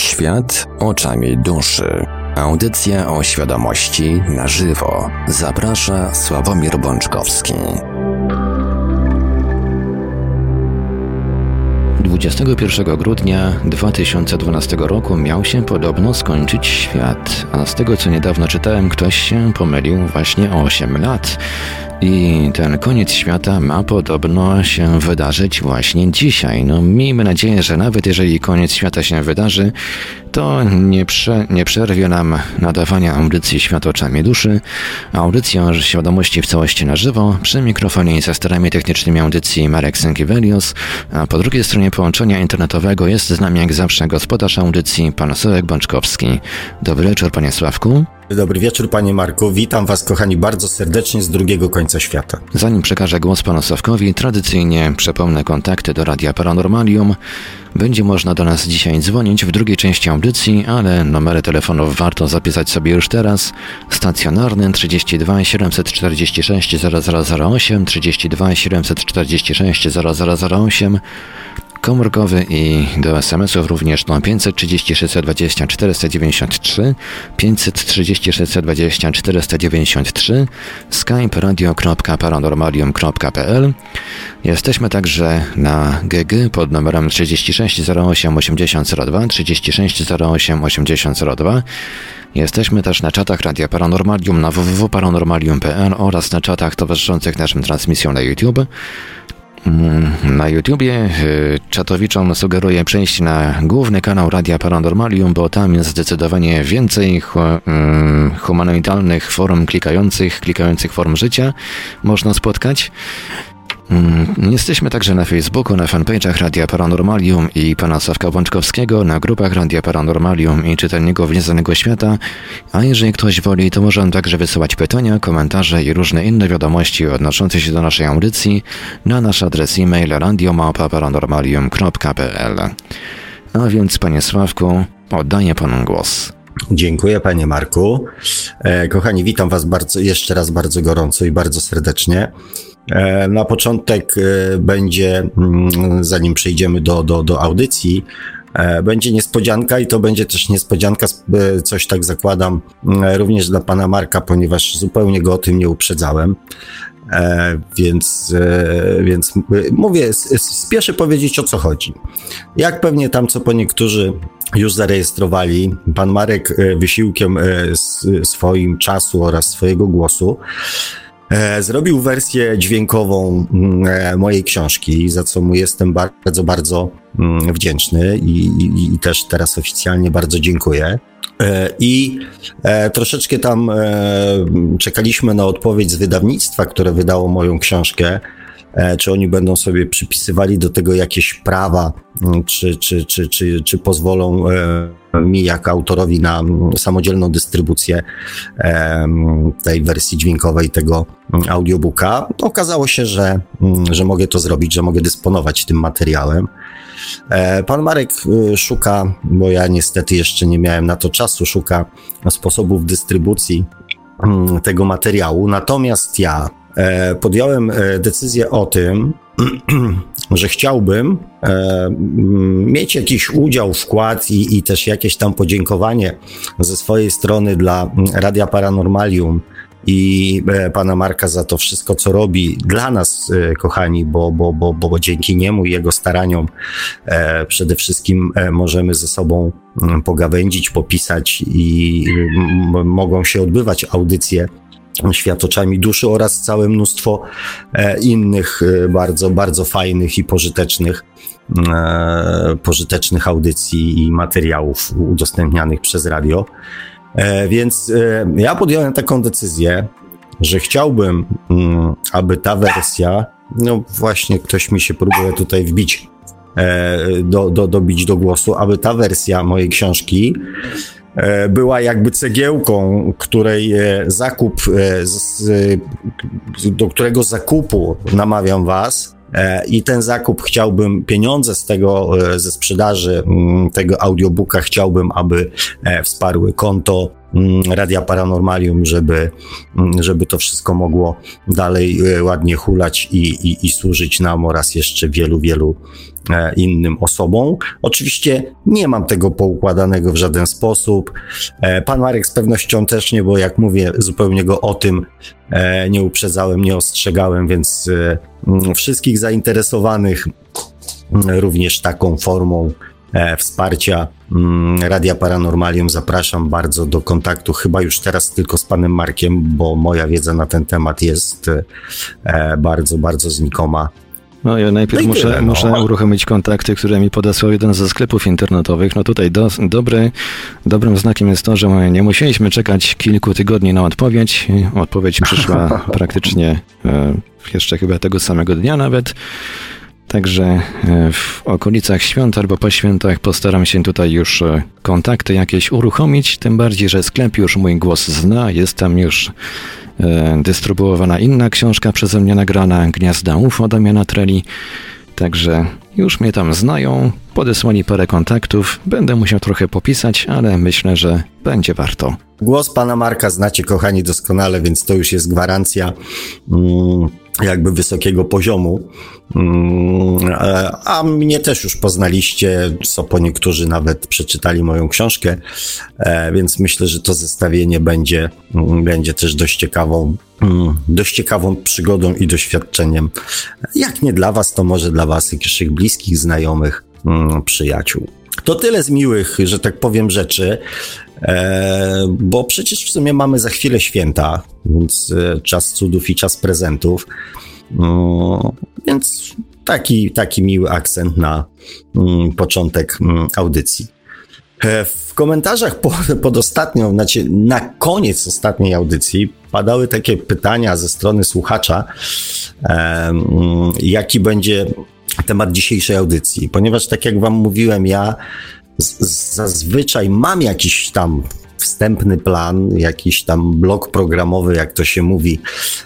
Świat oczami duszy. Audycja o świadomości na żywo. Zaprasza Sławomir Bączkowski. 21 grudnia 2012 roku miał się podobno skończyć świat, a z tego co niedawno czytałem, ktoś się pomylił właśnie o 8 lat. I ten koniec świata ma podobno się wydarzyć właśnie dzisiaj. No, miejmy nadzieję, że nawet jeżeli koniec świata się wydarzy, to nie, prze, nie przerwie nam nadawania audycji Świat oczami duszy, audycji o świadomości w całości na żywo, przy mikrofonie i za starami technicznymi audycji Marek Sękiewelios, a po drugiej stronie połączenia internetowego jest z nami jak zawsze gospodarz audycji, pan Sławek Bączkowski. Dobry wieczór, panie Sławku. Dobry wieczór, panie Marku. Witam was, kochani, bardzo serdecznie z drugiego końca świata. Zanim przekażę głos panu Sławkowi, tradycyjnie przypomnę kontakty do Radia Paranormalium. Będzie można do nas dzisiaj dzwonić w drugiej części audycji, ale numery telefonów warto zapisać sobie już teraz. Stacjonarny 32 746 0008, 32 746 0008 komórkowy i do SMS-ów również no 536 20 493, 536 20 493, skype radio.paranormalium.pl. Jesteśmy także na GG pod numerem 36 08 8002, 36 08 8002. Jesteśmy też na czatach Radia Paranormalium na www.paranormalium.pl oraz na czatach towarzyszących naszym transmisjom na YouTube. Mm, na YouTubie y, czatowiczom sugeruję przejść na główny kanał Radia Paranormalium, bo tam jest zdecydowanie więcej mm, humanitarnych forum klikających, klikających form życia można spotkać. Mm, jesteśmy także na Facebooku, na fanpage'ach Radia Paranormalium i pana Sławka Bączkowskiego, na grupach Radia Paranormalium i czytelników Nieznanego Świata, a jeżeli ktoś woli, to może on także wysyłać pytania, komentarze i różne inne wiadomości odnoszące się do naszej audycji na nasz adres e-mail radiomapa.paranormalium.pl A więc, panie Sławku, oddaję panu głos. Dziękuję panie Marku. E, kochani, witam was bardzo, jeszcze raz bardzo gorąco i bardzo serdecznie. E, na początek e, będzie, mm, zanim przejdziemy do, do, do audycji, e, będzie niespodzianka i to będzie też niespodzianka, coś tak zakładam, mm, również dla pana Marka, ponieważ zupełnie go o tym nie uprzedzałem. Więc, więc mówię, spieszę powiedzieć o co chodzi. Jak pewnie tam, co po niektórzy już zarejestrowali, pan Marek wysiłkiem swoim czasu oraz swojego głosu zrobił wersję dźwiękową mm, e, mojej książki, za co mu jestem bardzo, bardzo mm, wdzięczny i, i, i też teraz oficjalnie bardzo dziękuję. E, I troszeczkę tam czekaliśmy na odpowiedź z wydawnictwa, które wydało moją książkę. Czy oni będą sobie przypisywali do tego jakieś prawa, mm, czy, czy, czy, czy pozwolą mi jako autorowi na samodzielną dystrybucję tej wersji dźwiękowej tego audiobooka. Okazało się, że, że mogę to zrobić, że mogę dysponować tym materiałem. E, pan Marek y, szuka, bo ja niestety jeszcze nie miałem na to czasu, szuka sposobów dystrybucji tego materiału. Natomiast ja e, podjąłem e, decyzję o tym, że chciałbym e, mieć jakiś udział, wkład i, i też jakieś tam podziękowanie ze swojej strony dla Radia Paranormalium i e, pana Marka za to wszystko, co robi dla nas, e, kochani, bo, bo, bo, bo dzięki niemu i jego staraniom e, przede wszystkim e, możemy ze sobą pogawędzić, popisać i mogą się odbywać audycje światoczami duszy oraz całe mnóstwo e, innych e, bardzo, bardzo fajnych i pożytecznych, e, pożytecznych audycji i materiałów udostępnianych przez radio. Więc ja podjąłem taką decyzję, że chciałbym, mm, aby ta wersja, no właśnie ktoś mi się próbuje tutaj wbić, do, do, dobić do głosu, aby ta wersja mojej książki była jakby cegiełką, której e, zakup, e, do którego zakupu namawiam Was. I ten zakup chciałbym, pieniądze z tego, ze sprzedaży mm, tego audiobooka chciałbym, aby wsparły konto Radia Paranormalium, żeby, mm, żeby to wszystko mogło dalej e, ładnie hulać i, i, i służyć nam oraz jeszcze wielu, wielu e, innym osobom. Oczywiście nie mam tego poukładanego w żaden sposób. E, pan Marek z pewnością też nie, bo jak mówię, zupełnie go o tym nie uprzedzałem, nie ostrzegałem, więc mm, wszystkich zainteresowanych również taką formą wsparcia mm, Radia Paranormalium zapraszam bardzo do kontaktu, chyba już teraz tylko z panem Markiem, bo moja wiedza na ten temat jest e, bardzo, bardzo znikoma. No ja najpierw no muszę, tyle, no. muszę uruchomić kontakty, które mi podesłał jeden ze sklepów internetowych. No tutaj do, dobry, dobrym znakiem jest to, że nie musieliśmy czekać kilku tygodni na odpowiedź. Odpowiedź przyszła praktycznie e, jeszcze chyba tego samego dnia nawet. Także e, w okolicach świąt albo po świętach postaram się tutaj już e, kontakty jakieś uruchomić, tym bardziej, że sklep już mój głos zna, jest tam już e, dystrybuowana inna książka przeze mnie nagrana, Gniazda UFO Damiana Treli, także już mnie tam znają, podesłali parę kontaktów, będę musiał trochę popisać, ale myślę, że będzie warto. Głos pana Marka znacie, kochani, doskonale, więc to już jest gwarancja mm, jakby wysokiego poziomu. Mm, a mnie też już poznaliście, co po niektórzy nawet przeczytali moją książkę, e, więc myślę, że to zestawienie będzie, mm, będzie też dość ciekawą, mm, dość ciekawą przygodą i doświadczeniem. Jak nie dla Was, to może dla Was, jakichś bliskich, znajomych, przyjaciół. To tyle z miłych, że tak powiem, rzeczy, e, bo przecież w sumie mamy za chwilę święta, więc e, czas cudów i czas prezentów. No, więc taki, taki miły akcent na mm, początek mm, audycji. E, w komentarzach pod, pod ostatnią, znaczy na koniec ostatniej audycji padały takie pytania ze strony słuchacza, mm, jaki będzie temat dzisiejszej audycji, ponieważ tak jak wam mówiłem, ja zazwyczaj mam jakiś tam wstępny plan, jakiś tam blok programowy, jak to się mówi,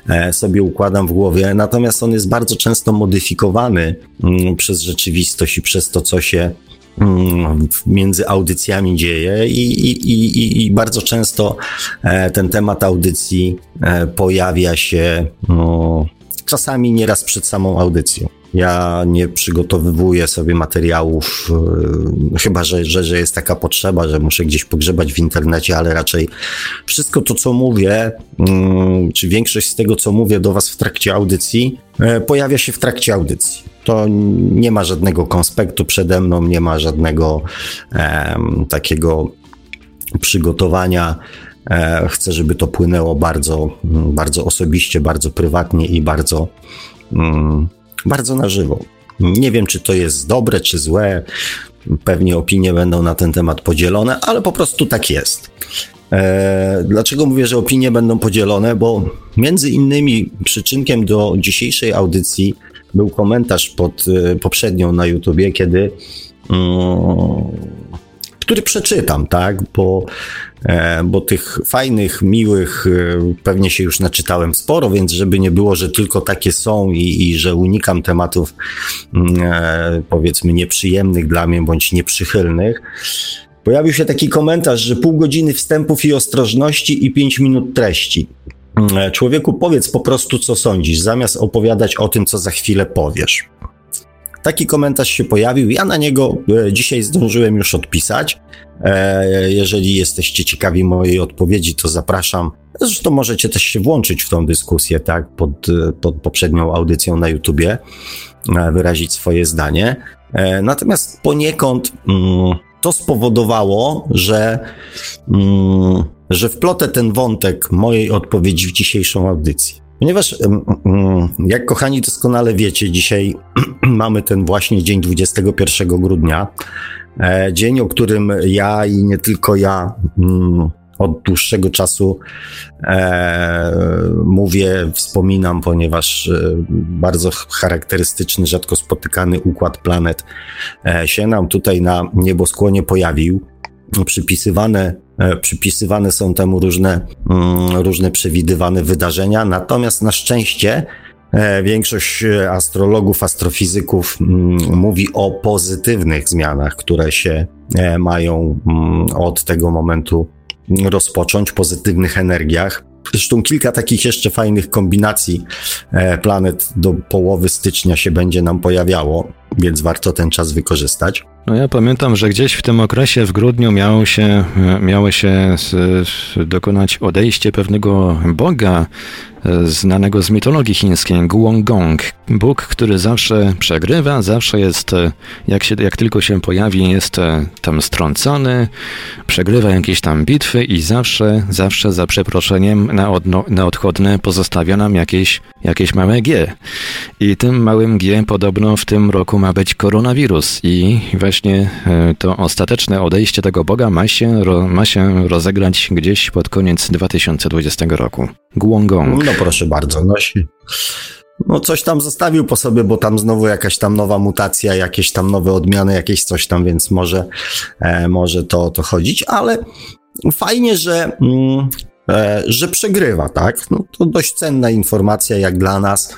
e, sobie układam w głowie, natomiast on jest bardzo często modyfikowany mm, przez rzeczywistość i przez to, co się mm, między audycjami dzieje. I, i, i, i bardzo często e, ten temat audycji e, pojawia się no, czasami nieraz przed samą audycją. Ja nie przygotowywuję sobie materiałów, yy, chyba że, że, że jest taka potrzeba, że muszę gdzieś pogrzebać w internecie, ale raczej wszystko to, co mówię, yy, czy większość z tego, co mówię do Was w trakcie audycji, yy, pojawia się w trakcie audycji. To nie ma żadnego konspektu przede mną, nie ma żadnego takiego przygotowania. E, chcę, żeby to płynęło bardzo, bardzo osobiście, bardzo prywatnie i bardzo mm, bardzo na żywo. Nie wiem, czy to jest dobre, czy złe. Pewnie opinie będą na ten temat podzielone, ale po prostu tak jest. E, dlaczego mówię, że opinie będą podzielone? Bo między innymi przyczynkiem do dzisiejszej audycji był komentarz pod e, poprzednią na YouTubie, kiedy mm, który przeczytam, tak? Bo, bo tych fajnych, miłych e, pewnie się już naczytałem sporo, więc żeby nie było, że tylko takie są i, i że unikam tematów mm, e, powiedzmy nieprzyjemnych dla mnie bądź nieprzychylnych. Pojawił się taki komentarz, że pół godziny wstępów i ostrożności i pięć minut treści. Mm, człowieku, powiedz po prostu, co sądzisz, zamiast opowiadać o tym, co za chwilę powiesz. Taki komentarz się pojawił. Ja na niego e, dzisiaj zdążyłem już odpisać. E, jeżeli jesteście ciekawi mojej odpowiedzi, to zapraszam. Zresztą możecie też się włączyć w tą dyskusję, tak, pod, e, pod poprzednią audycją na YouTubie, wyrazić swoje zdanie. Natomiast poniekąd mm, to spowodowało, że, mm, że wplotę ten wątek mojej odpowiedzi w dzisiejszą audycję. Ponieważ, jak kochani doskonale wiecie, dzisiaj mamy ten właśnie dzień 21 grudnia. E, dzień, o którym ja i nie tylko ja mm, od dłuższego czasu e, mówię, wspominam, ponieważ e, bardzo charakterystyczny, rzadko spotykany układ planet się nam tutaj na nieboskłonie pojawił. Przypisywane przypisywane są temu różne, mm, różne przewidywane wydarzenia, natomiast na szczęście e, większość astrologów, astrofizyków mm, mówi o pozytywnych zmianach, które się e, mają mm, od tego momentu rozpocząć, pozytywnych energiach. Zresztą kilka takich jeszcze fajnych kombinacji e, planet do połowy stycznia się będzie nam pojawiało, więc warto ten czas wykorzystać. No ja pamiętam, że gdzieś w tym okresie w grudniu miało się, miało się dokonać odejście pewnego boga znanego z mitologii chińskiej, Guangong. Bóg, który zawsze przegrywa, zawsze jest, jak, się, jak tylko się pojawi, jest tam strącony, przegrywa jakieś tam bitwy i zawsze, zawsze za przeproszeniem na, odno, na odchodne pozostawia nam jakieś, jakieś małe G. I tym małym G podobno w tym roku ma być koronawirus i właśnie e, to ostateczne odejście tego Boga ma się, ma się rozegrać gdzieś pod koniec 2020 roku. Guangong. No proszę bardzo, nosi. No coś tam zostawił po sobie, bo tam znowu jakaś tam nowa mutacja, jakieś tam nowe odmiany, jakieś coś tam, więc może, e, może to, to chodzić, ale fajnie, że, mm, e, że przegrywa, tak? No to dość cenna informacja jak dla nas.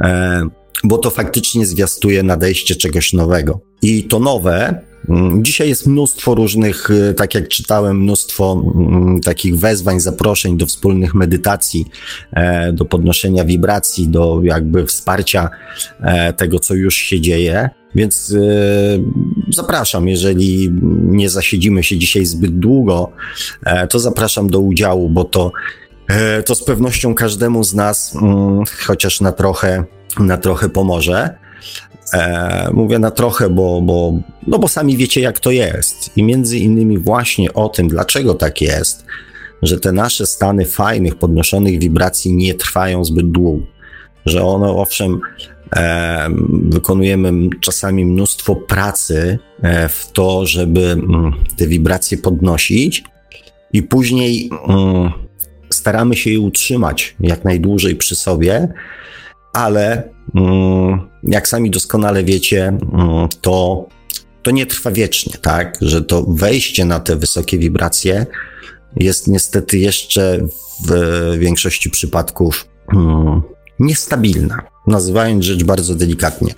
E, bo to faktycznie zwiastuje nadejście czegoś nowego. I to nowe, mm, Dzisiaj jest mnóstwo różnych, y, tak jak czytałem, mnóstwo mm, takich wezwań, zaproszeń do wspólnych medytacji, e, do podnoszenia wibracji, do jakby wsparcia e, tego, co już się dzieje. Więc y, zapraszam, jeżeli nie zasiedzimy się dzisiaj zbyt długo, e, to zapraszam do udziału, bo to, to z pewnością każdemu z nas, mm, chociaż na trochę, na trochę pomoże. E, mówię na trochę, bo, bo, no bo sami wiecie, jak to jest. I między innymi właśnie o tym, dlaczego tak jest, że te nasze stany fajnych, podnoszonych wibracji nie trwają zbyt długo. Że one, owszem, e, wykonujemy czasami mnóstwo pracy e, w to, żeby m, mm, te wibracje podnosić, i później m, mm, staramy się je utrzymać jak najdłużej przy sobie ale mm, jak sami doskonale wiecie, mm, to, to nie trwa wiecznie, tak? Że to wejście na te wysokie wibracje jest niestety jeszcze w większości przypadków mm, niestabilna, nazywając rzecz bardzo delikatnie.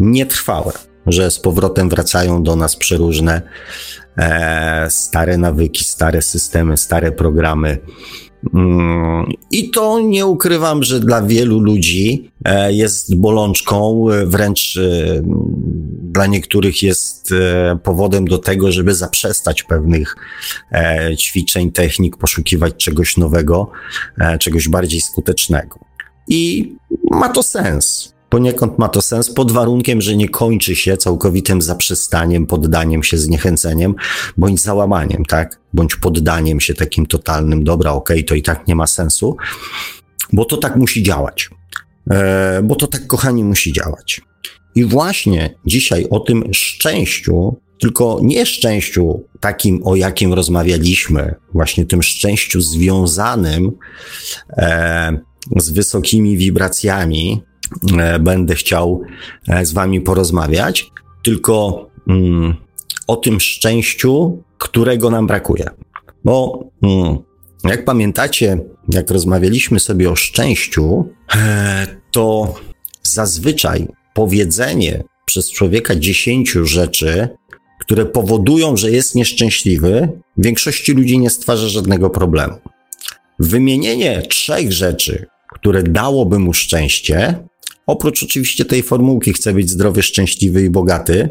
Nietrwałe, że z powrotem wracają do nas przeróżne e, stare nawyki, stare systemy, stare programy, I to nie ukrywam, że dla wielu ludzi e, jest bolączką, e, wręcz e, dla niektórych jest powodem do tego, żeby zaprzestać pewnych ćwiczeń, technik, poszukiwać czegoś nowego, czegoś bardziej skutecznego. I ma to sens. Poniekąd ma to sens pod warunkiem, że nie kończy się całkowitym zaprzestaniem, poddaniem się zniechęceniem bądź załamaniem, tak? Bądź poddaniem się takim totalnym, dobra, okej, okay, to i tak nie ma sensu, bo to tak musi działać. E, bo to tak, kochani, musi działać. I właśnie dzisiaj o tym szczęściu, tylko nie szczęściu takim, o jakim rozmawialiśmy, właśnie tym szczęściu związanym e, z wysokimi wibracjami, będę chciał e, z Wami porozmawiać, tylko mm, o tym szczęściu, którego nam brakuje. Bo mm, jak pamiętacie, jak rozmawialiśmy sobie o szczęściu, e, to zazwyczaj powiedzenie przez człowieka dziesięciu rzeczy, które powodują, że jest nieszczęśliwy, większości ludzi nie stwarza żadnego problemu. Wymienienie trzech rzeczy, które dałoby mu szczęście, Oprócz oczywiście tej formułki chcę być zdrowy, szczęśliwy i bogaty,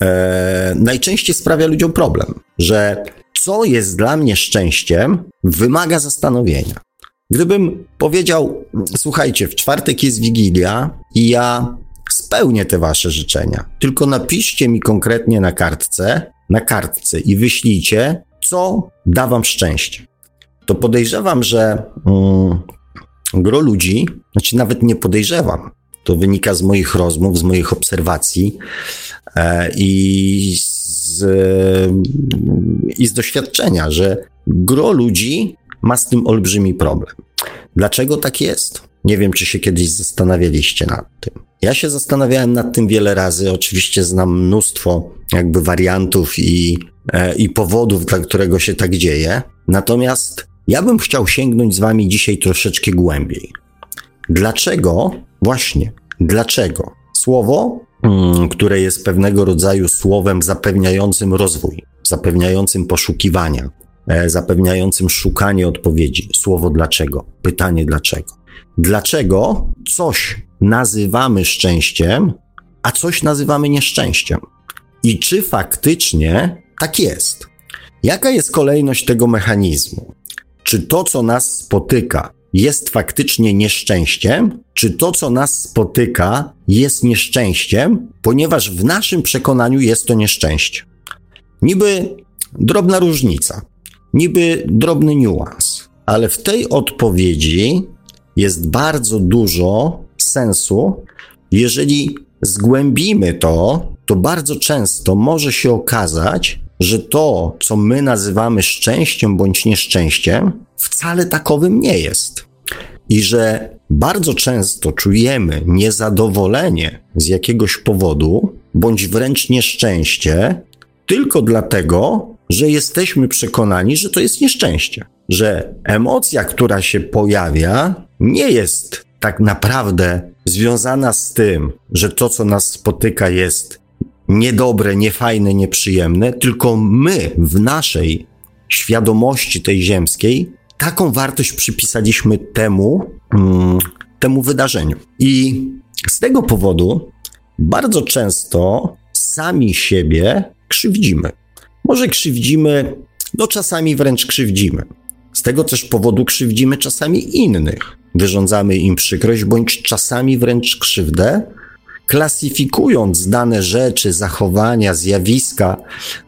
e, najczęściej sprawia ludziom problem, że co jest dla mnie szczęściem, wymaga zastanowienia. Gdybym powiedział, słuchajcie, w czwartek jest Wigilia i ja spełnię te wasze życzenia, tylko napiszcie mi konkretnie na kartce, na kartce i wyślijcie, co da wam szczęście. To podejrzewam, że mm, gro ludzi, znaczy nawet nie podejrzewam, to wynika z moich rozmów, z moich obserwacji e, i, z, i z doświadczenia, że gro ludzi ma z tym olbrzymi problem. Dlaczego tak jest? Nie wiem, czy się kiedyś zastanawialiście nad tym. Ja się zastanawiałem nad tym wiele razy. Oczywiście znam mnóstwo jakby wariantów i, e, i powodów, dla którego się tak dzieje. Natomiast ja bym chciał sięgnąć z wami dzisiaj troszeczkę głębiej. Dlaczego, właśnie, dlaczego słowo, mm, które jest pewnego rodzaju słowem zapewniającym rozwój, zapewniającym poszukiwania, e, zapewniającym szukanie odpowiedzi. Słowo dlaczego, pytanie dlaczego. Dlaczego coś nazywamy szczęściem, a coś nazywamy nieszczęściem? I czy faktycznie tak jest? Jaka jest kolejność tego mechanizmu? Czy to, co nas spotyka, jest faktycznie nieszczęściem, czy to, co nas spotyka, jest nieszczęściem, ponieważ w naszym przekonaniu jest to nieszczęście. Niby drobna różnica, niby drobny niuans, ale w tej odpowiedzi jest bardzo dużo sensu. Jeżeli zgłębimy to, to bardzo często może się okazać, że to, co my nazywamy szczęściem bądź nieszczęściem, wcale takowym nie jest. I że bardzo często czujemy niezadowolenie z jakiegoś powodu, bądź wręcz nieszczęście, tylko dlatego, że jesteśmy przekonani, że to jest nieszczęście. Że emocja, która się pojawia, nie jest tak naprawdę związana z tym, że to, co nas spotyka, jest niedobre, niefajne, nieprzyjemne, tylko my w naszej świadomości tej ziemskiej taką wartość przypisaliśmy temu, mm, temu wydarzeniu. I z tego powodu bardzo często sami siebie krzywdzimy. Może krzywdzimy, no czasami wręcz krzywdzimy. Z tego też powodu krzywdzimy czasami innych. Wyrządzamy im przykrość, bądź czasami wręcz krzywdę, klasyfikując dane rzeczy, zachowania, zjawiska,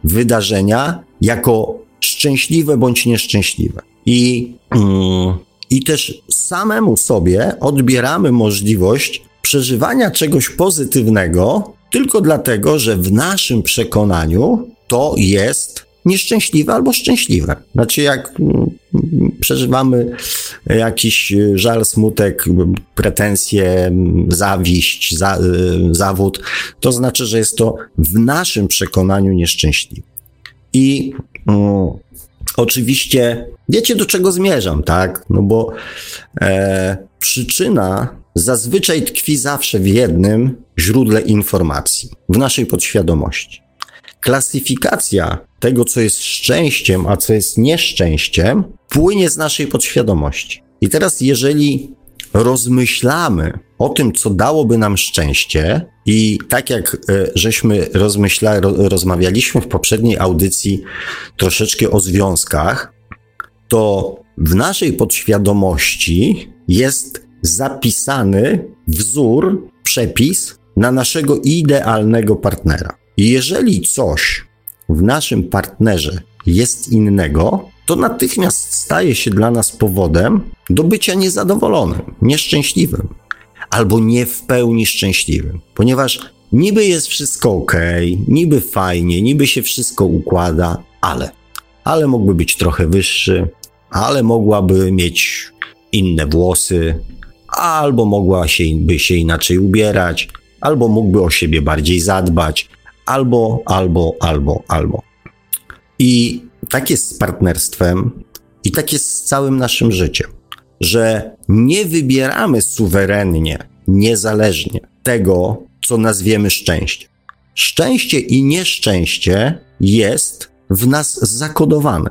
wydarzenia jako szczęśliwe bądź nieszczęśliwe. I, mm, I też samemu sobie odbieramy możliwość przeżywania czegoś pozytywnego tylko dlatego, że w naszym przekonaniu to jest nieszczęśliwe albo szczęśliwe. Znaczy, jak mm, przeżywamy jakiś żal, smutek, pretensje, zawiść, za, y, zawód, to znaczy, że jest to w naszym przekonaniu nieszczęśliwe. I mm, oczywiście wiecie, do czego zmierzam, tak? No bo e, przyczyna zazwyczaj tkwi zawsze w jednym źródle informacji, w naszej podświadomości. Klasyfikacja tego, co jest szczęściem, a co jest nieszczęściem, płynie z naszej podświadomości. I teraz, jeżeli rozmyślamy o tym, co dałoby nam szczęście, i tak jak e, żeśmy rozmyśla, rozmawialiśmy w poprzedniej audycji troszeczkę o związkach, to w naszej podświadomości jest zapisany wzór, przepis na naszego idealnego partnera. Jeżeli coś w naszym partnerze jest innego, to natychmiast staje się dla nas powodem do bycia niezadowolonym, nieszczęśliwym albo nie w pełni szczęśliwym, ponieważ niby jest wszystko ok, niby fajnie, niby się wszystko układa, ale, ale mógłby być trochę wyższy, ale mogłaby mieć inne włosy, albo mogła się, się inaczej ubierać, albo mógłby o siebie bardziej zadbać, albo, albo, albo, albo. I tak jest z partnerstwem i tak jest z całym naszym życiem, że nie wybieramy suwerennie, niezależnie tego, co nazwiemy szczęście. Szczęście i nieszczęście jest w nas zakodowane.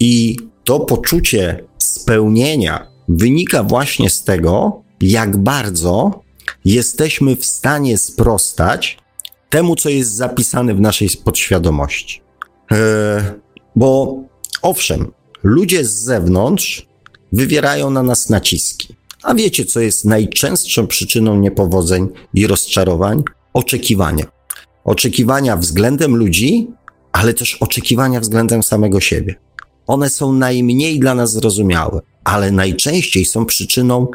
I to poczucie spełnienia wynika właśnie z tego, jak bardzo jesteśmy w stanie sprostać temu, co jest zapisane w naszej podświadomości. E, bo owszem, ludzie z zewnątrz wywierają na nas naciski. A wiecie, co jest najczęstszą przyczyną niepowodzeń i rozczarowań? Oczekiwania. Oczekiwania względem ludzi, ale też oczekiwania względem samego siebie. One są najmniej dla nas zrozumiałe, ale najczęściej są przyczyną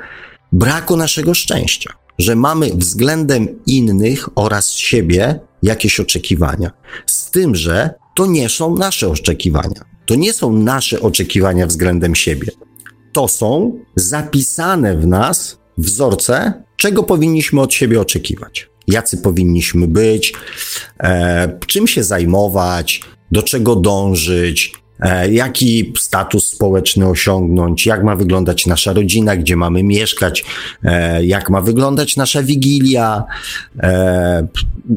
braku naszego szczęścia że mamy względem innych oraz siebie jakieś oczekiwania. Z tym, że to nie są nasze oczekiwania. To nie są nasze oczekiwania względem siebie. To są zapisane w nas wzorce, czego powinniśmy od siebie oczekiwać. Jacy powinniśmy być, e, czym się zajmować, do czego dążyć, jaki status społeczny osiągnąć, jak ma wyglądać nasza rodzina, gdzie mamy mieszkać, e, jak ma wyglądać nasza wigilia, e,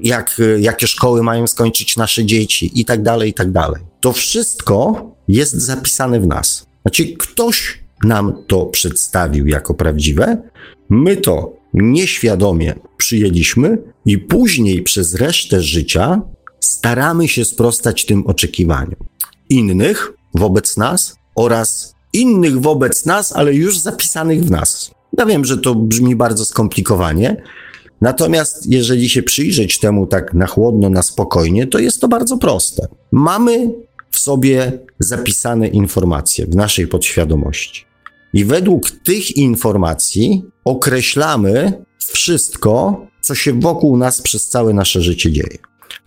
jak, jakie szkoły mają skończyć nasze dzieci i tak dalej, i tak dalej. To wszystko jest zapisane w nas. Znaczy, ktoś nam to przedstawił jako prawdziwe, my to nieświadomie przyjęliśmy i później przez resztę życia staramy się sprostać tym oczekiwaniom innych wobec nas oraz innych wobec nas, ale już zapisanych w nas. Ja wiem, że to brzmi bardzo skomplikowanie, natomiast jeżeli się przyjrzeć temu tak na chłodno, na spokojnie, to jest to bardzo proste. Mamy w sobie zapisane informacje w naszej podświadomości. I według tych informacji określamy wszystko, co się wokół nas przez całe nasze życie dzieje.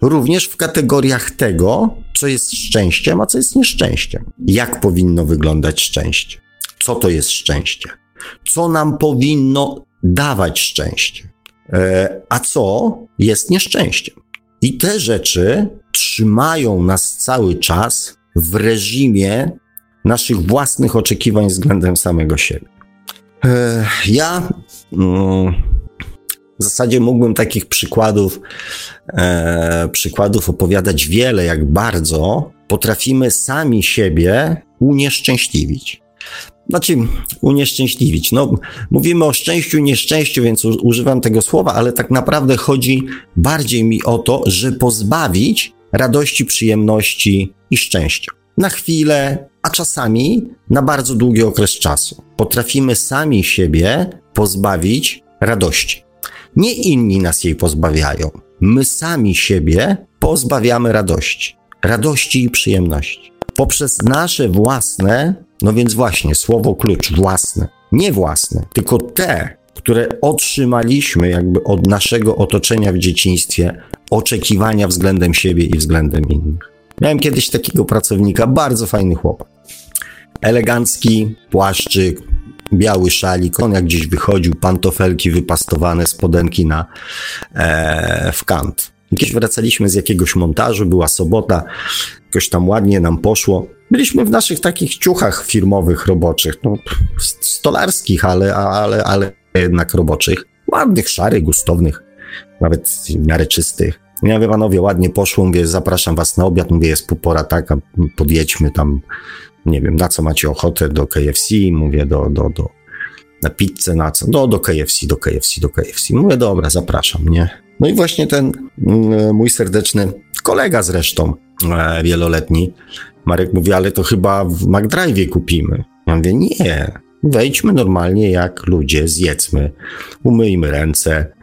Również w kategoriach tego, co jest szczęściem, a co jest nieszczęściem. Jak powinno wyglądać szczęście? Co to jest szczęście? Co nam powinno dawać szczęście? E, a co jest nieszczęściem? I te rzeczy trzymają nas cały czas w reżimie naszych własnych oczekiwań względem samego siebie. E, ja mm, w zasadzie mógłbym takich przykładów, e, przykładów opowiadać wiele, jak bardzo potrafimy sami siebie unieszczęśliwić. Znaczy, unieszczęśliwić. No, mówimy o szczęściu, nieszczęściu, więc używam tego słowa, ale tak naprawdę chodzi bardziej mi o to, że pozbawić radości, przyjemności i szczęścia. Na chwilę, a czasami na bardzo długi okres czasu. Potrafimy sami siebie pozbawić radości. Nie inni nas jej pozbawiają. My sami siebie pozbawiamy radości. Radości i przyjemności. Poprzez nasze własne, no więc właśnie, słowo klucz, własne. Nie własne, tylko te, które otrzymaliśmy jakby od naszego otoczenia w dzieciństwie, oczekiwania względem siebie i względem innych. Miałem kiedyś takiego pracownika, bardzo fajny chłopak. Elegancki płaszczyk, biały szalik, on jak gdzieś wychodził, pantofelki wypastowane, spodenki na, e, w kant. Kiedyś wracaliśmy z jakiegoś montażu, była sobota, jakoś tam ładnie nam poszło. Byliśmy w naszych takich ciuchach firmowych, roboczych, no, stolarskich, ale, ale, ale jednak roboczych. Ładnych, szarych, gustownych, nawet w miarę czystych. Ja mówię, panowie, ładnie poszło, mówię, zapraszam was na obiad, mówię, jest pora taka, podjedźmy tam nie wiem, na co macie ochotę, do KFC, mówię do, do, do, na pizzę, na co, do, do KFC, do KFC, do KFC. Mówię, dobra, zapraszam, nie? No i właśnie ten mm, mój serdeczny kolega zresztą, e, wieloletni, Marek mówi, ale to chyba w McDrive kupimy. Ja mówię, nie, wejdźmy normalnie jak ludzie, zjedzmy, umyjmy ręce,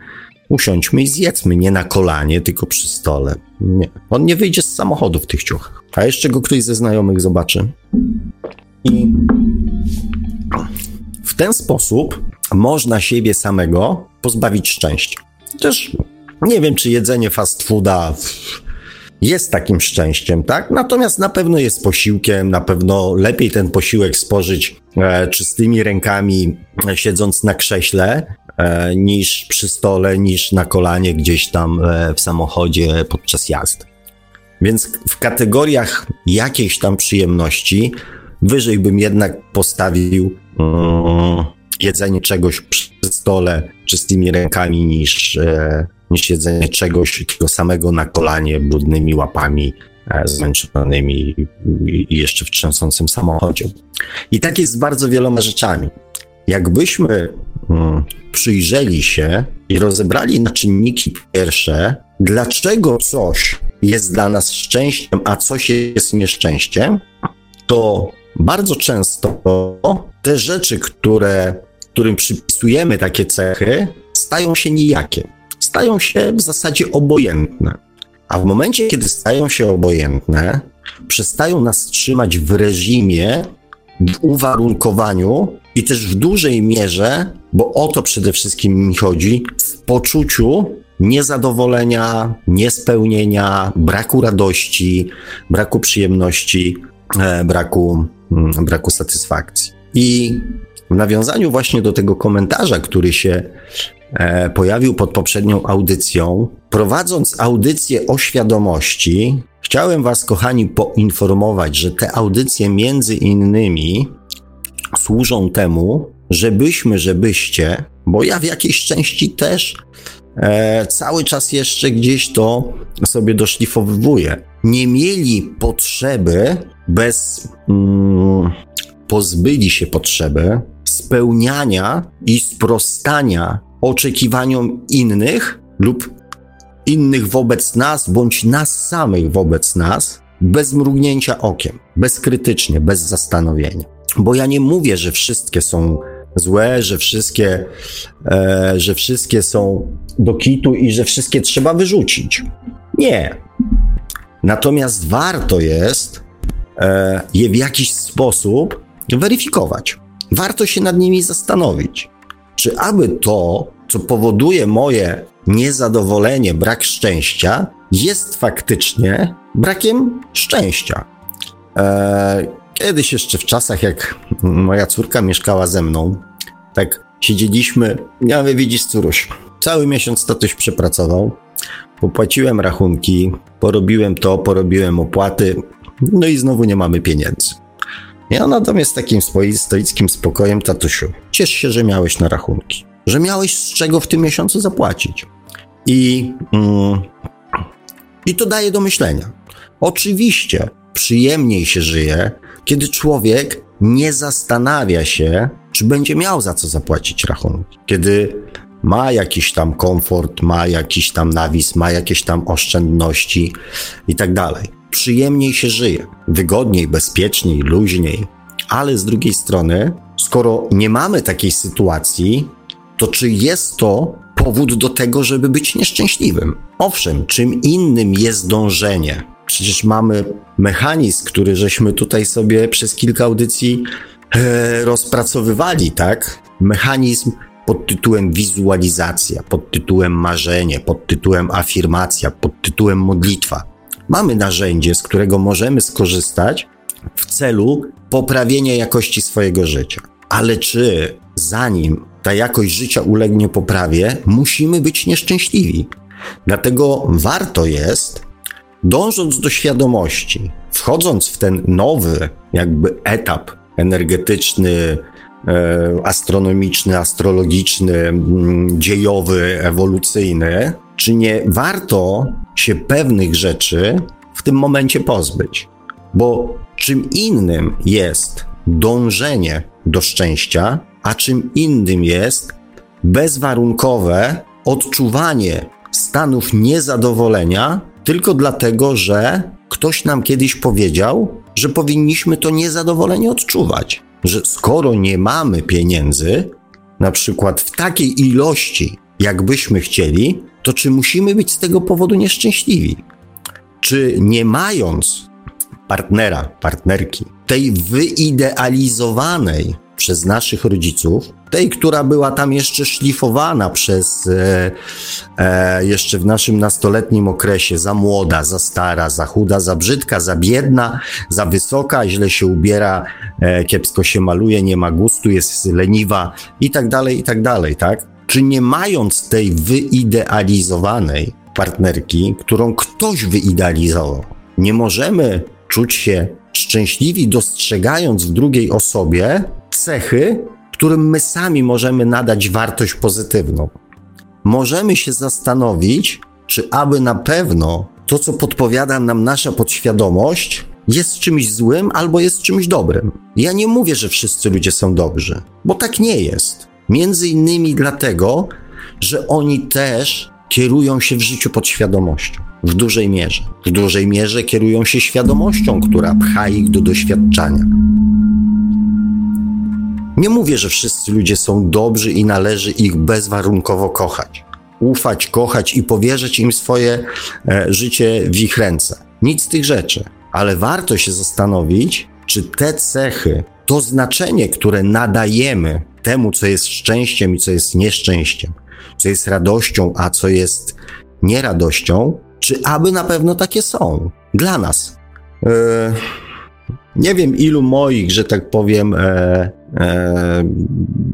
usiądźmy i zjedzmy, nie na kolanie, tylko przy stole. Nie, on nie wyjdzie z samochodu w tych ciuchach. A jeszcze go ktoś ze znajomych zobaczy. I w ten sposób można siebie samego pozbawić szczęścia. Też nie wiem, czy jedzenie fast fooda jest takim szczęściem, tak? Natomiast na pewno jest posiłkiem, na pewno lepiej ten posiłek spożyć e, czystymi rękami, e, siedząc na krześle, niż przy stole, niż na kolanie gdzieś tam e, w samochodzie podczas jazdy. Więc w kategoriach jakiejś tam przyjemności wyżej bym jednak postawił um, jedzenie czegoś przy stole czystymi rękami niż, e, niż jedzenie czegoś tego samego na kolanie, brudnymi łapami, e, zmęczonymi i, jeszcze w trzęsącym samochodzie. I tak jest z bardzo wieloma rzeczami. Jakbyśmy przyjrzeli się i rozebrali na czynniki pierwsze, dlaczego coś jest dla nas szczęściem, a coś jest nieszczęściem, to bardzo często te rzeczy, które, którym przypisujemy takie cechy, stają się nijakie. Stają się w zasadzie obojętne. A w momencie, kiedy stają się obojętne, przestają nas trzymać w reżimie, w uwarunkowaniu i też w dużej mierze, bo o to przede wszystkim mi chodzi, w poczuciu niezadowolenia, niespełnienia, braku radości, braku przyjemności, e, braku, mm, braku satysfakcji. I w nawiązaniu właśnie do tego komentarza, który się e, pojawił pod poprzednią audycją, prowadząc audycję o świadomości, chciałem Was, kochani, poinformować, że te audycje między innymi służą temu, żebyśmy, żebyście, bo ja w jakiejś części też e, cały czas jeszcze gdzieś to sobie doszlifowywuję. nie mieli potrzeby bez. Mm, pozbyli się potrzeby spełniania i sprostania oczekiwaniom innych lub innych wobec nas, bądź nas samych wobec nas, bez mrugnięcia okiem, bezkrytycznie, bez zastanowienia. Bo ja nie mówię, że wszystkie są złe, że wszystkie, e, że wszystkie są do kitu i że wszystkie trzeba wyrzucić. Nie. Natomiast warto jest e, je w jakiś sposób weryfikować. Warto się nad nimi zastanowić, czy aby to, co powoduje moje niezadowolenie, brak szczęścia, jest faktycznie brakiem szczęścia. E, kiedyś jeszcze w czasach, jak moja córka mieszkała ze mną, tak siedzieliśmy, ja mówię, widzisz córuś, cały miesiąc tatuś przepracował, popłaciłem rachunki, porobiłem to, porobiłem opłaty, no i znowu nie mamy pieniędzy. Ja natomiast takim stoickim spokojem, tatusiu, ciesz się, że miałeś na rachunki, że miałeś z czego w tym miesiącu zapłacić. I, mm, i to daje do myślenia. Oczywiście przyjemniej się żyje, kiedy człowiek nie zastanawia się, czy będzie miał za co zapłacić rachunki. Kiedy ma jakiś tam komfort, ma jakiś tam nawis, ma jakieś tam oszczędności i tak dalej. Przyjemniej się żyje, wygodniej, bezpieczniej, luźniej. Ale z drugiej strony, skoro nie mamy takiej sytuacji, to czy jest to powód do tego, żeby być nieszczęśliwym? Owszem, czym innym jest dążenie. Przecież mamy mechanizm, który żeśmy tutaj sobie przez kilka audycji e, rozpracowywali, tak? Mechanizm pod tytułem wizualizacja, pod tytułem marzenie, pod tytułem afirmacja, pod tytułem modlitwa. Mamy narzędzie, z którego możemy skorzystać w celu poprawienia jakości swojego życia. Ale czy zanim ta jakość życia ulegnie poprawie, musimy być nieszczęśliwi? Dlatego warto jest, dążąc do świadomości, wchodząc w ten nowy, jakby etap energetyczny, E, astronomiczny, astrologiczny, dziejowy, ewolucyjny, czy nie warto się pewnych rzeczy w tym momencie pozbyć? Bo czym innym jest dążenie do szczęścia, a czym innym jest bezwarunkowe odczuwanie stanów niezadowolenia tylko dlatego, że ktoś nam kiedyś powiedział, że powinniśmy to niezadowolenie odczuwać że skoro nie mamy pieniędzy, na przykład w takiej ilości, jakbyśmy chcieli, to czy musimy być z tego powodu nieszczęśliwi? Czy nie mając partnera, partnerki, tej wyidealizowanej przez naszych rodziców, tej, która była tam jeszcze szlifowana przez e, e, jeszcze w naszym nastoletnim okresie, za młoda, za stara, za chuda, za brzydka, za biedna, za wysoka, źle się ubiera, e, kiepsko się maluje, nie ma gustu, jest leniwa i tak dalej, i tak dalej, tak? Czy nie mając tej wyidealizowanej partnerki, którą ktoś wyidealizował, nie możemy czuć się szczęśliwi, dostrzegając w drugiej osobie cechy, którym my sami możemy nadać wartość pozytywną. Możemy się zastanowić, czy aby na pewno to, co podpowiada nam nasza podświadomość, jest czymś złym albo jest czymś dobrym. Ja nie mówię, że wszyscy ludzie są dobrzy, bo tak nie jest. Między innymi dlatego, że oni też kierują się w życiu podświadomością. W dużej mierze. W dużej mierze kierują się świadomością, która pcha ich do doświadczania. Nie mówię, że wszyscy ludzie są dobrzy i należy ich bezwarunkowo kochać. Ufać, kochać i powierzyć im swoje e, życie w ich ręce. Nic z tych rzeczy. Ale warto się zastanowić, czy te cechy, to znaczenie, które nadajemy temu, co jest szczęściem i co jest nieszczęściem, co jest radością, a co jest nieradością, czy aby na pewno takie są dla nas. E, nie wiem, ilu moich, że tak powiem, e,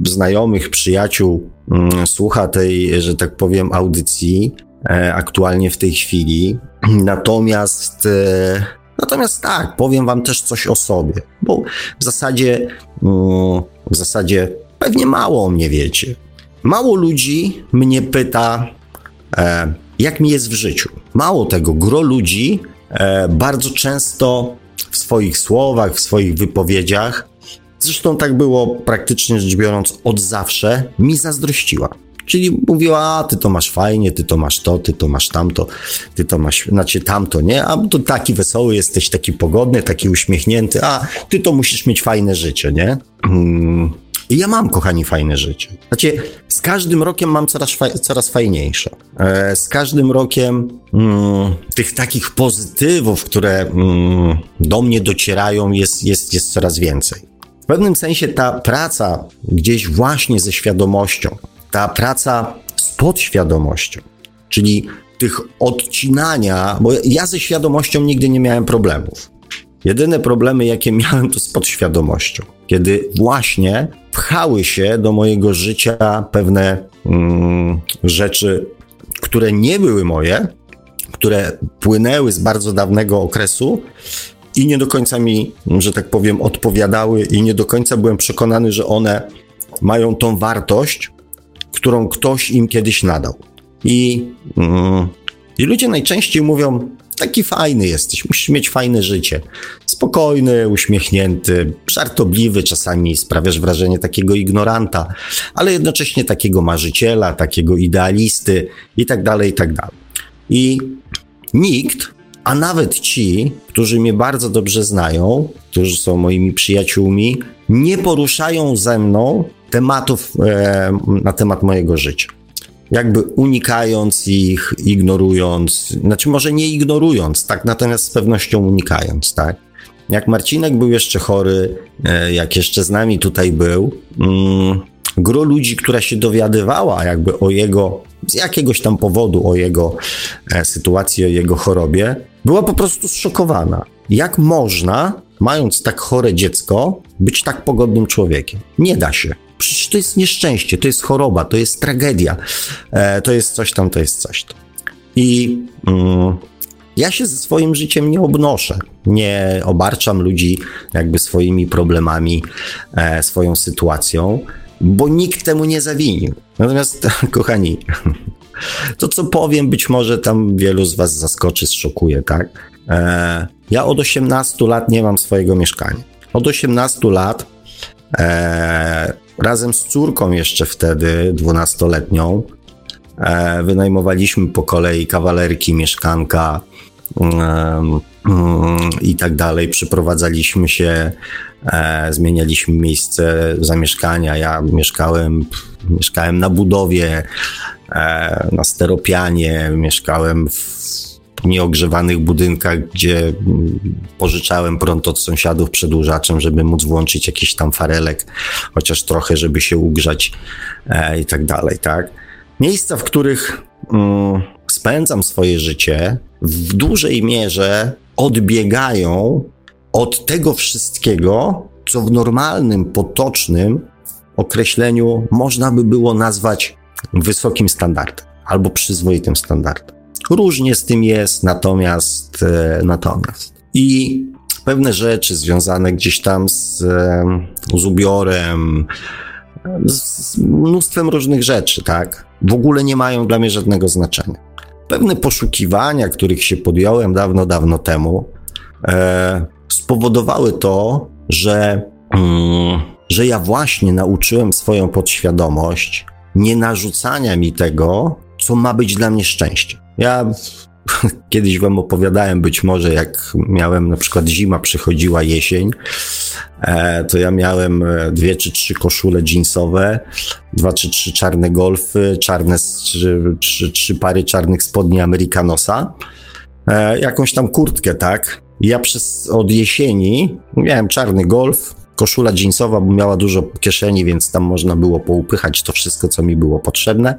znajomych, przyjaciół mm, słucha tej, że tak powiem, audycji e, aktualnie w tej chwili. Natomiast, e, natomiast tak, powiem wam też coś o sobie, bo w zasadzie, mm, w zasadzie pewnie mało o mnie wiecie. Mało ludzi mnie pyta, e, jak mi jest w życiu. Mało tego, gro ludzi e, bardzo często w swoich słowach, w swoich wypowiedziach, zresztą tak było praktycznie rzecz biorąc od zawsze, mi zazdrościła. Czyli mówiła, a ty to masz fajnie, ty to masz to, ty to masz tamto, ty to masz, znaczy tamto, nie? A to taki wesoły jesteś, taki pogodny, taki uśmiechnięty, a ty to musisz mieć fajne życie, nie? Mm. I ja mam, kochani, fajne życie. Znaczy, z każdym rokiem mam coraz, coraz fajniejsze. E, z każdym rokiem mm, tych takich pozytywów, które mm, do mnie docierają, jest, jest, jest coraz więcej. Pewnym sensie ta praca gdzieś właśnie ze świadomością, ta praca z podświadomością, czyli tych odcinania, bo ja ze świadomością nigdy nie miałem problemów. Jedyne problemy, jakie miałem, to z podświadomością, kiedy właśnie pchały się do mojego życia pewne mm, rzeczy, które nie były moje, które płynęły z bardzo dawnego okresu i nie do końca mi, że tak powiem, odpowiadały, i nie do końca byłem przekonany, że one mają tą wartość, którą ktoś im kiedyś nadał. I, mm, i ludzie najczęściej mówią: Taki fajny jesteś, musisz mieć fajne życie. Spokojny, uśmiechnięty, żartobliwy, czasami sprawiasz wrażenie takiego ignoranta, ale jednocześnie takiego marzyciela, takiego idealisty i tak dalej, i tak dalej. I nikt, a nawet ci, którzy mnie bardzo dobrze znają, którzy są moimi przyjaciółmi, nie poruszają ze mną tematów e, na temat mojego życia. Jakby unikając ich, ignorując, znaczy może nie ignorując, tak, natomiast z pewnością unikając, tak. Jak Marcinek był jeszcze chory, e, jak jeszcze z nami tutaj był, mm, gro ludzi, która się dowiadywała jakby o jego, z jakiegoś tam powodu o jego e, sytuacji, o jego chorobie, była po prostu zszokowana. Jak można, mając tak chore dziecko, być tak pogodnym człowiekiem? Nie da się. Przecież to jest nieszczęście, to jest choroba, to jest tragedia, e, to jest coś tam, to jest coś tam. I mm, ja się ze swoim życiem nie obnoszę, nie obarczam ludzi jakby swoimi problemami, e, swoją sytuacją, bo nikt temu nie zawinił. Natomiast, kochani, to co powiem, być może tam wielu z Was zaskoczy, zszokuje, tak? E, ja od 18 lat nie mam swojego mieszkania. Od 18 lat e, razem z córką jeszcze wtedy, dwunastoletnią, e, wynajmowaliśmy po kolei kawalerki, mieszkanka mm, i tak dalej. Przyprowadzaliśmy się, e, zmienialiśmy miejsce zamieszkania. Ja mieszkałem, mieszkałem na budowie, na steropianie, mieszkałem w nieogrzewanych budynkach, gdzie pożyczałem prąd od sąsiadów przedłużaczem, żeby móc włączyć jakiś tam farelek, chociaż trochę, żeby się ugrzać e, i tak dalej, tak? Miejsca, w których mm, spędzam swoje życie, w dużej mierze odbiegają od tego wszystkiego, co w normalnym, potocznym określeniu można by było nazwać wysokim standardem albo przyzwoitym standardem. Różnie z tym jest, natomiast, e, natomiast. I pewne rzeczy związane gdzieś tam z, e, z ubiorem, z mnóstwem różnych rzeczy, tak, w ogóle nie mają dla mnie żadnego znaczenia. Pewne poszukiwania, których się podjąłem dawno, dawno temu, e, spowodowały to, że, mm, że ja właśnie nauczyłem swoją podświadomość nie narzucania mi tego, co ma być dla mnie szczęście. Ja kiedyś wam opowiadałem być może, jak miałem na przykład zima, przychodziła jesień, e, to ja miałem e, dwie czy trzy koszule jeansowe, dwa czy trzy czarne golfy, czarne, trzy, trzy, trzy pary czarnych spodni Americanosa, e, jakąś tam kurtkę, tak? Ja przez, od jesieni miałem czarny golf, koszula jeansowa, bo miała dużo kieszeni, więc tam można było poupychać to wszystko, co mi było potrzebne.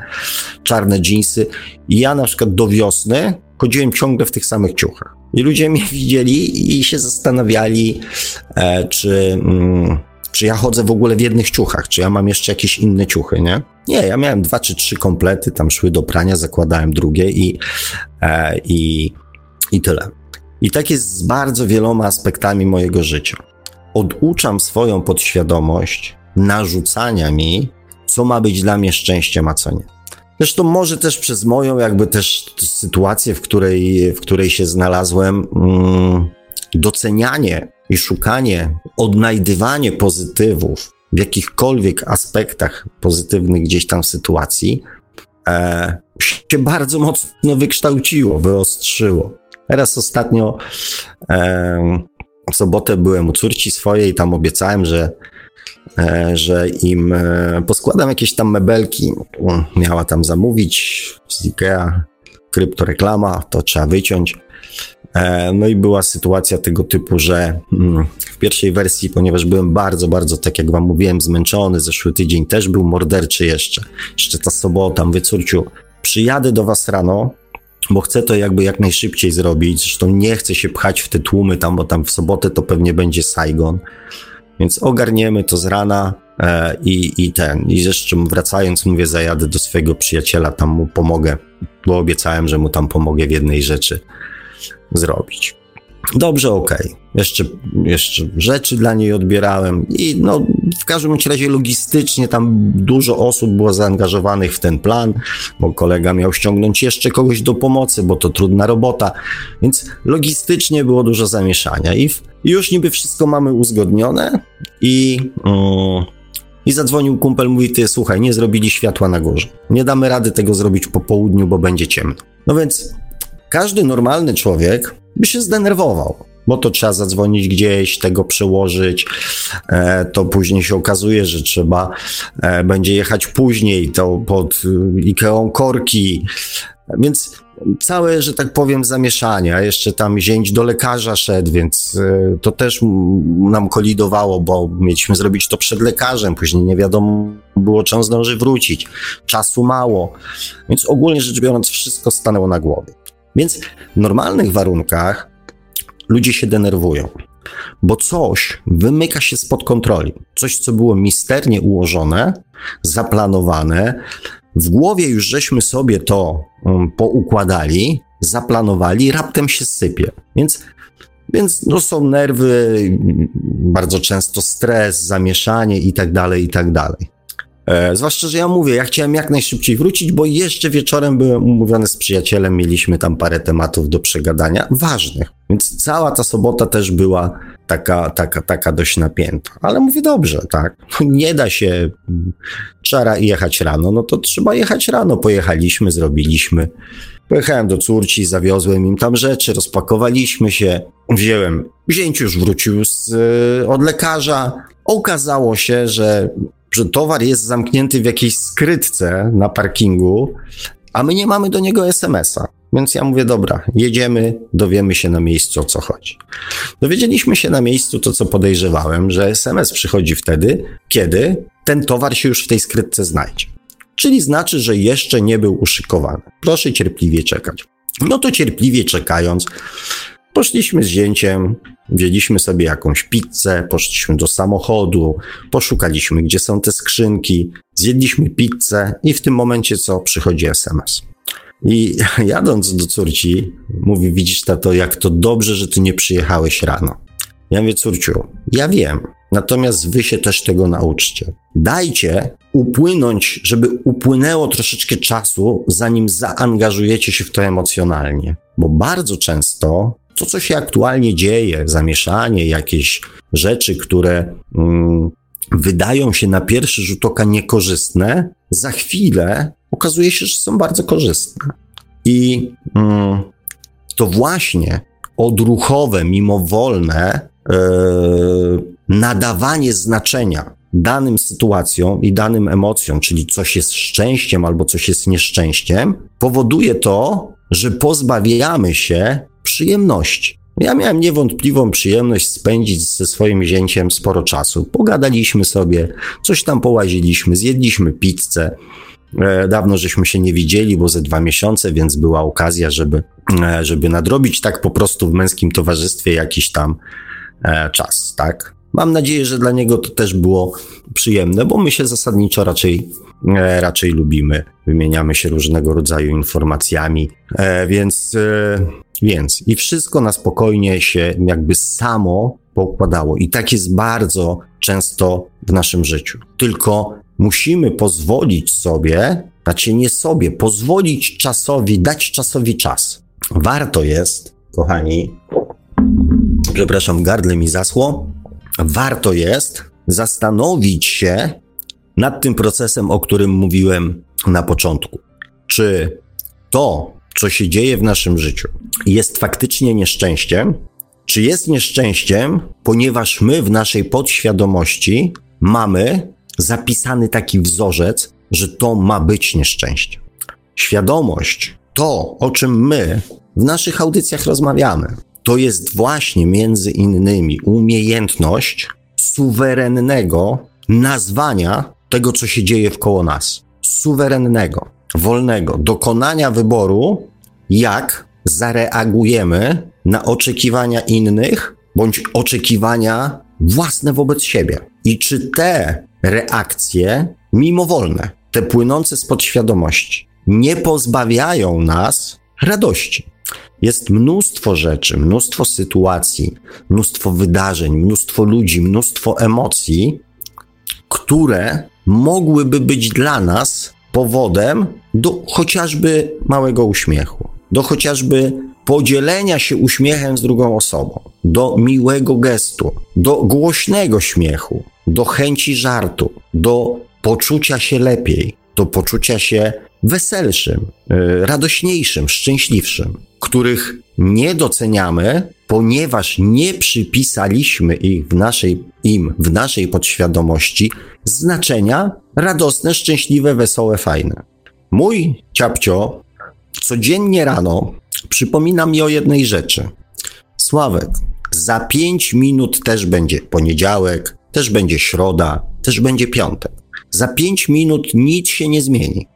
Czarne jeansy. I ja na przykład do wiosny chodziłem ciągle w tych samych ciuchach. I ludzie mnie widzieli i się zastanawiali, e, czy, mm, czy ja chodzę w ogóle w jednych ciuchach, czy ja mam jeszcze jakieś inne ciuchy, nie? Nie, ja miałem dwa czy trzy komplety, tam szły do prania, zakładałem drugie i, e, i, i tyle. I tak jest z bardzo wieloma aspektami mojego życia oduczam swoją podświadomość narzucania mi, co ma być dla mnie szczęściem, a co nie. Zresztą może też przez moją jakby też sytuację, w której, w której się znalazłem, mm, docenianie i szukanie, odnajdywanie pozytywów w jakichkolwiek aspektach pozytywnych gdzieś tam sytuacji, e, się bardzo mocno wykształciło, wyostrzyło. Teraz ostatnio e, w sobotę byłem u córci swojej, tam obiecałem, że, e, że im e, poskładam jakieś tam mebelki. Miała tam zamówić z Ikea, kryptoreklama, to trzeba wyciąć. E, no i była sytuacja tego typu, że mm, w pierwszej wersji, ponieważ byłem bardzo, bardzo, tak jak wam mówiłem, zmęczony, zeszły tydzień też był morderczy jeszcze, jeszcze ta sobota, mówię, córciu, przyjadę do was rano, bo chcę to jakby jak najszybciej zrobić, zresztą nie chcę się pchać w te tłumy tam, bo tam w sobotę to pewnie będzie Saigon, więc ogarniemy to z rana e, i, i ten, i zresztą wracając mówię, zajadę do swojego przyjaciela, tam mu pomogę, bo obiecałem, że mu tam pomogę w jednej rzeczy zrobić. Dobrze, okej. Okay. Jeszcze, jeszcze rzeczy dla niej odbierałem i no, w każdym razie logistycznie tam dużo osób było zaangażowanych w ten plan, bo kolega miał ściągnąć jeszcze kogoś do pomocy, bo to trudna robota, więc logistycznie było dużo zamieszania i, w, już niby wszystko mamy uzgodnione i... Um, i zadzwonił kumpel, mówi, ty słuchaj, nie zrobili światła na górze. Nie damy rady tego zrobić po południu, bo będzie ciemno. No więc każdy normalny człowiek by się zdenerwował, bo to trzeba zadzwonić gdzieś, tego przełożyć. E, to później się okazuje, że trzeba e, będzie jechać później, to pod e, Ikeą korki. Więc całe, że tak powiem, zamieszanie, a jeszcze tam zięć do lekarza szedł, więc to też nam kolidowało, bo mieliśmy zrobić to przed lekarzem, później nie wiadomo było, czy on zdąży wrócić, czasu mało, więc ogólnie rzecz biorąc wszystko stanęło na głowie. Więc w normalnych warunkach ludzie się denerwują, bo coś wymyka się spod kontroli. Coś, co było misternie ułożone, zaplanowane, w głowie już żeśmy sobie to um, poukładali, zaplanowali, raptem się sypie. Więc, więc no, są nerwy, bardzo często stres, zamieszanie i tak dalej, i tak dalej. E, zwłaszcza, że ja mówię, ja chciałem jak najszybciej wrócić, bo jeszcze wieczorem byłem umówiony z przyjacielem, mieliśmy tam parę tematów do przegadania, ważnych. Więc cała ta sobota też była taka, taka, taka dość napięta. Ale mówię, dobrze, tak. Nie da się, trzeba jechać rano, no to trzeba jechać rano. Pojechaliśmy, zrobiliśmy. Pojechałem do córci, zawiozłem im tam rzeczy, rozpakowaliśmy się, wziąłem. Wzięć już wrócił z, od lekarza. Okazało się, że że towar jest zamknięty w jakiejś skrytce na parkingu, a my nie mamy do niego SMS-a. Więc ja mówię, dobra, jedziemy, dowiemy się na miejscu o co chodzi. Dowiedzieliśmy się na miejscu to, co podejrzewałem, że SMS przychodzi wtedy, kiedy ten towar się już w tej skrytce znajdzie. Czyli znaczy, że jeszcze nie był uszykowany. Proszę cierpliwie czekać. No to cierpliwie czekając, Poszliśmy z zięciem, wzięliśmy sobie jakąś pizzę, poszliśmy do samochodu, poszukaliśmy, gdzie są te skrzynki, zjedliśmy pizzę i w tym momencie co przychodzi SMS. I jadąc do córci, mówi, widzisz tato, jak to dobrze, że ty nie przyjechałeś rano. Ja mówię, córciu, ja wiem, natomiast wy się też tego nauczcie. Dajcie upłynąć, żeby upłynęło troszeczkę czasu, zanim zaangażujecie się w to emocjonalnie. Bo bardzo często to, co się aktualnie dzieje, zamieszanie, jakieś rzeczy, które mm, wydają się na pierwszy rzut oka niekorzystne, za chwilę okazuje się, że są bardzo korzystne. I mm, to właśnie odruchowe, mimowolne yy, nadawanie znaczenia danym sytuacjom i danym emocjom, czyli coś jest szczęściem albo coś jest nieszczęściem, powoduje to, że pozbawiamy się przyjemności. Ja miałem niewątpliwą przyjemność spędzić ze swoim zięciem sporo czasu. Pogadaliśmy sobie, coś tam połaziliśmy, zjedliśmy pizzę. E, dawno żeśmy się nie widzieli, bo ze dwa miesiące, więc była okazja, żeby, e, żeby nadrobić tak po prostu w męskim towarzystwie jakiś tam e, czas, tak? Mam nadzieję, że dla niego to też było przyjemne, bo my się zasadniczo raczej, raczej lubimy. Wymieniamy się różnego rodzaju informacjami, więc więc i wszystko na spokojnie się jakby samo pokładało. I tak jest bardzo często w naszym życiu. Tylko musimy pozwolić sobie, znaczy nie sobie, pozwolić czasowi, dać czasowi czas. Warto jest, kochani, przepraszam, gardle mi zasło, warto jest zastanowić się nad tym procesem, o którym mówiłem na początku. Czy to, co się dzieje w naszym życiu, jest faktycznie nieszczęściem, czy jest nieszczęściem, ponieważ my w naszej podświadomości mamy zapisany taki wzorzec, że to ma być nieszczęście. Świadomość, to o czym my w naszych audycjach rozmawiamy, to jest właśnie między innymi umiejętność suwerennego nazwania tego, co się dzieje wkoło nas. Suwerennego, wolnego, dokonania wyboru, jak zareagujemy na oczekiwania innych bądź oczekiwania własne wobec siebie. I czy te reakcje mimowolne, te płynące z podświadomości, nie pozbawiają nas radości. Jest mnóstwo rzeczy, mnóstwo sytuacji, mnóstwo wydarzeń, mnóstwo ludzi, mnóstwo emocji, które mogłyby być dla nas powodem do chociażby małego uśmiechu, do chociażby podzielenia się uśmiechem z drugą osobą, do miłego gestu, do głośnego śmiechu, do chęci żartu, do poczucia się lepiej, do poczucia się weselszym, e, radośniejszym, szczęśliwszym, których nie doceniamy, ponieważ nie przypisaliśmy ich w naszej, im w naszej podświadomości znaczenia radosne, szczęśliwe, wesołe, fajne. Mój ciapcio codziennie rano przypomina mi o jednej rzeczy. Sławek, za pięć minut też będzie poniedziałek, też będzie środa, też będzie piątek. Za pięć minut nic się nie zmieni,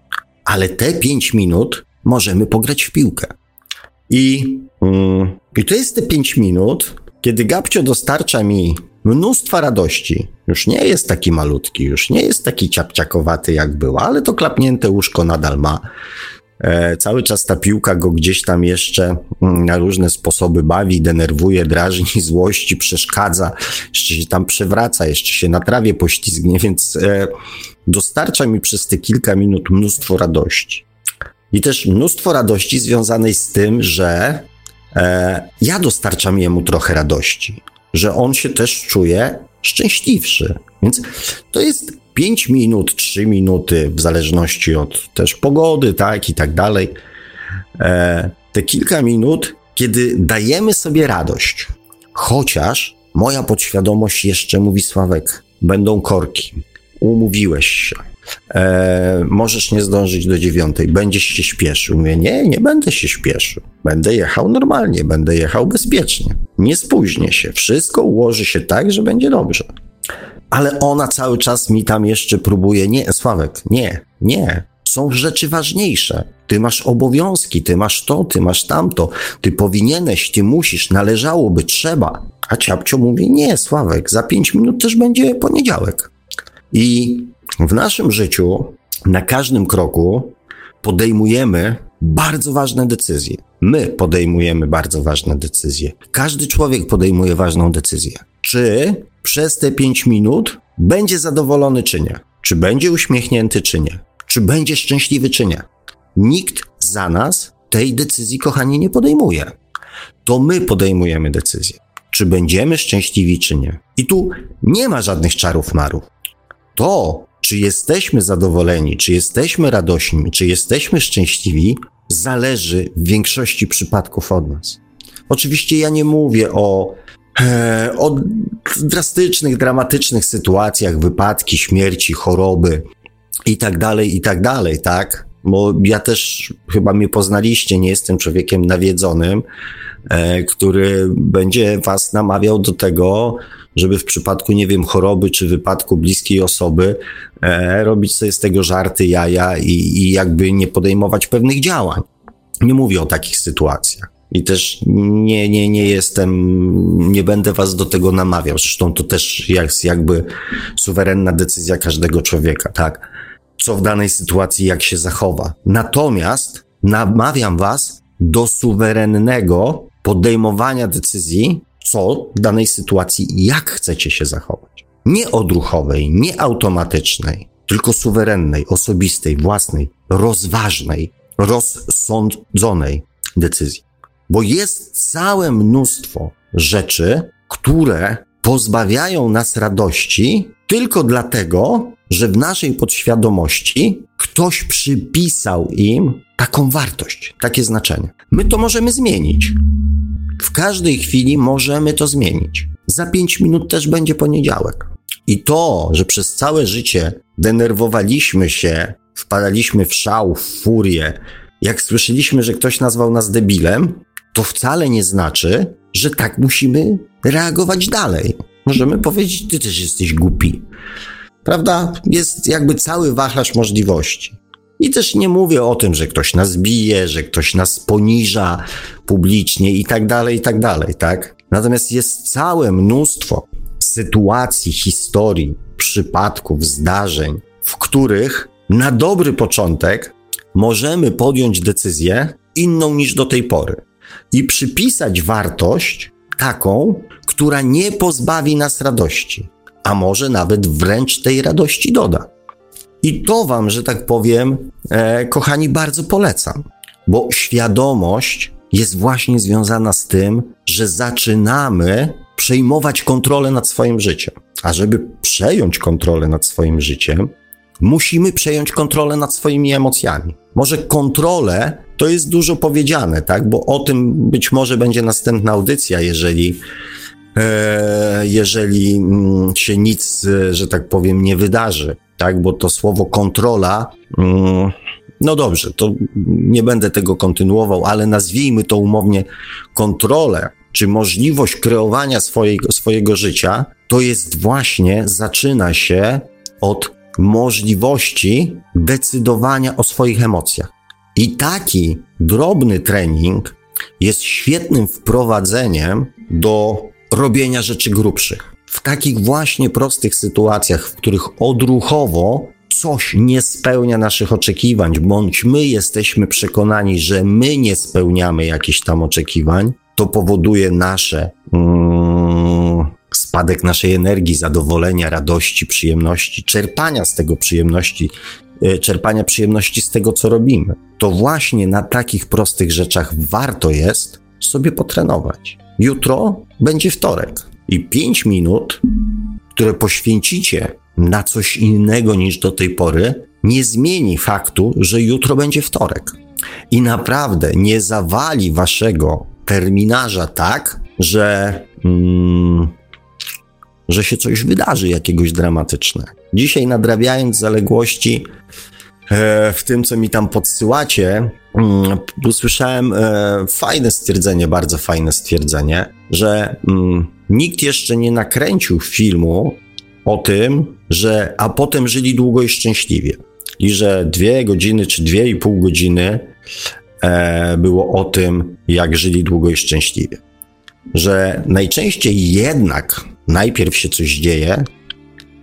ale te pięć minut możemy pograć w piłkę. I, mm, i to jest te pięć minut, kiedy Gabcio dostarcza mi mnóstwa radości. Już nie jest taki malutki, już nie jest taki ciapciakowaty jak był, ale to klapnięte łóżko nadal ma. E, cały czas ta piłka go gdzieś tam jeszcze mm, na różne sposoby bawi, denerwuje, drażni, złości, przeszkadza, jeszcze się tam przewraca, jeszcze się na trawie poślizgnie, więc e, dostarcza mi przez te kilka minut mnóstwo radości. I też mnóstwo radości związanej z tym, że e, ja dostarczam jemu trochę radości, że on się też czuje szczęśliwszy. Więc to jest 5 minut, 3 minuty, w zależności od też pogody, tak i tak dalej. E, te kilka minut, kiedy dajemy sobie radość, chociaż moja podświadomość jeszcze mówi Sławek, będą korki, umówiłeś się, e, możesz nie zdążyć do dziewiątej, będziesz się śpieszył. Mówię, nie, nie będę się śpieszył. Będę jechał normalnie, będę jechał bezpiecznie. Nie spóźnię się, wszystko ułoży się tak, że będzie dobrze ale ona cały czas mi tam jeszcze próbuje. Nie, Sławek, nie, nie. Są rzeczy ważniejsze. Ty masz obowiązki, ty masz to, ty masz tamto, ty powinieneś, ty musisz, należałoby, trzeba. A ciapcio mówi: Nie, Sławek, za pięć minut też będzie poniedziałek. I w naszym życiu na każdym kroku podejmujemy bardzo ważne decyzje. My podejmujemy bardzo ważne decyzje. Każdy człowiek podejmuje ważną decyzję. Czy przez te 5 minut będzie zadowolony czy nie? Czy będzie uśmiechnięty czy nie? Czy będzie szczęśliwy czy nie? Nikt za nas tej decyzji, kochani, nie podejmuje. To my podejmujemy decyzję. Czy będziemy szczęśliwi czy nie? I tu nie ma żadnych czarów marów. To, czy jesteśmy zadowoleni, czy jesteśmy radośni, czy jesteśmy szczęśliwi, zależy w większości przypadków od nas. Oczywiście ja nie mówię o E, o drastycznych, dramatycznych sytuacjach, wypadki, śmierci, choroby i tak dalej, i tak dalej, tak? Bo ja też chyba mnie poznaliście, nie jestem człowiekiem nawiedzonym, e, który będzie was namawiał do tego, żeby w przypadku, nie wiem, choroby czy wypadku bliskiej osoby e, robić sobie z tego żarty, jaja i, i jakby nie podejmować pewnych działań. Nie mówię o takich sytuacjach. I też nie, nie, nie jestem, nie będę was do tego namawiał. Zresztą to też jest jakby suwerenna decyzja każdego człowieka, tak? Co w danej sytuacji, jak się zachowa. Natomiast namawiam was do suwerennego podejmowania decyzji, co w danej sytuacji, jak chcecie się zachować. Nie odruchowej, nie automatycznej, tylko suwerennej, osobistej, własnej, rozważnej, rozsądzonej decyzji. Bo jest całe mnóstwo rzeczy, które pozbawiają nas radości tylko dlatego, że w naszej podświadomości ktoś przypisał im taką wartość, takie znaczenie. My to możemy zmienić. Każdej chwili możemy to zmienić. Za pięć minut też będzie poniedziałek. I to, że przez całe życie denerwowaliśmy się, wpadaliśmy w szał, w furię, jak słyszeliśmy, że ktoś nazwał nas debilem, to wcale nie znaczy, że tak musimy reagować dalej. Możemy powiedzieć, ty też jesteś głupi. Prawda? Jest jakby cały wachlarz możliwości. I też nie mówię o tym, że ktoś nas bije, że ktoś nas poniża publicznie i tak dalej, i tak dalej, tak? Natomiast jest całe mnóstwo sytuacji, historii, przypadków, zdarzeń, w których na dobry początek możemy podjąć decyzję inną niż do tej pory i przypisać wartość taką, która nie pozbawi nas radości, a może nawet wręcz tej radości doda. I to Wam, że tak powiem, e, kochani, bardzo polecam, bo świadomość jest właśnie związana z tym, że zaczynamy przejmować kontrolę nad swoim życiem. A żeby przejąć kontrolę nad swoim życiem, musimy przejąć kontrolę nad swoimi emocjami. Może kontrolę to jest dużo powiedziane, tak? Bo o tym być może będzie następna audycja, jeżeli, jeżeli mm, się nic, e, że tak powiem, nie wydarzy, tak? Bo to słowo kontrola. Mm, no dobrze, to nie będę tego kontynuował, ale nazwijmy to umownie kontrolę, czy możliwość kreowania swojego, swojego życia, to jest właśnie, zaczyna się od możliwości decydowania o swoich emocjach. I taki drobny trening jest świetnym wprowadzeniem do robienia rzeczy grubszych. W takich właśnie prostych sytuacjach, w których odruchowo coś nie spełnia naszych oczekiwań, bądź my jesteśmy przekonani, że my nie spełniamy jakichś tam oczekiwań, to powoduje nasze mm, spadek naszej energii, zadowolenia, radości, przyjemności, czerpania z tego przyjemności, e, czerpania przyjemności z tego, co robimy. To właśnie na takich prostych rzeczach warto jest sobie potrenować. Jutro będzie wtorek i pięć minut, które poświęcicie na coś innego niż do tej pory, nie zmieni faktu, że jutro będzie wtorek. I naprawdę nie zawali waszego terminarza tak, że, mm, że się coś wydarzy jakiegoś dramatyczne. Dzisiaj nadrabiając zaległości w tym, co mi tam podsyłacie, mm, usłyszałem e, fajne stwierdzenie, bardzo fajne stwierdzenie, że mm, nikt jeszcze nie nakręcił filmu o tym, że a potem żyli długo i szczęśliwie. I że dwie godziny czy dwie i pół godziny e, było o tym, jak żyli długo i szczęśliwie. Że najczęściej jednak najpierw się coś dzieje,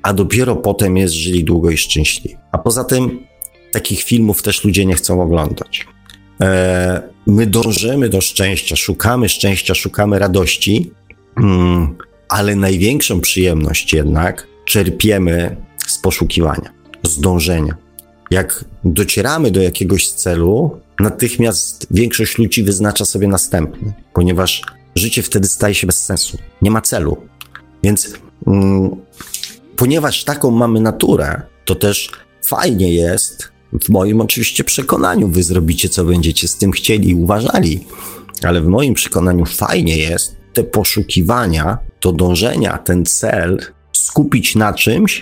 a dopiero potem jest żyli długo i szczęśliwie. A poza tym takich filmów też ludzie nie chcą oglądać. E, my dążymy do szczęścia, szukamy szczęścia, szukamy radości, mm, ale największą przyjemność jednak czerpiemy z poszukiwania, z dążenia. Jak docieramy do jakiegoś celu, natychmiast większość ludzi wyznacza sobie następny, ponieważ życie wtedy staje się bez sensu. Nie ma celu. Więc mm, ponieważ taką mamy naturę, to też fajnie jest, w moim oczywiście przekonaniu, wy zrobicie co będziecie z tym chcieli i uważali, ale w moim przekonaniu fajnie jest te poszukiwania, to dążenia, ten cel skupić na czymś,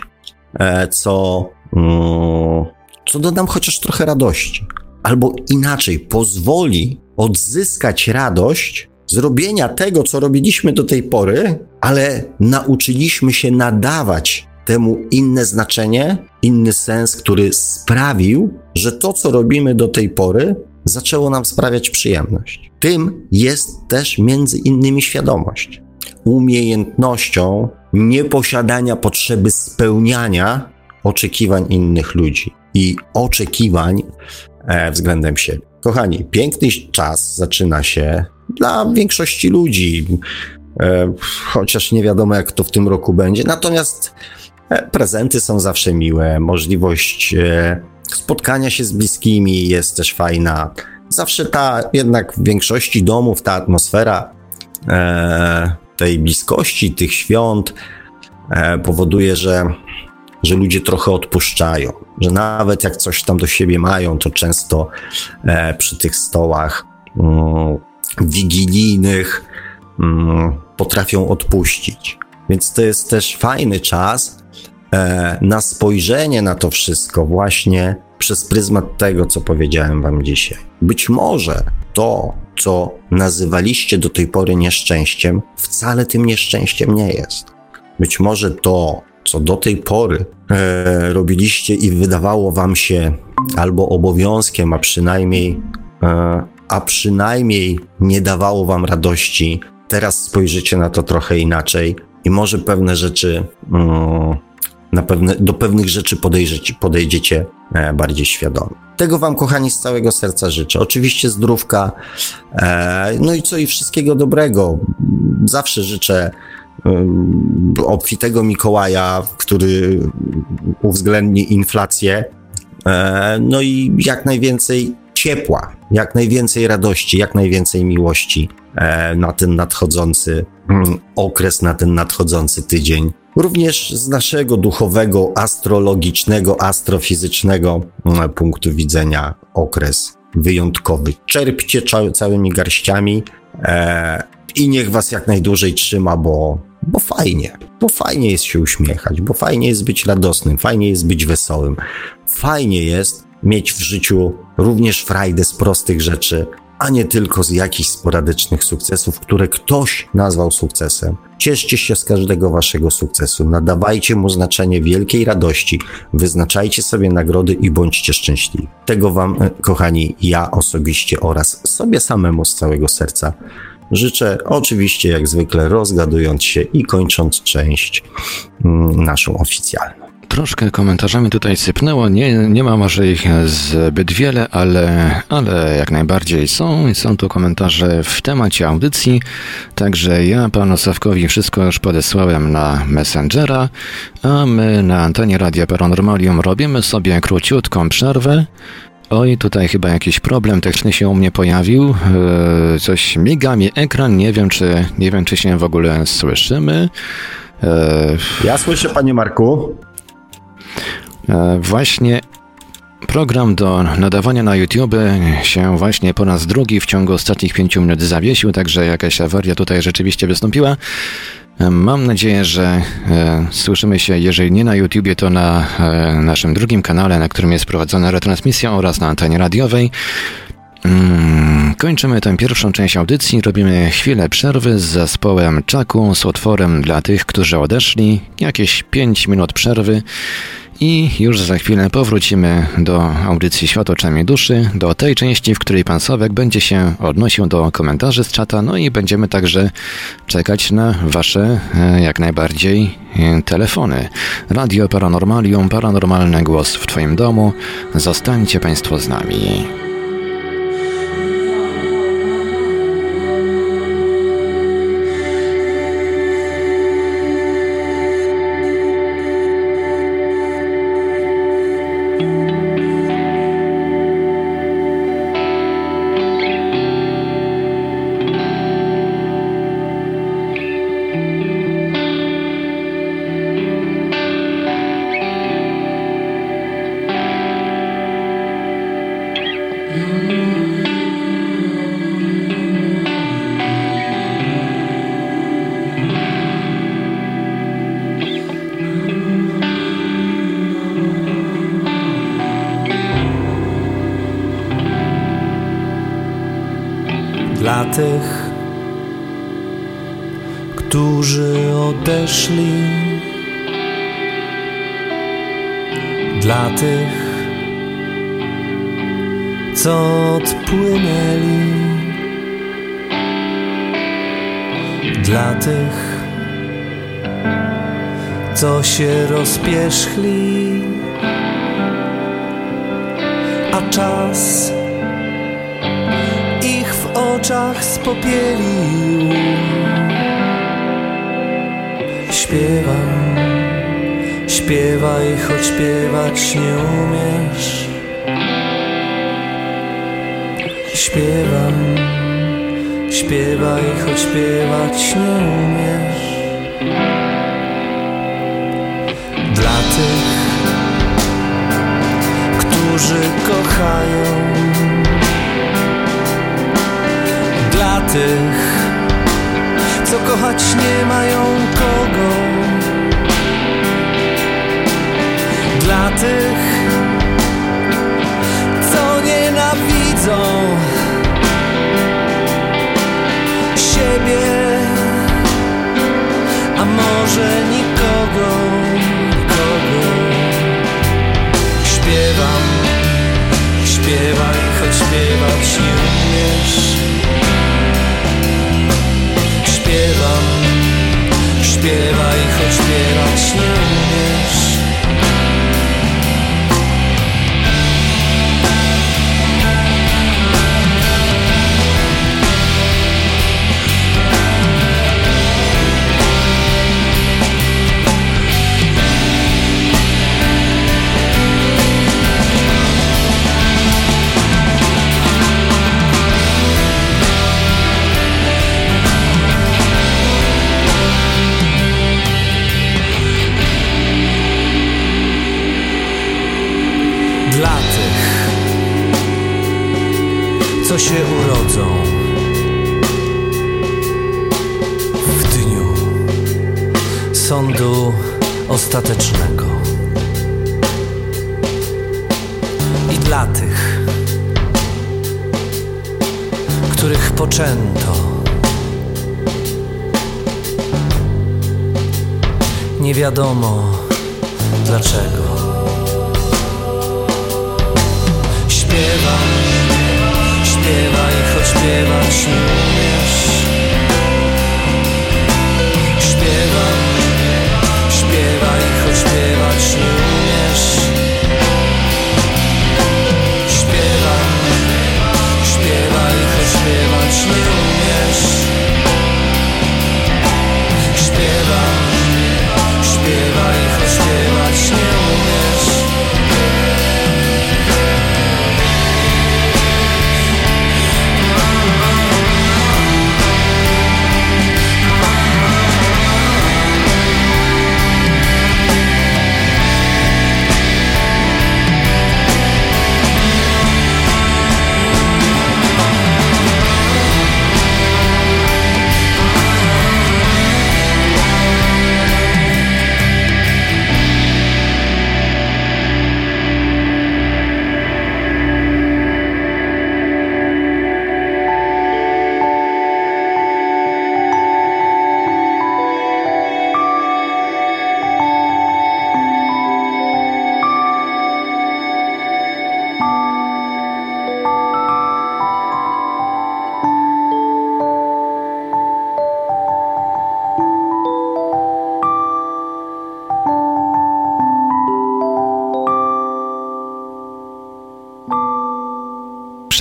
e, co, mm, co da nam chociaż trochę radości. Albo inaczej, pozwoli odzyskać radość z robienia tego, co robiliśmy do tej pory, ale nauczyliśmy się nadawać temu inne znaczenie, inny sens, który sprawił, że to, co robimy do tej pory, zaczęło nam sprawiać przyjemność. Tym jest też między innymi świadomość. Umiejętnością nieposiadania potrzeby spełniania oczekiwań innych ludzi i oczekiwań e, względem siebie. Kochani, piękny czas zaczyna się dla większości ludzi, e, chociaż nie wiadomo, jak to w tym roku będzie. Natomiast prezenty są zawsze miłe, możliwość e, spotkania się z bliskimi jest też fajna. Zawsze ta, jednak w większości domów ta atmosfera e, tej bliskości, tych świąt e, powoduje, że, że ludzie trochę odpuszczają. Że nawet jak coś tam do siebie mają, to często e, przy tych stołach mm, wigilijnych mm, potrafią odpuścić. Więc to jest też fajny czas e, na spojrzenie na to wszystko, właśnie przez pryzmat tego, co powiedziałem Wam dzisiaj. Być może to, co nazywaliście do tej pory nieszczęściem, wcale tym nieszczęściem nie jest. Być może to, co do tej pory e, robiliście i wydawało Wam się albo obowiązkiem, a przynajmniej, e, a przynajmniej nie dawało Wam radości, teraz spojrzycie na to trochę inaczej i może pewne rzeczy. Mm, na pewne, do pewnych rzeczy podejdziecie, podejdziecie bardziej świadomie. Tego Wam, kochani, z całego serca życzę. Oczywiście zdrówka, e, no i co i wszystkiego dobrego. Zawsze życzę obfitego Mikołaja, który uwzględni inflację, e, no i jak najwięcej ciepła, jak najwięcej radości, jak najwięcej miłości e, na ten nadchodzący mm, okres, na ten nadchodzący tydzień. Również z naszego duchowego, astrologicznego, astrofizycznego mm, punktu widzenia okres wyjątkowy. Czerpcie całymi garściami e, i niech was jak najdłużej trzyma, bo, bo fajnie, bo fajnie jest się uśmiechać, bo fajnie jest być radosnym, fajnie jest być wesołym, fajnie jest mieć w życiu również frajdę z prostych rzeczy, a nie tylko z jakichś sporadycznych sukcesów, które ktoś nazwał sukcesem. Cieszcie się z każdego waszego sukcesu, nadawajcie mu znaczenie wielkiej radości, wyznaczajcie sobie nagrody i bądźcie szczęśliwi. Tego wam, e, kochani, ja osobiście oraz sobie samemu z całego serca życzę, oczywiście jak zwykle rozgadując się i kończąc część mm, naszą oficjalną. Troszkę komentarzami tutaj sypnęło, nie, nie ma może ich zbyt wiele, ale, ale jak najbardziej są są tu komentarze w temacie audycji, także ja panu Sawkowi wszystko już podesłałem na Messengera, a my na antenie Radia Paranormalium robimy sobie króciutką przerwę, Oj, tutaj chyba jakiś problem techniczny się u mnie pojawił. Eee, coś miga mi ekran, nie wiem czy nie wiem czy się w ogóle słyszymy. Eee... Ja słyszę panie Marku. E, właśnie program do nadawania na YouTube się właśnie po raz drugi w ciągu ostatnich pięciu minut zawiesił, także jakaś awaria tutaj rzeczywiście wystąpiła. E, mam nadzieję, że e, słyszymy się, jeżeli nie na YouTubie, to na e, naszym drugim kanale, na którym jest prowadzona retransmisja oraz na antenie radiowej. Mm, kończymy tę pierwszą część audycji, robimy chwilę przerwy z zespołem Czaku, z utworem dla tych, którzy odeszli, jakieś 5 minut przerwy i już za chwilę powrócimy do audycji Świat oczami duszy, do tej części, w której pan Sławek będzie się odnosił do komentarzy z czata, no i będziemy także czekać na wasze e, jak najbardziej e, telefony. Radio Paranormalium, paranormalny głos w twoim domu. Zostańcie państwo z nami. Się rozpierzchli, a czas ich w oczach spopielił. Śpiewam, Śpiewaj, choć śpiewać nie umiesz. Śpiewam, śpiewaj, choć śpiewać nie umiesz.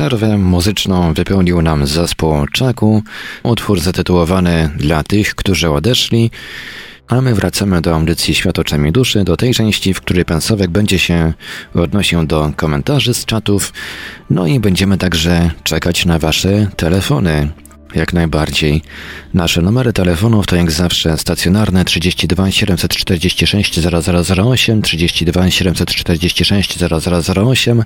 Przerwę muzyczną wypełnił nam zespół Czaku, utwór zatytułowany Dla tych, którzy odeszli, a my wracamy do audycji Świat oczami duszy, do tej części, w której pan Sławek będzie się odnosił do komentarzy z czatów, no i będziemy także czekać na wasze telefony. Jak najbardziej. Nasze numery telefonów to jak zawsze stacjonarne 32 746 0008, 32 746 0008,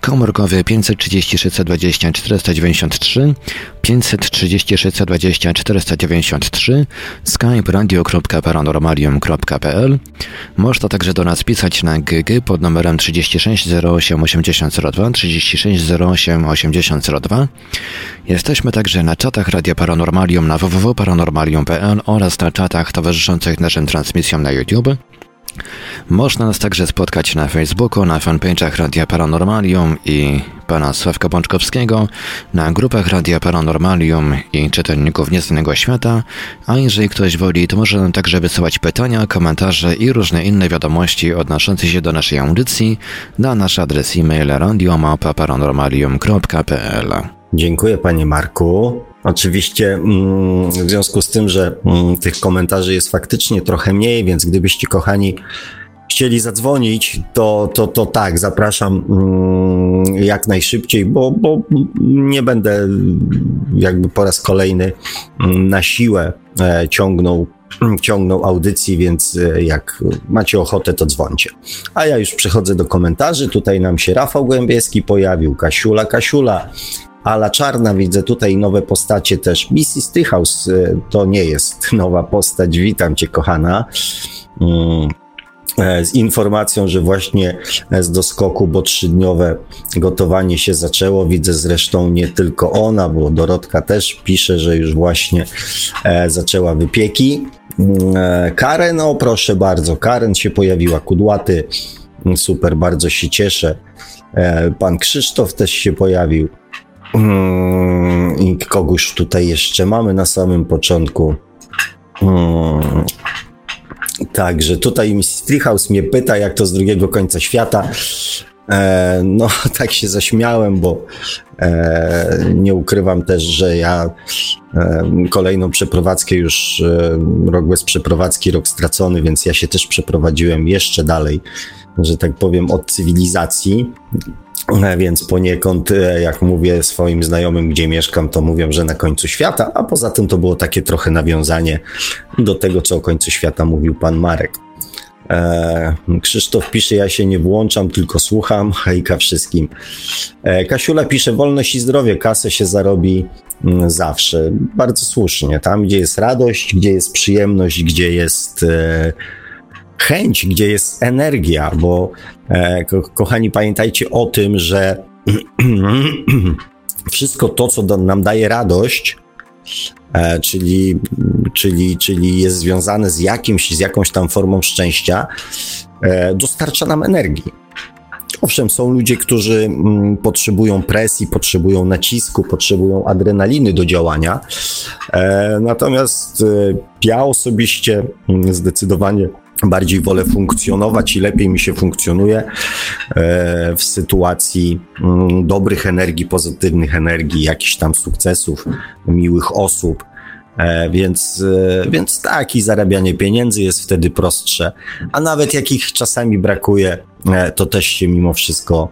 komórkowy 530 620 493, 530 620 493, skype radio.paranormalium.pl. Można także do nas pisać na GG pod numerem 36 08 8002, 36 08 8002. Jesteśmy także na czatach Radia Paranormalium na www.paranormalium.pl oraz na czatach towarzyszących naszym transmisjom na YouTube. Można nas także spotkać na Facebooku, na fanpage'ach Radia Paranormalium i pana Sławka Bączkowskiego, na grupach Radia Paranormalium i czytelników Nieznanego Świata, a jeżeli ktoś woli, to może nam także wysyłać pytania, komentarze i różne inne wiadomości odnoszące się do naszej audycji na nasz adres e-mail radiomapa.paranormalium.pl Dziękuję panie Marku. Oczywiście mm, w związku z tym, że mm, tych komentarzy jest faktycznie trochę mniej, więc gdybyście kochani chcieli zadzwonić, to, to, to tak, zapraszam mm, jak najszybciej, bo, bo nie będę jakby po raz kolejny na siłę e, ciągnął, ciągnął audycji, więc e, jak macie ochotę, to dzwońcie. A ja już przechodzę do komentarzy. Tutaj nam się Rafał Głębieski pojawił, Kasiula, Kasiula. Ala Czarna, widzę tutaj nowe postacie też. Missy Stychaus e, to nie jest nowa postać. Witam cię, kochana. Mm, e, z informacją, że właśnie z doskoku, bo trzydniowe gotowanie się zaczęło. Widzę zresztą nie tylko ona, bo Dorotka też pisze, że już właśnie e, zaczęła wypieki. Mm, Karen, o proszę bardzo, Karen się pojawiła, kudłaty, super, bardzo się cieszę. Pan Krzysztof też się pojawił. Mm, I kogoś tutaj jeszcze mamy na samym początku. Hmm. Także tutaj Miss Treehouse mnie pyta, jak to z drugiego końca świata. E, no, tak się zaśmiałem, bo e, nie ukrywam też, że ja e, kolejną przeprowadzkę już e, rok bez przeprowadzki, rok stracony, więc ja się też przeprowadziłem jeszcze dalej, że tak powiem, od cywilizacji. Więc poniekąd, e, jak mówię swoim znajomym, gdzie mieszkam, to mówią, że na końcu świata, a poza tym to było takie trochę nawiązanie do tego, co o końcu świata mówił pan Marek. E, Krzysztof pisze, ja się nie włączam, tylko słucham. Hejka wszystkim. E, Kasiula pisze, wolność i zdrowie, kasę się zarobi mm, zawsze. Bardzo słusznie. Tam, gdzie jest radość, gdzie jest przyjemność, gdzie jest chęć, gdzie jest energia, bo e, ko kochani, pamiętajcie o tym, że wszystko to, co nam daje radość, e, czyli, czyli, czyli jest związane z jakimś, z jakąś tam formą szczęścia, e, dostarcza nam energii. Owszem, są ludzie, którzy mm, potrzebują presji, potrzebują nacisku, potrzebują adrenaliny do działania. Natomiast ja osobiście mm, zdecydowanie bardziej wolę funkcjonować i lepiej mi się funkcjonuje e, w sytuacji mm, dobrych energii, pozytywnych energii, jakichś tam sukcesów, miłych osób. E, więc, e, więc tak, i zarabianie pieniędzy jest wtedy prostsze. A nawet jak ich czasami brakuje, to też się mimo wszystko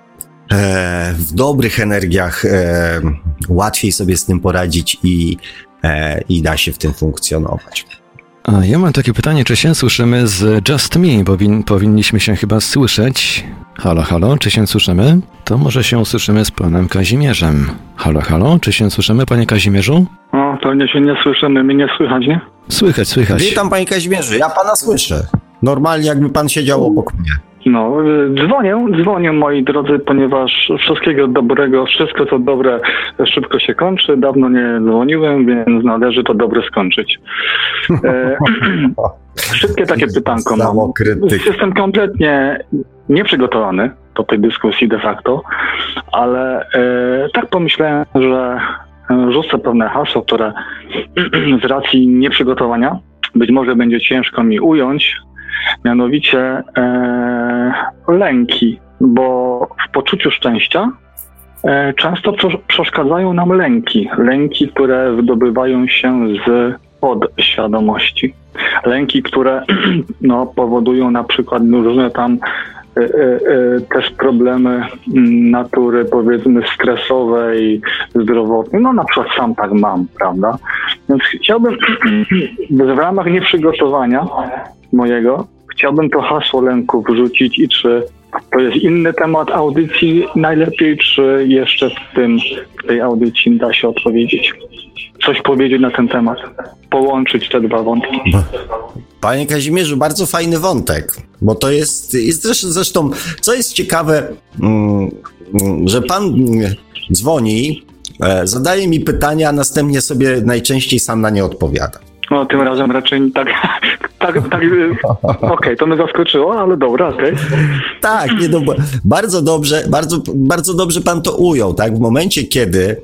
w dobrych energiach łatwiej sobie z tym poradzić i, i da się w tym funkcjonować. A ja mam takie pytanie, czy się słyszymy z Just Me? Powin, powinniśmy się chyba słyszeć. Halo, halo, czy się słyszymy? To może się usłyszymy z panem Kazimierzem. Halo, halo, czy się słyszymy, panie Kazimierzu? No, pewnie się nie słyszymy, mnie nie słychać, nie? Słychać, słychać. Witam, panie Kazimierzu, ja pana słyszę. Normalnie, jakby pan siedział obok mnie. No, y, dzwonię, dzwonię moi drodzy, ponieważ wszystkiego dobrego, wszystko co dobre szybko się kończy. Dawno nie dzwoniłem, więc należy to dobre skończyć. E, szybkie takie pytanko mam. Jestem kompletnie nieprzygotowany do tej dyskusji de facto, ale e, tak pomyślałem, że rzucę pewne hasło, które z racji nieprzygotowania być może będzie ciężko mi ująć, mianowicie e, lęki, bo w poczuciu szczęścia e, często przeszkadzają nam lęki. Lęki, które wydobywają się z podświadomości. Lęki, które no, powodują na przykład różne tam też problemy natury powiedzmy stresowej, zdrowotnej. No na przykład sam tak mam, prawda? Więc chciałbym w ramach nieprzygotowania mojego chciałbym to hasło lęku wrzucić i czy to jest inny temat audycji najlepiej, czy jeszcze w tym, w tej audycji da się odpowiedzieć? Coś powiedzieć na ten temat, połączyć te dwa wątki. Panie Kazimierzu, bardzo fajny wątek, bo to jest, jest zresztą, co jest ciekawe, mm, że pan dzwoni, e, zadaje mi pytania, a następnie sobie najczęściej sam na nie odpowiada. No, tym razem raczej tak, tak, tak okej, okay, to mnie zaskoczyło, ale dobra, okej. Okay. Tak, nie, no, bardzo dobrze, bardzo, bardzo dobrze pan to ujął, tak? W momencie, kiedy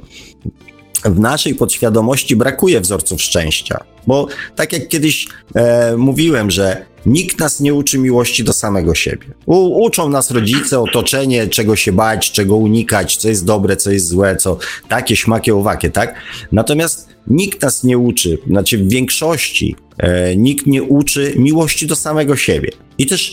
w naszej podświadomości brakuje wzorców szczęścia. Bo tak jak kiedyś e, mówiłem, że nikt nas nie uczy miłości do samego siebie. U, uczą nas rodzice, otoczenie, czego się bać, czego unikać, co jest dobre, co jest złe, co takie, śmakie, owakie, tak? Natomiast nikt nas nie uczy, znaczy w większości e, nikt nie uczy miłości do samego siebie. I też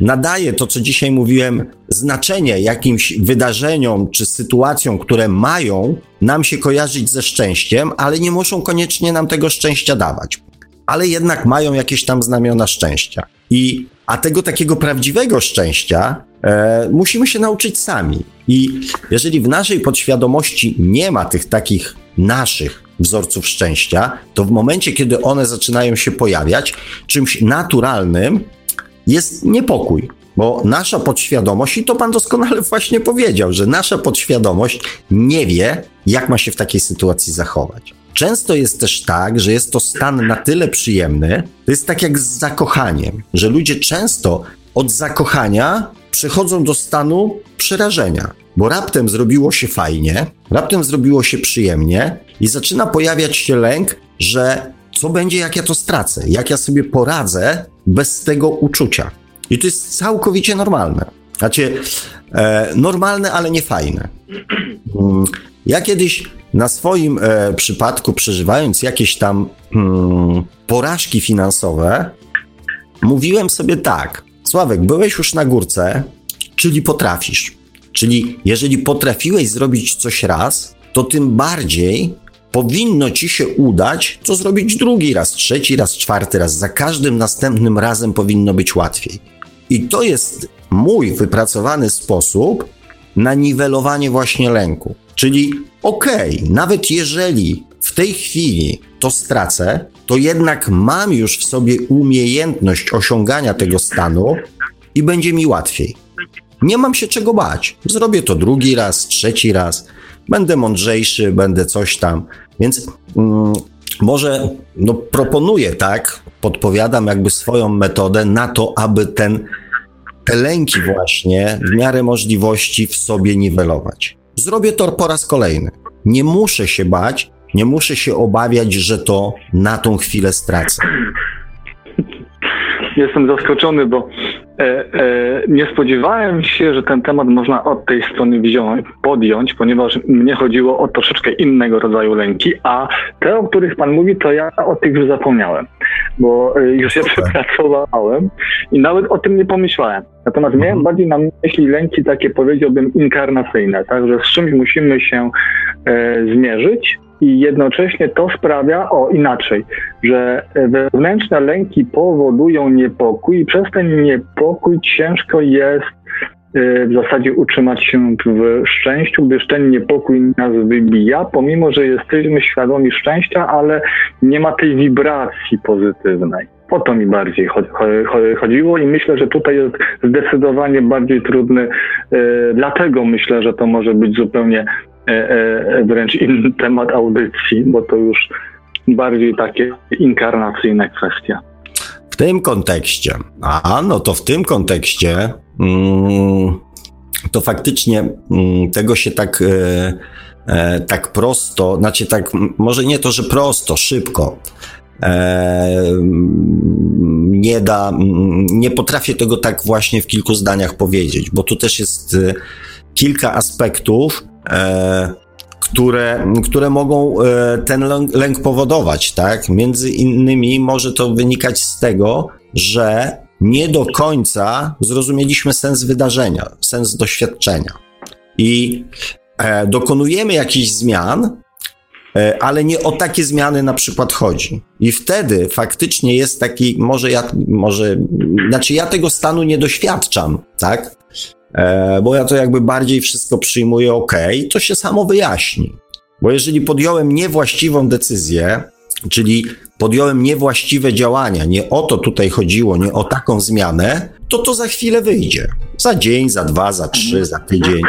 nadaje to, co dzisiaj mówiłem, znaczenie jakimś wydarzeniom czy sytuacjom, które mają nam się kojarzyć ze szczęściem, ale nie muszą koniecznie nam tego szczęścia dawać. Ale jednak mają jakieś tam znamiona szczęścia. I, a tego takiego prawdziwego szczęścia e, musimy się nauczyć sami. I jeżeli w naszej podświadomości nie ma tych takich naszych wzorców szczęścia, to w momencie, kiedy one zaczynają się pojawiać, czymś naturalnym jest niepokój. Bo nasza podświadomość, i to pan doskonale właśnie powiedział, że nasza podświadomość nie wie, jak ma się w takiej sytuacji zachować. Często jest też tak, że jest to stan na tyle przyjemny, to jest tak jak z zakochaniem, że ludzie często od zakochania przechodzą do stanu przerażenia, bo raptem zrobiło się fajnie, raptem zrobiło się przyjemnie i zaczyna pojawiać się lęk, że co będzie, jak ja to stracę, jak ja sobie poradzę bez tego uczucia. I to jest całkowicie normalne. Znaczy, e, normalne, ale nie fajne. Mm, ja kiedyś na swoim e, przypadku, przeżywając jakieś tam mm, porażki finansowe, mówiłem sobie tak: Sławek, byłeś już na górce, czyli potrafisz. Czyli jeżeli potrafiłeś zrobić coś raz, to tym bardziej powinno ci się udać to zrobić drugi raz, trzeci raz, czwarty raz. Za każdym następnym razem powinno być łatwiej. I to jest mój wypracowany sposób na niwelowanie właśnie lęku. Czyli okej, okay, nawet jeżeli w tej chwili to stracę, to jednak mam już w sobie umiejętność osiągania tego stanu i będzie mi łatwiej. Nie mam się czego bać. Zrobię to drugi raz, trzeci raz. Będę mądrzejszy, będę coś tam. Więc mm, może no, proponuję, tak? Podpowiadam jakby swoją metodę na to, aby ten, te lęki właśnie w miarę możliwości w sobie niwelować. Zrobię to po raz kolejny. Nie muszę się bać, nie muszę się obawiać, że to na tą chwilę stracę. Jestem zaskoczony, bo nie spodziewałem się, że ten temat można od tej strony wziąć, podjąć, ponieważ mnie chodziło o troszeczkę innego rodzaju lęki, a te, o których Pan mówi, to ja o tych już zapomniałem, bo e, już je przepracowałem i nawet o tym nie pomyślałem. Natomiast miałem mhm. bardziej na myśli lęki takie, powiedziałbym, inkarnacyjne, tak, że z czymś musimy się e, zmierzyć, i jednocześnie to sprawia, o inaczej, że wewnętrzne lęki powodują niepokój i przez ten niepokój ciężko jest y, w zasadzie utrzymać się w szczęściu, gdyż ten niepokój nas wybija, pomimo, że jesteśmy świadomi szczęścia, ale nie ma tej wibracji pozytywnej. O to mi bardziej chodziło i myślę, że tutaj jest zdecydowanie bardziej trudny, y, dlatego myślę, że to może być zupełnie E, e, wręcz inny temat audycji, bo to już bardziej takie inkarnacyjne kwestia. W tym kontekście, a no to w tym kontekście, mm, to faktycznie mm, tego się tak, e, tak prosto, znaczy tak, może nie to, że prosto, szybko, nie da, nie potrafię tego tak właśnie w kilku zdaniach powiedzieć, bo tu też jest kilka aspektów, e, które, które mogą e, ten lęk powodować, tak? Między innymi może to wynikać z tego, że nie do końca zrozumieliśmy sens wydarzenia, sens doświadczenia. I e, dokonujemy jakichś zmian, ale nie o takie zmiany na przykład chodzi. I wtedy faktycznie jest taki, może ja, może, znaczy ja tego stanu nie doświadczam, tak? E, bo ja to jakby bardziej wszystko przyjmuję ok, to się samo wyjaśni. Bo jeżeli podjąłem niewłaściwą decyzję, czyli podjąłem niewłaściwe działania, nie o to tutaj chodziło, nie o taką zmianę, to to za chwilę wyjdzie. Za dzień, za dwa, za trzy, za tydzień.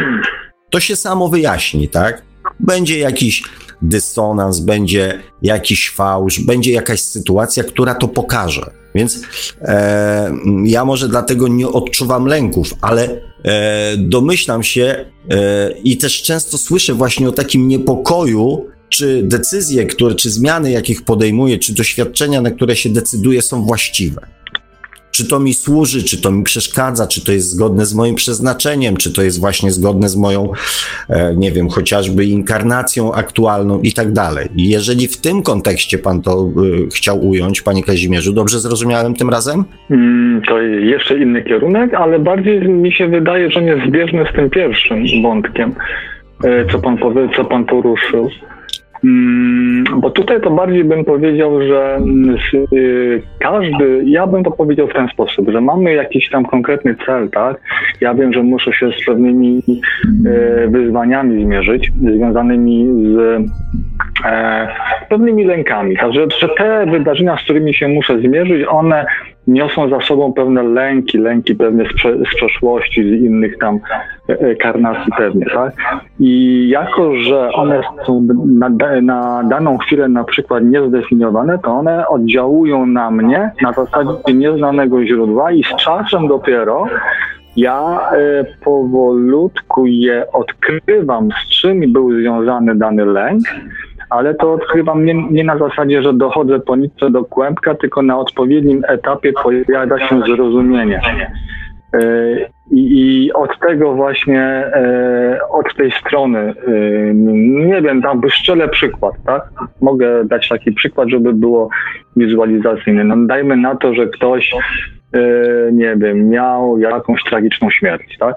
To się samo wyjaśni, tak? Będzie jakiś dysonans, będzie jakiś fałsz, będzie jakaś sytuacja, która to pokaże. Więc e, ja może dlatego nie odczuwam lęków, ale e, domyślam się e, i też często słyszę właśnie o takim niepokoju, czy decyzje, które, czy zmiany, jakich podejmuję, czy doświadczenia, na które się decyduje, są właściwe. Czy to mi służy, czy to mi przeszkadza, czy to jest zgodne z moim przeznaczeniem, czy to jest właśnie zgodne z moją, e, nie wiem, chociażby inkarnacją aktualną i tak dalej. Jeżeli w tym kontekście pan to y, chciał ująć, panie Kazimierzu, dobrze zrozumiałem tym razem? Mm, To jeszcze inny kierunek, ale bardziej mi się wydaje, że nie zbieżny z tym pierwszym wątkiem, e, co pan, powie, co pan poruszył. Mm, Bo tutaj to bardziej bym powiedział, że mm, y, każdy, ja bym to powiedział w ten sposób, że mamy jakiś tam konkretny cel, tak? Ja wiem, że muszę się z pewnymi e, wyzwaniami zmierzyć, związanymi z e, pewnymi lękami. Także że te wydarzenia, z którymi się muszę zmierzyć, one niosą za sobą pewne lęki, lęki pewnie z, z przeszłości, z innych tam e, e, karnacji pewnie, tak? I jako, że one są na, na daną chwilę na przykład niezdefiniowane, to one oddziałują na mnie na zasadzie nieznanego źródła i z czasem dopiero ja e, powolutku je odkrywam, z czym był związany dany lęk, ale to odkrywam nie, nie na zasadzie, że dochodzę po nitce do kłębka, tylko na odpowiednim etapie pojawia się zrozumienie. E, I, od tego właśnie, e, od tej strony, nie wiem, tam wyszczelę przykład, tak? Mogę dać taki przykład, żeby było wizualizacyjne. No, dajmy na to, że ktoś, nie wiem, miał jakąś tragiczną śmierć, tak?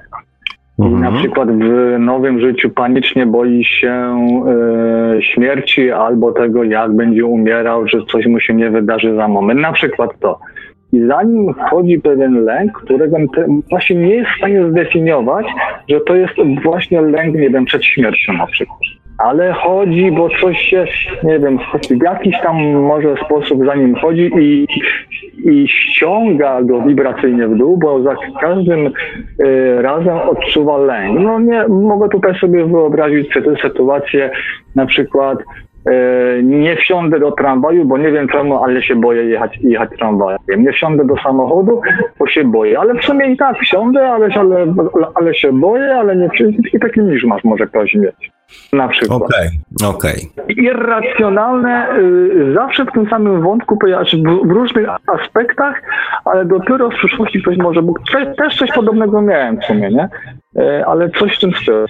I na przykład w nowym życiu panicznie boi się e, śmierci albo tego, jak będzie umierał, że coś mu się nie wydarzy za moment. Na przykład to. I zanim wchodzi pewien lęk, którego właśnie nie jest w stanie zdefiniować, że to jest właśnie lęk, nie wiem, przed śmiercią na przykład. Ale chodzi, bo coś się, nie wiem, w jakiś tam może sposób za nim chodzi i, i ściąga go wibracyjnie w dół, bo za każdym e, razem odczuwa lęk. No nie, mogę tutaj sobie wyobrazić tę sytuację, na przykład e, nie wsiądę do tramwaju, bo nie wiem czemu, ale się boję jechać, jechać tramwajem. Nie wsiądę do samochodu, bo się boję, ale w sumie i tak wsiądę, ale, ale, ale się boję, ale nie i taki miszmasz może ktoś mieć. Na przykład Okej, okej. irracjonalne y, zawsze w tym samym wątku, pojawiać w, w różnych aspektach, ale dopiero w przyszłości ktoś może, bo te- też coś podobnego miałem w sumie, nie? E, Ale coś w tym stylu.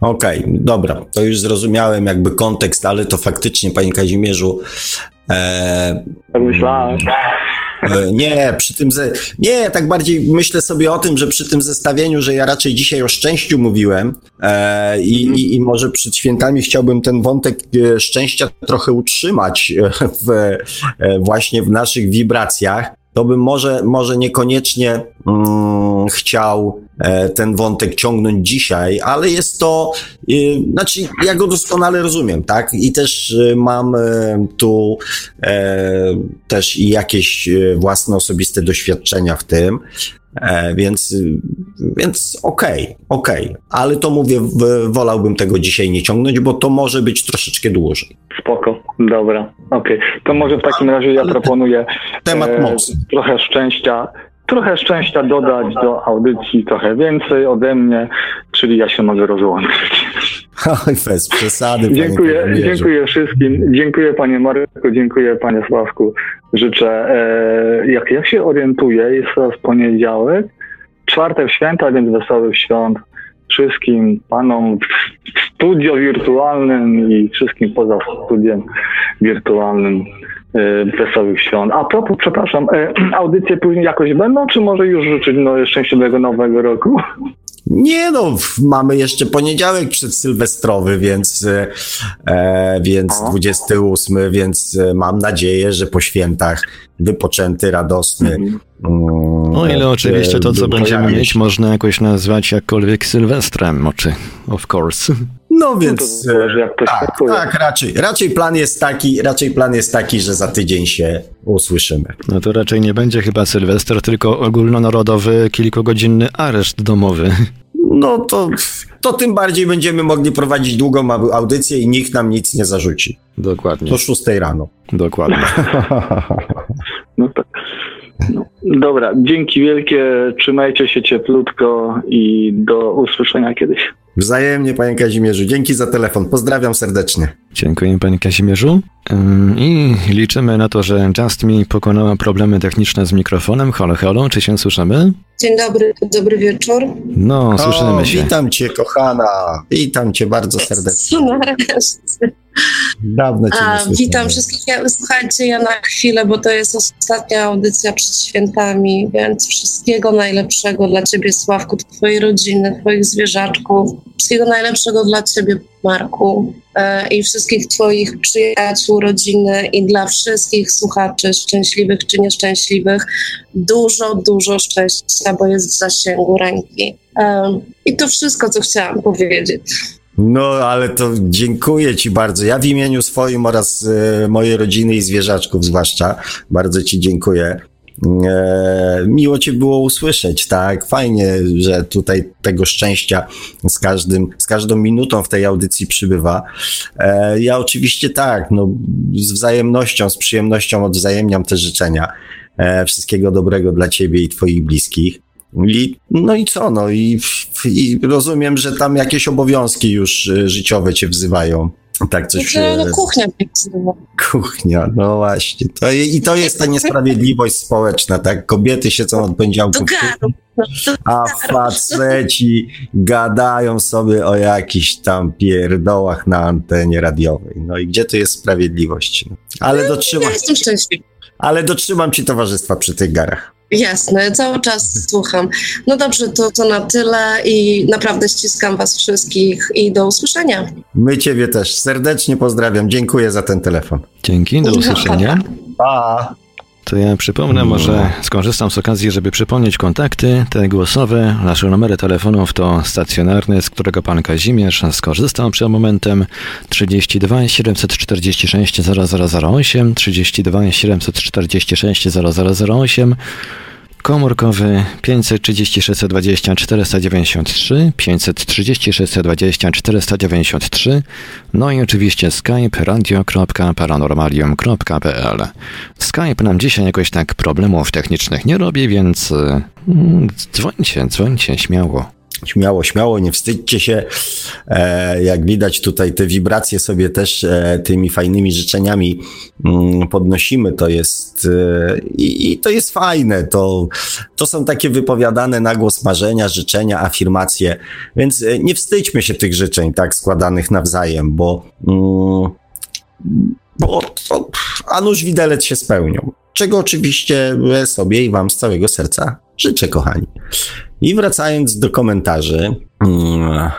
Okej, dobra, to już zrozumiałem jakby kontekst, ale to faktycznie, panie Kazimierzu, e, Tak myślałem. E, Nie, przy tym, ze... nie, tak bardziej myślę sobie o tym, że przy tym zestawieniu, że ja raczej dzisiaj o szczęściu mówiłem e, i, i, i może przed świętami chciałbym ten wątek e, szczęścia trochę utrzymać e, w, właśnie w naszych wibracjach, to bym może, może niekoniecznie mm, chciał e, ten wątek ciągnąć dzisiaj, ale jest to, e, znaczy ja go doskonale rozumiem, tak? I też e, mam e, tu też i jakieś własne osobiste doświadczenia w tym. E, więc, więc okej, okej, ale to mówię, w, wolałbym tego dzisiaj nie ciągnąć, bo to może być troszeczkę dłużej. Spoko, dobra, okej. To może w takim razie ja proponuję Temat e, trochę szczęścia, trochę szczęścia dodać do audycji, trochę więcej ode mnie, czyli ja się mogę rozłączyć. Oj, bez przesady. Dziękuję, dziękuję wszystkim. Dziękuję panie Marku, dziękuję panie Sławku. Życzę, e, jak, jak się orientuję, jest teraz poniedziałek, czwartek święta, więc wesołych świąt wszystkim panom w studio wirtualnym i wszystkim poza studiem wirtualnym e, wesołych świąt. A propos, przepraszam, e, audycje później jakoś będą, czy może już życzyć no, szczęśliwego nowego roku? Nie no, mamy jeszcze poniedziałek przedsylwestrowy, więc, e, e, więc O. 28, więc e, mam nadzieję, że po świętach wypoczęty, radosny. mm, O ile oczywiście to, co e, będziemy mieć, można jakoś nazwać jakkolwiek Sylwestrem, oczy, of course. No to więc zależy, jak to tak, tak, raczej, raczej plan jest taki, raczej plan jest taki, że za tydzień się usłyszymy. No to raczej nie będzie chyba Sylwester, tylko ogólnonarodowy, kilkugodzinny areszt domowy. No to, to tym bardziej będziemy mogli prowadzić długą au- audycję i nikt nam nic nie zarzuci. Dokładnie, Do 6 rano. dokładnie. No tak. No. Dobra, dzięki wielkie, trzymajcie się cieplutko i do usłyszenia kiedyś. Wzajemnie, panie Kazimierzu. Dzięki za telefon. Pozdrawiam serdecznie. Dziękuję panie Kazimierzu. I liczymy na to, że Just Me pokonała problemy techniczne z mikrofonem. Halo, halo, czy się słyszymy? Dzień dobry, dobry wieczór. No, słyszymy o, się. Witam cię, kochana. Witam cię bardzo serdecznie. Co nareszcie. Dawno cię A, nie słyszałem. witam wszystkich. Ja, słuchajcie, ja na chwilę, bo to jest ostatnia audycja przed świętami, więc wszystkiego najlepszego dla ciebie, Sławku, twojej rodziny, twoich zwierzaczków. Wszystkiego najlepszego dla ciebie, Marku, e, i wszystkich twoich przyjaciół, rodziny i dla wszystkich słuchaczy, szczęśliwych czy nieszczęśliwych. Dużo, dużo szczęścia, bo jest w zasięgu ręki. E, I to wszystko, co chciałam powiedzieć. No, ale to dziękuję Ci bardzo. Ja w imieniu swoim oraz e, mojej rodziny i zwierzaczków zwłaszcza bardzo Ci dziękuję. E, miło Cię było usłyszeć, tak? Fajnie, że tutaj tego szczęścia z każdym, z każdą minutą w tej audycji przybywa. E, ja oczywiście tak, no, z wzajemnością, z przyjemnością odwzajemniam te życzenia. E, wszystkiego dobrego dla Ciebie i Twoich bliskich. I, no i co, no i, i rozumiem, że tam jakieś obowiązki już e, życiowe cię wzywają. Tak coś. No, kuchnia kuchnia, no właśnie. To, I to jest ta niesprawiedliwość społeczna, tak? Kobiety siedzą od poniedziałku, a faceci gadają sobie o jakichś tam pierdołach na antenie radiowej. No i gdzie tu jest sprawiedliwość? No. Ale Ja dotrzymam, ale dotrzymam ci towarzystwa przy tych garach. Jasne, cały czas słucham. No dobrze, to, to na tyle i naprawdę ściskam Was wszystkich i do usłyszenia. My ciebie też serdecznie pozdrawiam. Dziękuję za ten telefon. Dzięki, do usłyszenia. Pa! To ja przypomnę, może skorzystam z okazji, żeby przypomnieć kontakty. Te głosowe. Nasze numery telefonów to stacjonarny, z którego pan Kazimierz skorzystał przed momentem. 32 746 0008, 32 746 0008, komórkowy 530 620 493, 530 620 493, no i oczywiście skype radio.paranormalium.pl. Skype nam dzisiaj jakoś tak problemów technicznych nie robi, więc mm, dzwońcie, dzwońcie śmiało. Śmiało, śmiało, nie wstydźcie się. E, jak widać tutaj te wibracje sobie też e, tymi fajnymi życzeniami mm, podnosimy, to jest e, i, to jest fajne. To, to są takie wypowiadane na głos marzenia, życzenia, afirmacje, więc nie wstydźmy się tych życzeń tak składanych nawzajem, bo, mm, bo to, a nuż widelec się spełnią. Czego oczywiście sobie i wam z całego serca życzę, kochani. I wracając do komentarzy, mm,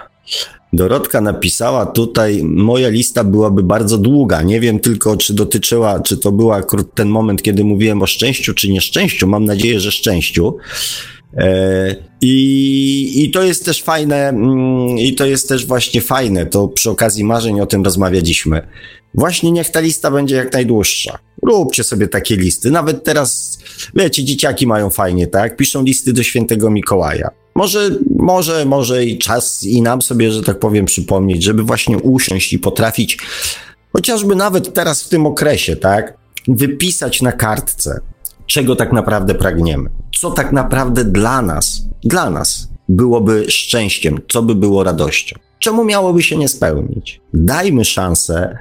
Dorotka napisała tutaj, moja lista byłaby bardzo długa. Nie wiem tylko, czy dotyczyła, czy to był akurat ten moment, kiedy mówiłem o szczęściu, czy nieszczęściu. Mam nadzieję, że szczęściu. E, I, I to jest też fajne, mm, i to jest też właśnie fajne. To przy okazji marzeń o tym rozmawialiśmy. Właśnie niech ta lista będzie jak najdłuższa. Róbcie sobie takie listy. Nawet teraz, wiecie, dzieciaki mają fajnie, tak? Piszą listy do świętego Mikołaja. Może, może, może i czas i nam sobie, że tak powiem, przypomnieć, żeby właśnie usiąść i potrafić, chociażby nawet teraz w tym okresie, tak? Wypisać na kartce, czego tak naprawdę pragniemy. Co tak naprawdę dla nas, dla nas byłoby szczęściem, co by było radością. Czemu miałoby się nie spełnić? Dajmy szansę,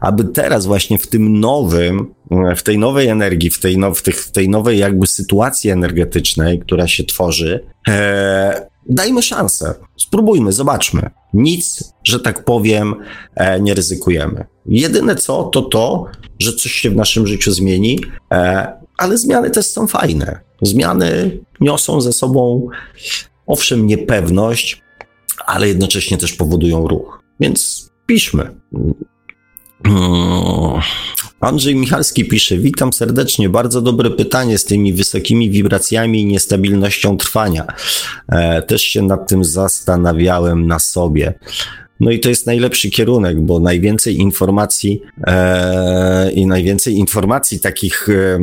aby teraz właśnie w tym nowym, w tej nowej energii, w tej, now, w tych, w tej nowej jakby sytuacji energetycznej, która się tworzy, e, dajmy szansę. Spróbujmy, zobaczmy. Nic, że tak powiem, e, nie ryzykujemy. Jedyne co, to to, że coś się w naszym życiu zmieni, e, ale zmiany też są fajne. Zmiany niosą ze sobą, owszem, niepewność, ale jednocześnie też powodują ruch. Więc piszmy. Andrzej Michalski pisze: Witam serdecznie. Bardzo dobre pytanie z tymi wysokimi wibracjami i niestabilnością trwania. E, też się nad tym zastanawiałem na sobie. No i to jest najlepszy kierunek, bo najwięcej informacji e, i najwięcej informacji takich e,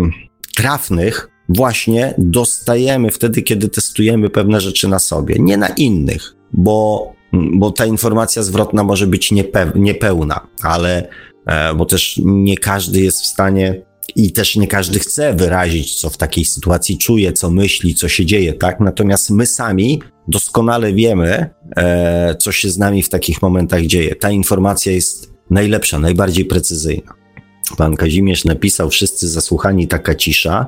trafnych właśnie dostajemy wtedy, kiedy testujemy pewne rzeczy na sobie, nie na innych, bo, bo ta informacja zwrotna może być niepe, niepełna, ale e, bo też nie każdy jest w stanie i też nie każdy chce wyrazić, co w takiej sytuacji czuje, co myśli, co się dzieje, tak? Natomiast my sami doskonale wiemy, e, co się z nami w takich momentach dzieje. Ta informacja jest najlepsza, najbardziej precyzyjna. Pan Kazimierz napisał, wszyscy zasłuchani, taka cisza.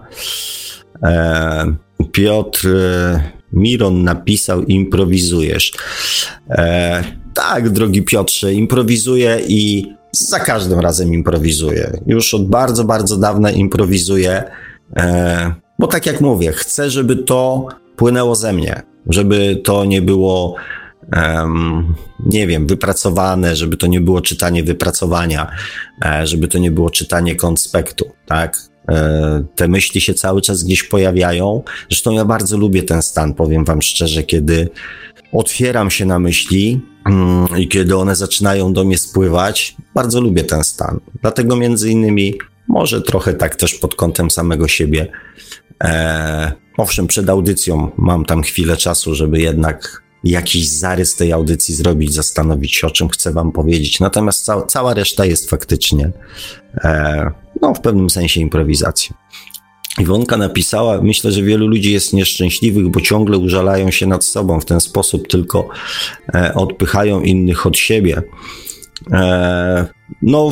E, Piotr e, Miron napisał, improwizujesz. E, tak, drogi Piotrze, improwizuję i za każdym razem improwizuję. Już od bardzo, bardzo dawna improwizuję, e, bo tak jak mówię, chcę, żeby to płynęło ze mnie, żeby to nie było, um, nie wiem, wypracowane, żeby to nie było czytanie wypracowania, e, żeby to nie było czytanie konspektu, tak? E, te myśli się cały czas gdzieś pojawiają. Zresztą ja bardzo lubię ten stan, powiem Wam szczerze, kiedy otwieram się na myśli mm, i kiedy one zaczynają do mnie spływać. Bardzo lubię ten stan. Dlatego między innymi, może trochę tak też pod kątem samego siebie. E, owszem, przed audycją mam tam chwilę czasu, żeby jednak jakiś zarys tej audycji zrobić, zastanowić się, o czym chcę Wam powiedzieć. Natomiast ca cała reszta jest faktycznie, e, no, w pewnym sensie improwizacją. Iwonka napisała, myślę, że wielu ludzi jest nieszczęśliwych, bo ciągle użalają się nad sobą, w ten sposób tylko e, odpychają innych od siebie. E, no,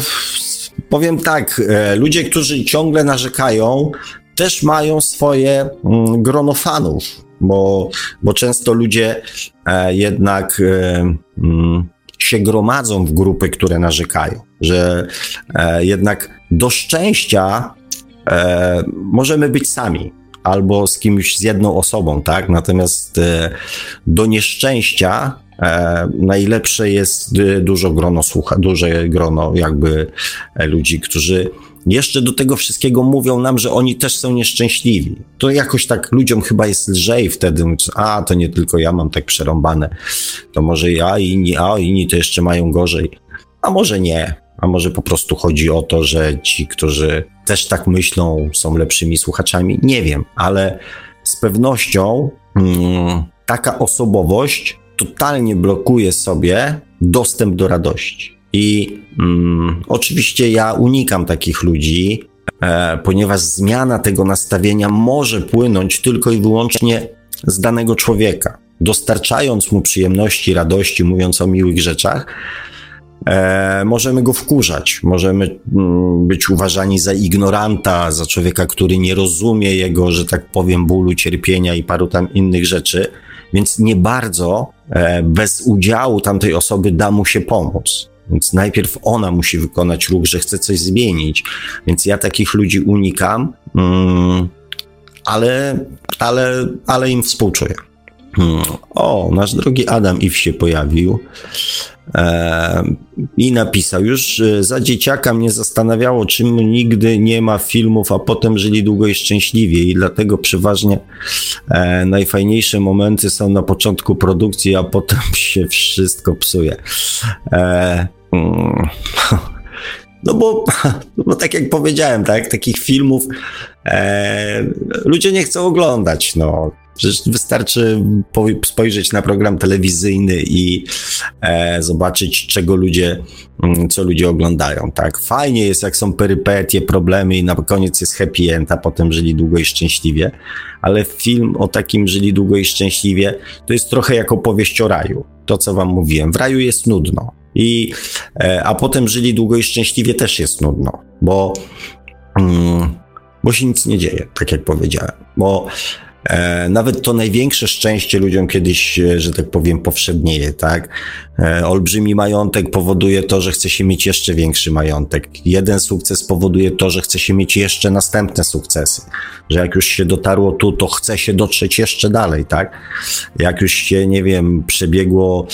powiem tak, e, ludzie, którzy ciągle narzekają, też mają swoje mm, grono fanów, bo, bo często ludzie e, jednak e, mm, się gromadzą w grupy, które narzekają, że e, jednak do szczęścia możemy być sami albo z kimś, z jedną osobą, tak? Natomiast do nieszczęścia najlepsze jest dużo grono słucha, duże grono jakby ludzi, którzy jeszcze do tego wszystkiego mówią nam, że oni też są nieszczęśliwi. To jakoś tak ludziom chyba jest lżej wtedy, a to nie tylko ja mam tak przerąbane, to może ja i inni, a inni to jeszcze mają gorzej. A może nie, a może po prostu chodzi o to, że ci, którzy też tak myślą, są lepszymi słuchaczami. Nie wiem, ale z pewnością mm, taka osobowość totalnie blokuje sobie dostęp do radości. I mm, oczywiście ja unikam takich ludzi, e, ponieważ zmiana tego nastawienia może płynąć tylko i wyłącznie z danego człowieka. Dostarczając mu przyjemności, radości, mówiąc o miłych rzeczach, e, możemy go wkurzać, możemy mm, być uważani za ignoranta, za człowieka, który nie rozumie jego, że tak powiem, bólu, cierpienia i paru tam innych rzeczy, więc nie bardzo e, bez udziału tamtej osoby da mu się pomóc. Więc najpierw ona musi wykonać ruch, że chce coś zmienić. Więc ja takich ludzi unikam, mm, ale, ale, ale im współczuję. Hmm. O, nasz drogi Adam Iw się pojawił e, i napisał już za dzieciaka mnie zastanawiało, czym nigdy nie ma filmów, a potem żyli długo i szczęśliwie i dlatego przeważnie e, najfajniejsze momenty są na początku produkcji, a potem się wszystko psuje. Mm, no bo, no tak jak powiedziałem, tak, takich filmów e, ludzie nie chcą oglądać, no. Przecież wystarczy spojrzeć na program telewizyjny i e, zobaczyć, czego ludzie, mm, co ludzie oglądają, tak? Fajnie jest, jak są perypetie, problemy i na koniec jest happy end, a potem żyli długo i szczęśliwie, ale film o takim żyli długo i szczęśliwie to jest trochę jak opowieść o raju. To, co wam mówiłem. W raju jest nudno. I, e, a potem żyli długo i szczęśliwie też jest nudno, bo, mm, bo się nic nie dzieje, tak jak powiedziałem. Bo nawet to największe szczęście ludziom kiedyś, e, że tak powiem, powszednieje, tak? E, olbrzymi majątek powoduje to, że chce się mieć jeszcze większy majątek. Jeden sukces powoduje to, że chce się mieć jeszcze następne sukcesy. Że jak już się dotarło tu, to chce się dotrzeć jeszcze dalej, tak? Jak już się, nie wiem, przebiegło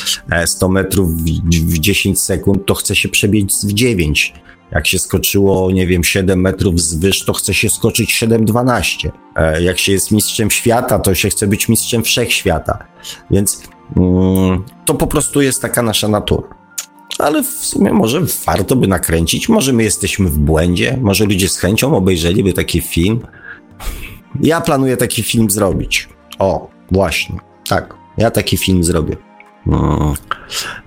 100 metrów w 10 sekund, to chce się przebiec w 9 jak się skoczyło, nie wiem, 7 metrów z wyż, to chce się skoczyć 7,12. E, jak się jest mistrzem świata, to się chce być mistrzem wszechświata. Więc mm, to po prostu jest taka nasza natura. Ale w sumie może warto by nakręcić, może my jesteśmy w błędzie, może ludzie z chęcią obejrzeliby taki film. Ja planuję taki film zrobić. O, właśnie, tak, ja taki film zrobię.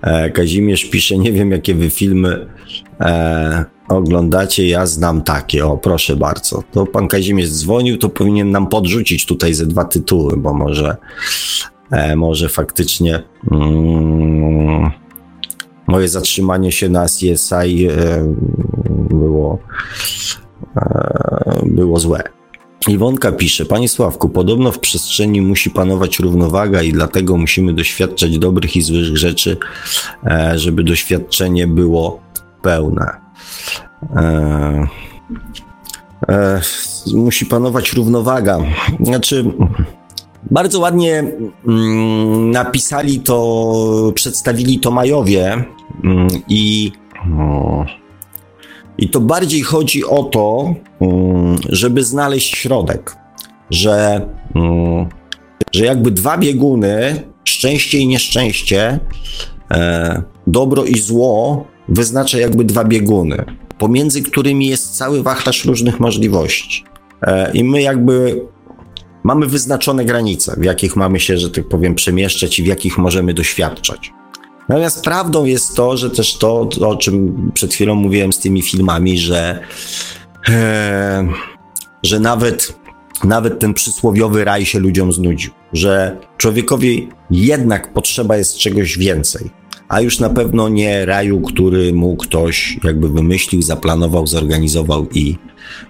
E, Kazimierz pisze, nie wiem jakie wy filmy e, oglądacie, ja znam takie. O, proszę bardzo. To pan Kazimierz dzwonił, to powinien nam podrzucić tutaj ze dwa tytuły, bo może, e, może faktycznie mm, moje zatrzymanie się na CSI e, było, e, było złe. Iwonka pisze, Panie Sławku, podobno w przestrzeni musi panować równowaga i dlatego musimy doświadczać dobrych i złych rzeczy, e, żeby doświadczenie było pełne. E, e, musi panować równowaga. Znaczy, bardzo ładnie mm, napisali to, przedstawili to Majowie mm, i. O, i to bardziej chodzi o to, mm, żeby znaleźć środek, że, mm, że jakby dwa bieguny, szczęście i nieszczęście, e, dobro i zło, wyznacza jakby dwa bieguny, pomiędzy którymi jest cały wachlarz różnych możliwości. E, I my jakby mamy wyznaczone granice, w jakich mamy się, że tak powiem, przemieszczać i w jakich możemy doświadczać. Natomiast prawdą jest to, że też to, o czym przed chwilą mówiłem z tymi filmami, że, e, że nawet, nawet ten przysłowiowy raj się ludziom znudził, że człowiekowi jednak potrzeba jest czegoś więcej. A już na pewno nie raju, który mu ktoś jakby wymyślił, zaplanował, zorganizował i,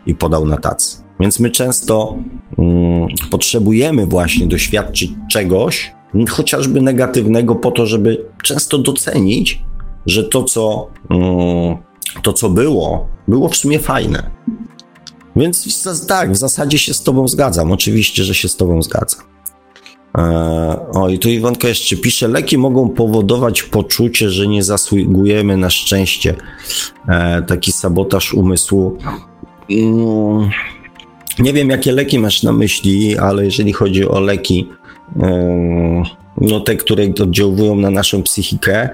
i podał na tacy. Więc my często mm, potrzebujemy właśnie doświadczyć czegoś, chociażby negatywnego, po to, żeby często docenić, że to, co, mm, to, co było, było w sumie fajne. Więc tak, w zasadzie się z Tobą zgadzam. Oczywiście, że się z Tobą zgadzam. Eee, o, i tu Iwonka jeszcze pisze, leki mogą powodować poczucie, że nie zasługujemy na szczęście. Eee, taki sabotaż umysłu. Mm, nie wiem, jakie leki masz na myśli, ale jeżeli chodzi o leki, no te, które oddziałują na naszą psychikę,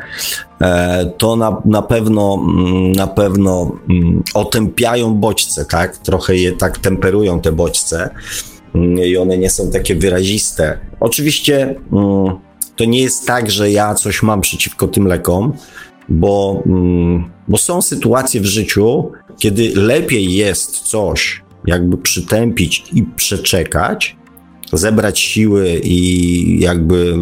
e, to na, na pewno mm, na pewno mm, otępiają bodźce, tak? Trochę je tak temperują te bodźce mm, i one nie są takie wyraziste. Oczywiście to nie jest tak, że ja coś mam przeciwko tym lekom, bo, bo są sytuacje w życiu, kiedy lepiej jest coś jakby przytępić i przeczekać, zebrać siły i jakby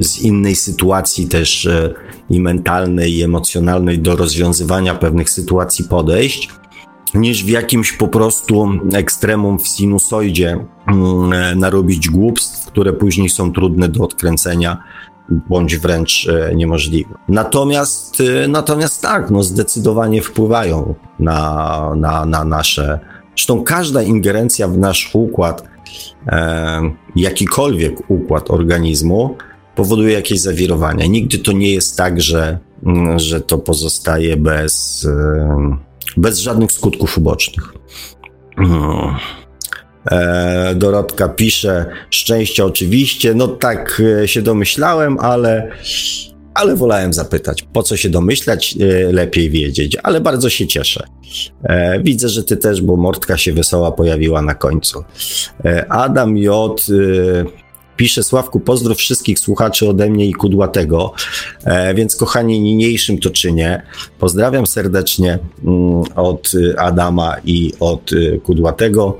z innej sytuacji też e, i mentalnej, i emocjonalnej do rozwiązywania pewnych sytuacji podejść, niż w jakimś po prostu ekstremum w sinusoidzie mm, e, narobić głupstw, które później są trudne do odkręcenia bądź wręcz e, niemożliwe. Natomiast, natomiast tak, no zdecydowanie wpływają na, na, na nasze. Zresztą każda ingerencja w nasz układ e, jakikolwiek układ organizmu powoduje jakieś zawirowania. Nigdy to nie jest tak, że, mm, że to pozostaje bez, e, bez żadnych skutków ubocznych. Hmm. Dorotka pisze, szczęście oczywiście, no tak e, się domyślałem, ale ale wolałem zapytać, po co się domyślać, e, lepiej wiedzieć, ale bardzo się cieszę. E, widzę, że ty też, bo Mortka się wesoła pojawiła na końcu. E, Adam J. Pisze Sławku, pozdrów wszystkich słuchaczy ode mnie i Kudłatego, więc kochani, niniejszym to czynię. Pozdrawiam serdecznie mm, od Adama i od Kudłatego.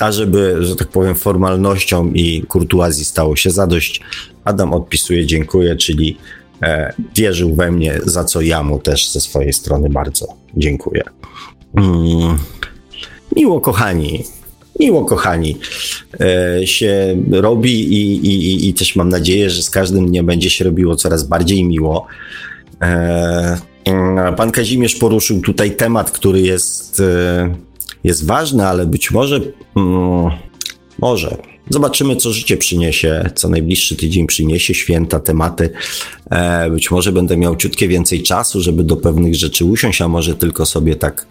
A żeby, że tak powiem, formalnością i kurtuazji stało się zadość, Adam odpisuje dziękuję, czyli wierzył we mnie, za co ja mu też ze swojej strony bardzo dziękuję. Mm. Miło, kochani. Miło, kochani, e, się robi i, i, i też mam nadzieję, że z każdym dniem będzie się robiło coraz bardziej miło. E, pan Kazimierz poruszył tutaj temat, który jest, e, jest ważny, ale być może, mm, może Zobaczymy, co życie przyniesie, co najbliższy tydzień przyniesie, święta, tematy. E, być może będę miał ciutkie więcej czasu, żeby do pewnych rzeczy usiąść, a może tylko sobie tak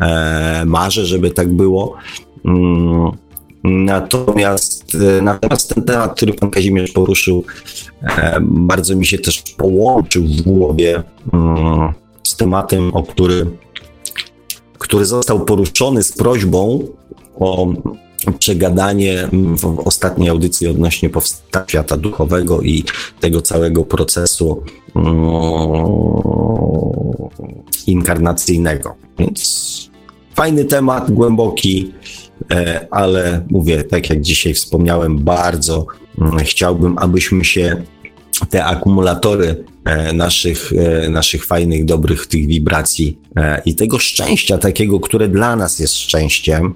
e, marzę, żeby tak było. Mm, natomiast, e, natomiast ten temat, który pan Kazimierz poruszył, bardzo mi się też połączył w głowie mm, z tematem, o który, który został poruszony z prośbą o przegadanie w ostatniej audycji odnośnie powstania świata duchowego i tego całego procesu mm, inkarnacyjnego. Więc fajny temat, głęboki, e, ale mówię, tak jak dzisiaj wspomniałem, bardzo mm, chciałbym, abyśmy się te akumulatory e, naszych, e, naszych fajnych, dobrych tych wibracji i tego szczęścia takiego, które dla nas jest szczęściem,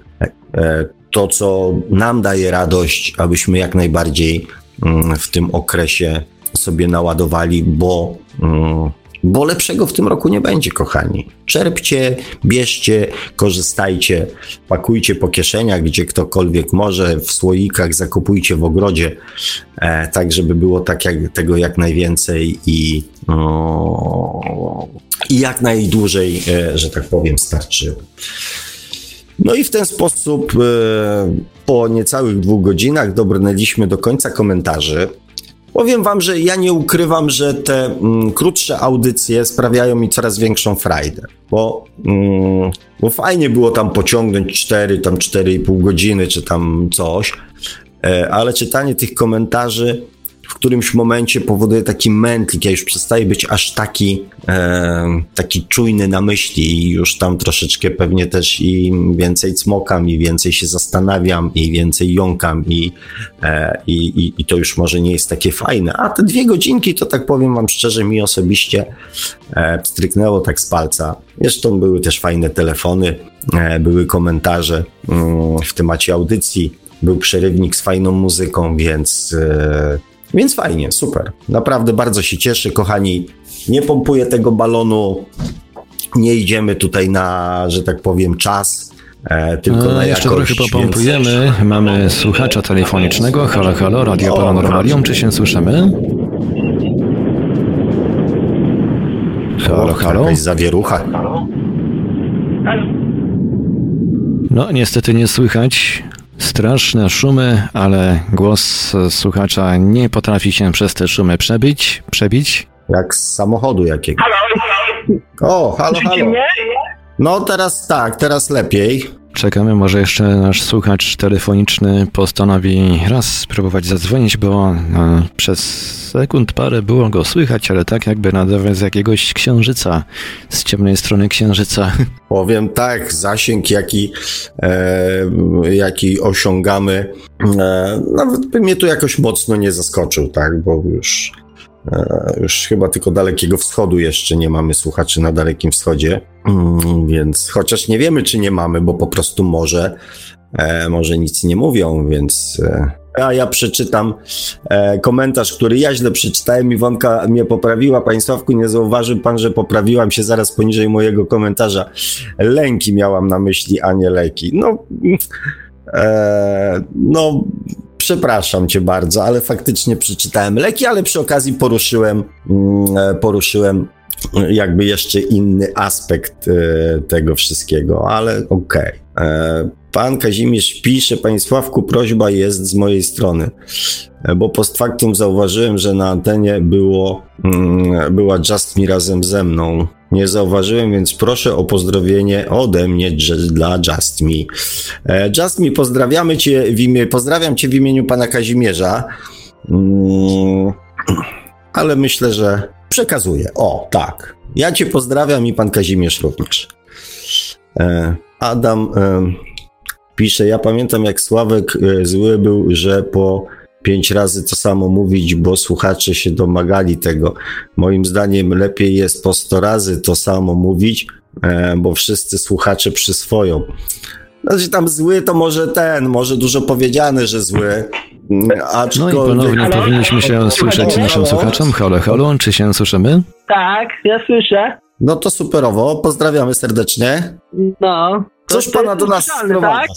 to co nam daje radość, abyśmy jak najbardziej mm, w tym okresie sobie naładowali, bo mm, bo lepszego w tym roku nie będzie, kochani. Czerpcie, bierzcie, korzystajcie, pakujcie po kieszeniach, gdzie ktokolwiek może, w słoikach, zakupujcie w ogrodzie, e, tak żeby było tak jak, tego jak najwięcej i, i jak najdłużej, e, że tak powiem, starczyło. No i w ten sposób e, po niecałych dwóch godzinach dobrnęliśmy do końca komentarzy. Powiem wam, że ja nie ukrywam, że te mm, krótsze audycje sprawiają mi coraz większą frajdę, bo, mm, bo fajnie było tam pociągnąć 4, tam 4,5 godziny, czy tam coś, e, ale czytanie tych komentarzy w którymś momencie powoduje taki mętlik, ja już przestaję być aż taki, e, taki czujny na myśli i już tam troszeczkę pewnie też i więcej cmokam i więcej się zastanawiam i więcej jąkam i, e, i, i, to już może nie jest takie fajne, a te dwie godzinki to tak powiem wam szczerze mi osobiście e, stryknęło tak z palca. Zresztą były też fajne telefony, e, były komentarze mm, w temacie audycji, był przerywnik z fajną muzyką, więc e, więc fajnie, super. Naprawdę bardzo się cieszę, kochani. Nie pompuję tego balonu. Nie idziemy tutaj na, że tak powiem, czas. E, tylko no, na jeszcze jakość, trochę popompujemy. Więc... Mamy słuchacza telefonicznego. Halo, halo, Radio Paranormalium. Czy się słyszymy? Halo, halo. Jakaś zawierucha. No, niestety nie słychać. Straszne szumy, ale głos słuchacza nie potrafi się przez te szumy przebić. przebić. Jak z samochodu jakiegoś. O, halo, halo. No teraz tak, teraz lepiej. Czekamy, może jeszcze nasz słuchacz telefoniczny postanowi raz spróbować zadzwonić, bo no, przez sekund parę było go słychać, ale tak jakby nadawał z jakiegoś księżyca, z ciemnej strony księżyca. Powiem tak, zasięg jaki, e, jaki osiągamy, e, nawet by mnie tu jakoś mocno nie zaskoczył, tak, bo już już chyba tylko Dalekiego Wschodu jeszcze nie mamy słuchaczy na Dalekim Wschodzie, mm, więc chociaż nie wiemy, czy nie mamy, bo po prostu może, e, może nic nie mówią, więc e, a ja przeczytam komentarz, który ja źle przeczytałem. Iwonka mnie poprawiła. Panie Sławku, nie zauważył pan, że poprawiłam się zaraz poniżej mojego komentarza. Lęki miałam na myśli, a nie leki. No, e, no przepraszam cię bardzo, ale faktycznie przeczytałem leki, ale przy okazji poruszyłem, mm, e, poruszyłem jakby jeszcze inny aspekt e, tego wszystkiego, ale okej. Okay. E, pan Kazimierz pisze, Panie Sławku, prośba jest z mojej strony, bo post factum zauważyłem, że na antenie było, mm, była Just Me razem ze mną nie zauważyłem, więc proszę o pozdrowienie ode mnie dla Just Me. E, Just Me, pozdrawiamy cię w imię, pozdrawiam cię w imieniu pana Kazimierza, mm, ale myślę, że przekazuję. O, tak. Ja cię pozdrawiam i pan Kazimierz również. E, Adam e, pisze, ja pamiętam jak Sławek zły był, że po pięć razy to samo mówić, bo słuchacze się domagali tego. Moim zdaniem lepiej jest po sto razy to samo mówić, e, bo wszyscy słuchacze przyswoją. Znaczy tam zły to może ten, może dużo powiedziane, że zły. Aczkolwiek... No i ponownie ale... powinniśmy się słyszeć naszym słuchaczom. Halo, halo, czy się słyszymy? Tak, ja słyszę. No to superowo, pozdrawiamy serdecznie. No. Coś pana do nas. Tak?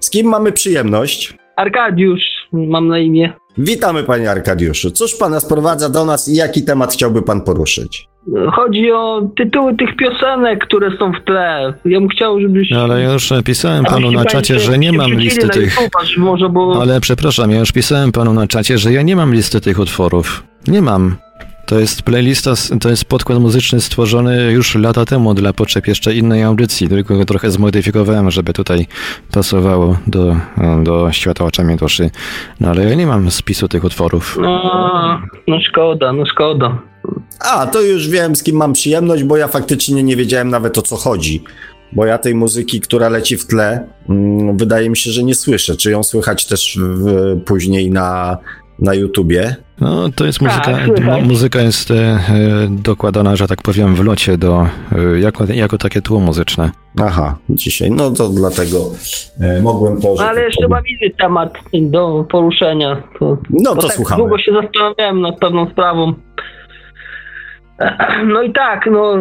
Z kim mamy przyjemność? Arkadiusz mam na imię. Witamy panie Arkadiuszu. Cóż pana sprowadza do nas i jaki temat chciałby pan poruszyć? Chodzi o tytuły tych piosenek, które są w tle. Ja bym chciał, żebyś... Ale ja już pisałem panu na czacie, że nie mam listy tych... Może, bo... Ale przepraszam, ja już pisałem panu na czacie, że ja nie mam listy tych utworów. Nie mam. To jest playlista, to jest podkład muzyczny stworzony już lata temu dla potrzeb jeszcze innej audycji, tylko go trochę zmodyfikowałem, żeby tutaj pasowało do, do świata oczami duszy. No ale ja nie mam spisu tych utworów. No, no szkoda, no szkoda. A, to już wiem, z kim mam przyjemność, bo ja faktycznie nie wiedziałem nawet o co chodzi. Bo ja tej muzyki, która leci w tle, mm, wydaje mi się, że nie słyszę. Czy ją słychać też w, później na, na YouTubie? No to jest muzyka, Tak, muzyka jest e, e, dokładana, że tak powiem, w locie do, e, jako, jako takie tło muzyczne. Aha, dzisiaj. No to dlatego e, mogłem to. No, ale tak jeszcze powiem. mam inny temat do poruszenia. To, No to tak słuchamy. Długo się zastanawiałem nad pewną sprawą. No i tak, no.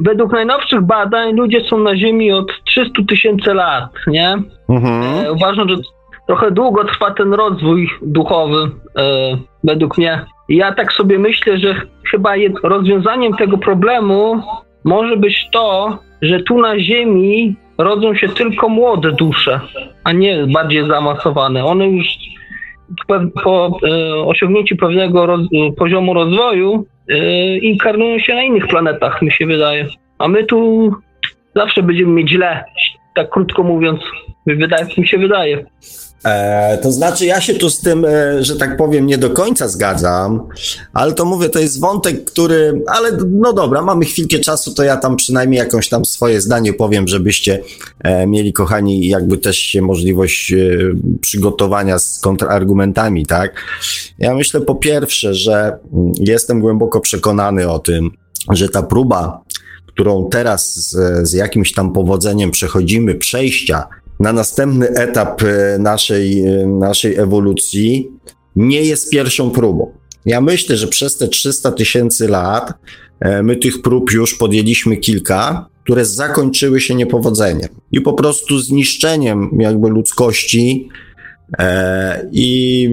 Według najnowszych badań ludzie są na Ziemi od 300 tysięcy lat, nie? Mhm. E, uważam, że trochę długo trwa ten rozwój duchowy, e, według mnie. Ja tak sobie myślę, że chyba rozwiązaniem tego problemu może być to, że tu na Ziemi rodzą się tylko młode dusze, a nie bardziej zaawansowane. One już po e, osiągnięciu pewnego roz, poziomu rozwoju e, inkarnują się na innych planetach, mi się wydaje. A my tu zawsze będziemy mieć źle, tak krótko mówiąc. Wydaje, mi się wydaje. E, to znaczy, ja się tu z tym, e, że tak powiem, nie do końca zgadzam, ale to mówię, to jest wątek, który, ale no dobra, mamy chwilkę czasu, to ja tam przynajmniej jakąś tam swoje zdanie powiem, żebyście e, mieli, kochani, jakby też się możliwość e, przygotowania z kontrargumentami, tak? Ja myślę po pierwsze, że mm, jestem głęboko przekonany o tym, że ta próba, którą teraz z, z jakimś tam powodzeniem przechodzimy, przejścia na następny etap e, naszej, e, naszej ewolucji nie jest pierwszą próbą. Ja myślę, że przez te 300 tysięcy lat e, my tych prób już podjęliśmy kilka, które zakończyły się niepowodzeniem i po prostu zniszczeniem jakby ludzkości. E, I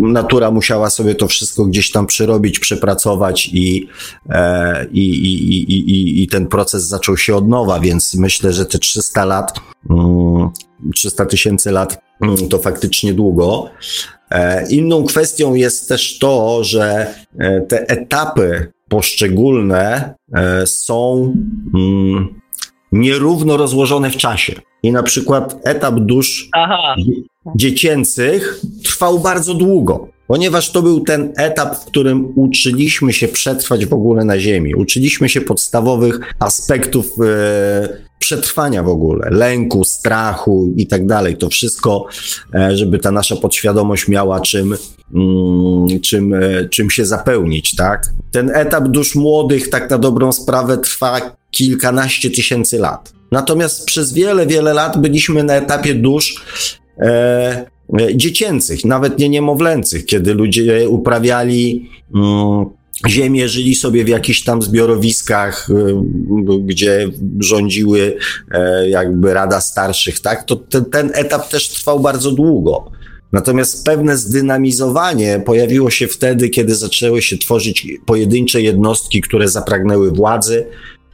natura musiała sobie to wszystko gdzieś tam przerobić, przepracować i, e, i, i, i, i, i ten proces zaczął się od nowa, więc myślę, że te 300 lat, mm, 300 tysięcy lat mm, to faktycznie długo. E, Inną kwestią jest też to, że te etapy poszczególne są mm, nierówno rozłożone w czasie. I na przykład etap dusz Aha, dziecięcych trwał bardzo długo, ponieważ to był ten etap, w którym uczyliśmy się przetrwać w ogóle na Ziemi. Uczyliśmy się podstawowych aspektów e, przetrwania w ogóle, lęku, strachu i tak dalej. To wszystko, e, żeby ta nasza podświadomość miała czym, mm, czym, e, czym się zapełnić, tak? Ten etap dusz młodych, tak na dobrą sprawę, trwa kilkanaście tysięcy lat. Natomiast przez wiele, wiele lat byliśmy na etapie dusz dziecięcych, nawet nie niemowlęcych, kiedy ludzie uprawiali mm, ziemię, żyli sobie w jakichś tam zbiorowiskach, y, gdzie rządziły e, jakby rada starszych, tak? To ten, ten etap też trwał bardzo długo. Natomiast pewne zdynamizowanie pojawiło się wtedy, kiedy zaczęły się tworzyć pojedyncze jednostki, które zapragnęły władzy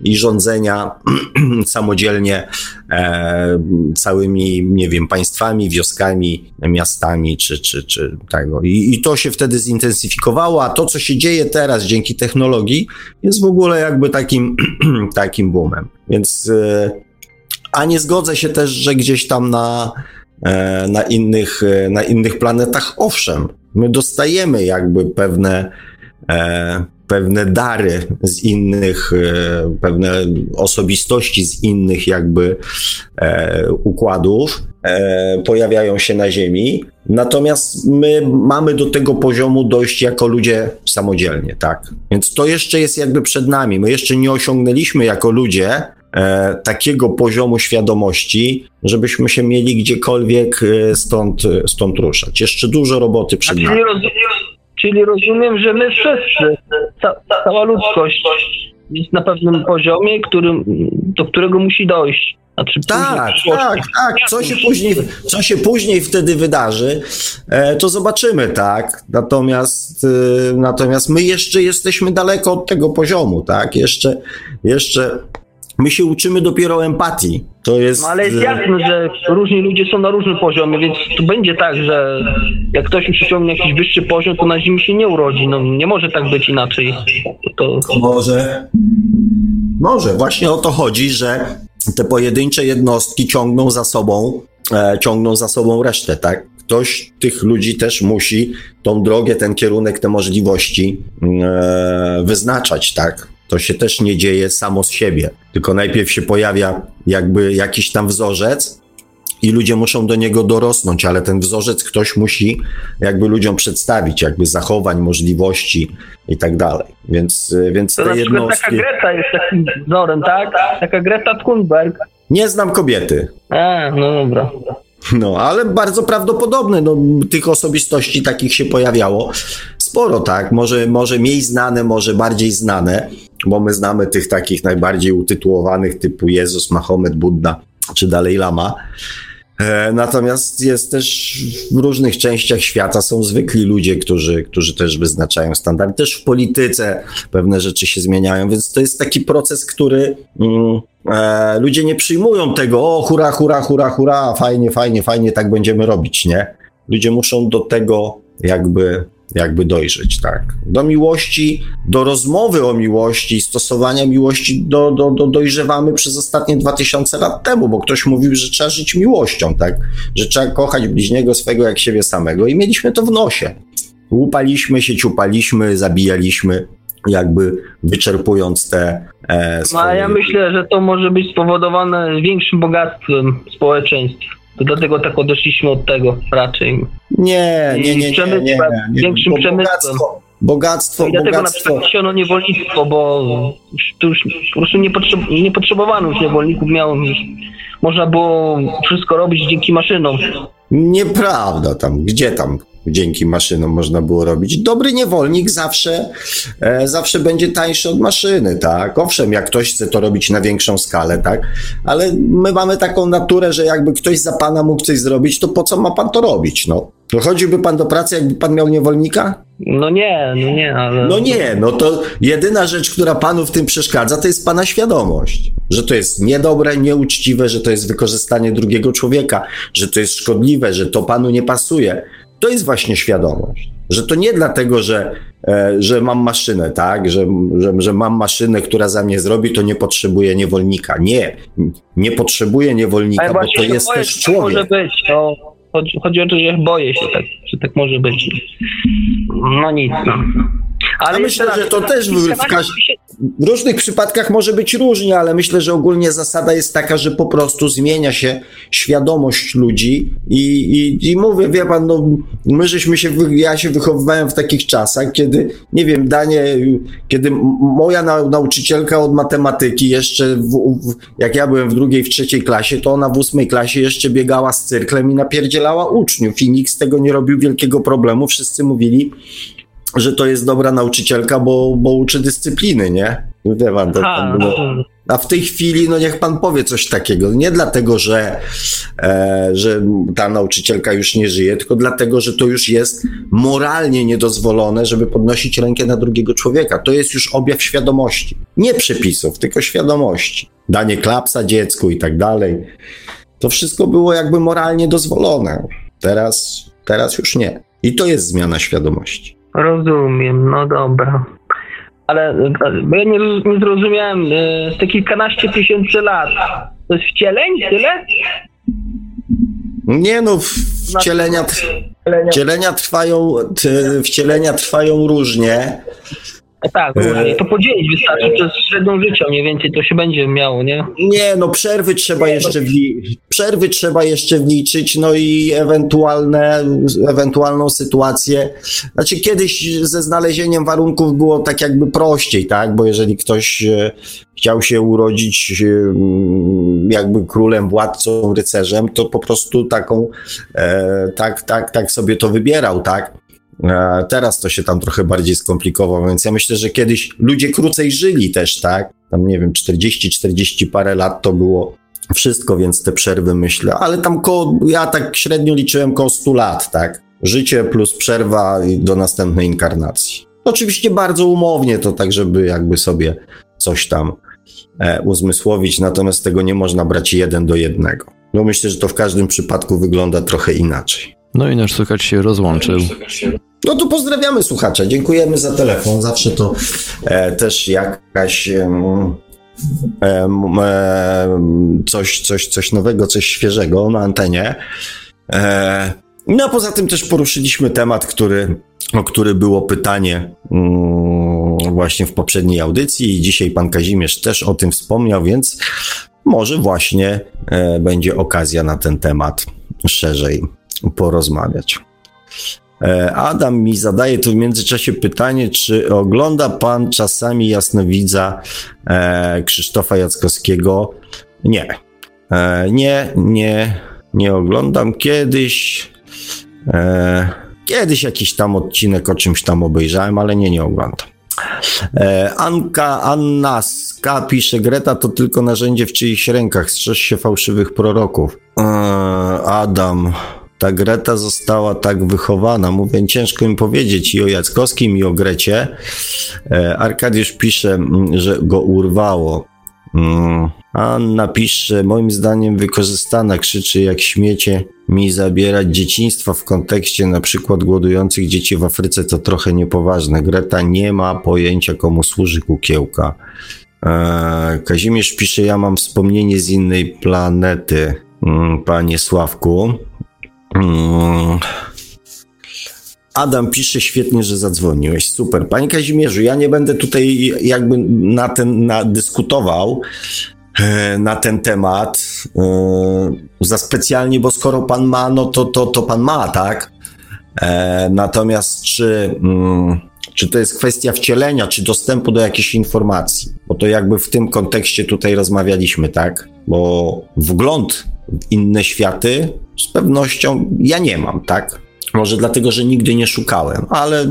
i rządzenia samodzielnie e, całymi, nie wiem, państwami, wioskami, miastami, czy, czy, czy tego. I, I to się wtedy zintensyfikowało, a to, co się dzieje teraz dzięki technologii, jest w ogóle jakby takim, takim boomem. Więc, e, a nie zgodzę się też, że gdzieś tam na, e, na, innych, e, na innych planetach, owszem, my dostajemy jakby pewne e, pewne dary z innych, e, pewne osobistości z innych jakby e, układów e, pojawiają się na Ziemi. Natomiast my mamy do tego poziomu dojść jako ludzie samodzielnie, tak? Więc to jeszcze jest jakby przed nami. My jeszcze nie osiągnęliśmy jako ludzie takiego poziomu świadomości, żebyśmy się mieli gdziekolwiek stąd, stąd ruszać. Jeszcze dużo roboty przed nami. Czyli, roz, czyli rozumiem, że my wszyscy, ca, cała ludzkość jest na pewnym poziomie, którym, do którego musi dojść. Znaczy Tak, tak, tak. Co się później, co się później wtedy wydarzy, e, to zobaczymy, tak. Natomiast, e, natomiast my jeszcze jesteśmy daleko od tego poziomu, tak. Jeszcze, jeszcze My się uczymy dopiero empatii. To jest. No ale jest e, jasne, że różni ludzie są na różnym poziomie, więc tu będzie tak, że jak ktoś już osiągnie jakiś wyższy poziom, to na ziemi się nie urodzi. No nie może tak być inaczej. To, Może. Może, właśnie o to chodzi, że te pojedyncze jednostki ciągną za sobą, e, ciągną za sobą resztę, tak? Ktoś tych ludzi też musi tą drogę, ten kierunek, te możliwości e, wyznaczać, tak? To się też nie dzieje samo z siebie, tylko najpierw się pojawia jakby jakiś tam wzorzec, i ludzie muszą do niego dorosnąć, ale ten wzorzec ktoś musi jakby ludziom przedstawić, jakby zachowań, możliwości i tak dalej. Więc, więc to te na przykład taka jednostki. Greta jest takim wzorem, tak? Taka Greta Thunberg. Nie znam kobiety. A, no dobra. No, ale bardzo prawdopodobne. No, tych osobistości takich się pojawiało sporo, tak? Może, może mniej znane, może bardziej znane, bo my znamy tych takich najbardziej utytułowanych typu Jezus, Mahomet, Buddha czy Dalej Lama. E, Natomiast jest też w różnych częściach świata są zwykli ludzie, którzy, którzy też wyznaczają standardy. Też w polityce pewne rzeczy się zmieniają, więc to jest taki proces, który mm, e, ludzie nie przyjmują tego, o hura, hura, hura, hura, fajnie, fajnie, fajnie, tak będziemy robić, nie? Ludzie muszą do tego jakby jakby dojrzeć, tak. Do miłości, do rozmowy o miłości, stosowania miłości do, do, do dojrzewamy przez ostatnie 2000 lat temu, bo ktoś mówił, że trzeba żyć miłością, tak. Że trzeba kochać bliźniego swego jak siebie samego i mieliśmy to w nosie. Łupaliśmy się, ciupaliśmy, zabijaliśmy, jakby wyczerpując te e, No, swoje... a ja myślę, że to może być spowodowane większym bogactwem społeczeństw. To dlatego tak odeszliśmy od tego raczej. Nie, nie, nie, nie, nie, nie, większym przemysłem. Bogactwo, I dlatego na bogactwo. przykład siono niewolnictwo, bo już, to już po prostu nie, potrzeb, nie potrzebowano już niewolników, miało już, można było wszystko robić dzięki maszynom. Nieprawda tam, gdzie tam dzięki maszynom można było robić. Dobry niewolnik zawsze, e, zawsze będzie tańszy od maszyny, tak? Owszem, jak ktoś chce to robić na większą skalę, tak? Ale my mamy taką naturę, że jakby ktoś za pana mógł coś zrobić, to po co ma pan to robić, no? Dochodziłby pan do pracy, jakby pan miał niewolnika? No nie, no nie, ale... No nie, no to jedyna rzecz, która panu w tym przeszkadza, to jest pana świadomość. Że to jest niedobre, nieuczciwe, że to jest wykorzystanie drugiego człowieka, że to jest szkodliwe, że to panu nie pasuje. To jest właśnie świadomość. Że to nie dlatego, że, e, że mam maszynę, tak? Że, że, że mam maszynę, która za mnie zrobi, to nie potrzebuję niewolnika. Nie, nie potrzebuję niewolnika, Ale bo to jest boję, też że tak może człowiek. być, no. Chodzi, chodzi o to, że boję się tak, że tak może być. No nic, no. Ale Ja myślę, że to też w, w, każ- w różnych przypadkach może być różnie, ale myślę, że ogólnie zasada jest taka, że po prostu zmienia się świadomość ludzi i, i, i mówię, wie pan, no, my żeśmy się, ja się wychowywałem w takich czasach, kiedy, nie wiem, danie, kiedy moja nau- nauczycielka od matematyki jeszcze, w, w, jak ja byłem w drugiej, w trzeciej klasie, to ona w ósmej klasie jeszcze biegała z cyrklem i napierdzielała uczniów i nikt z tego nie robił wielkiego problemu, wszyscy mówili, że to jest dobra nauczycielka, bo, bo uczy dyscypliny, nie? Wie pan, to, A, tam było. A w tej chwili, no niech pan powie coś takiego. Nie dlatego, że, e, że ta nauczycielka już nie żyje, tylko dlatego, że to już jest moralnie niedozwolone, żeby podnosić rękę na drugiego człowieka. To jest już objaw świadomości. Nie przepisów, tylko świadomości. Danie klapsa dziecku i tak dalej. To wszystko było jakby moralnie dozwolone. Teraz, teraz już nie. I to jest zmiana świadomości. Rozumiem, no dobra. Ale e, bo ja nie, nie zrozumiałem, e, te kilkanaście tysięcy lat, to jest wcieleń, tyle? Nie no, wcielenia, wcielenia trwają, wcielenia trwają różnie. E, Tak, różnie. to podzielić wystarczy przez średnią życia, mniej więcej to się będzie miało, nie? Nie, no przerwy trzeba jeszcze wli- przerwy trzeba jeszcze wliczyć, no i ewentualne, ewentualną sytuację. Znaczy kiedyś ze znalezieniem warunków było tak jakby prościej, tak? Bo jeżeli ktoś e, chciał się urodzić e, jakby królem, władcą, rycerzem, to po prostu taką, e, tak, tak, tak sobie to wybierał, tak? E, Teraz to się tam trochę bardziej skomplikowało, więc ja myślę, że kiedyś ludzie krócej żyli też, tak? Tam nie wiem, 40-40 parę lat to było wszystko, więc te przerwy myślę, ale tam koło, ja tak średnio liczyłem koło 100 lat, tak? Życie plus przerwa i do następnej inkarnacji. Oczywiście bardzo umownie to tak, żeby jakby sobie coś tam e, uzmysłowić, natomiast tego nie można brać jeden do jednego. No myślę, że to w każdym przypadku wygląda trochę inaczej. No i nasz słuchacz się rozłączył. No to pozdrawiamy słuchacza, dziękujemy za telefon. Zawsze to e, też jakaś em, coś, coś, coś nowego, coś świeżego na antenie. E, no a poza tym też poruszyliśmy temat, który, o który było pytanie mm, właśnie w poprzedniej audycji i dzisiaj pan Kazimierz też o tym wspomniał, więc może właśnie e, będzie okazja na ten temat szerzej porozmawiać. E, Adam mi zadaje tu w międzyczasie pytanie, czy ogląda pan czasami jasnowidza e, Krzysztofa Jackowskiego? Nie. E, nie, nie, nie oglądam. Kiedyś, kiedyś jakiś tam odcinek o czymś tam obejrzałem, ale nie, nie oglądam. Anka Annaska pisze, Greta to tylko narzędzie w czyichś rękach, strzeż się fałszywych proroków. Adam, ta Greta została tak wychowana. Mówię, ciężko im powiedzieć i o Jackowskim, i o Grecie. E, Arkadiusz pisze, że go urwało. Mm. Anna pisze, moim zdaniem wykorzystana, krzyczy jak śmiecie mi zabierać dzieciństwa w kontekście na przykład głodujących dzieci w Afryce to trochę niepoważne. Greta nie ma pojęcia komu służy kukiełka. E, Kazimierz pisze, ja mam wspomnienie z innej planety, mm, panie Sławku. Adam pisze świetnie, że zadzwoniłeś. Super. Panie Kazimierzu, ja nie będę tutaj jakby na ten na dyskutował e, na ten temat e, za specjalnie, bo skoro pan ma, no to, to, to pan ma, tak? E, natomiast czy, mm, czy to jest kwestia wcielenia, czy dostępu do jakichś informacji? Bo to jakby w tym kontekście tutaj rozmawialiśmy, tak? Bo wgląd w inne światy z pewnością ja nie mam, tak? Może dlatego, że nigdy nie szukałem, ale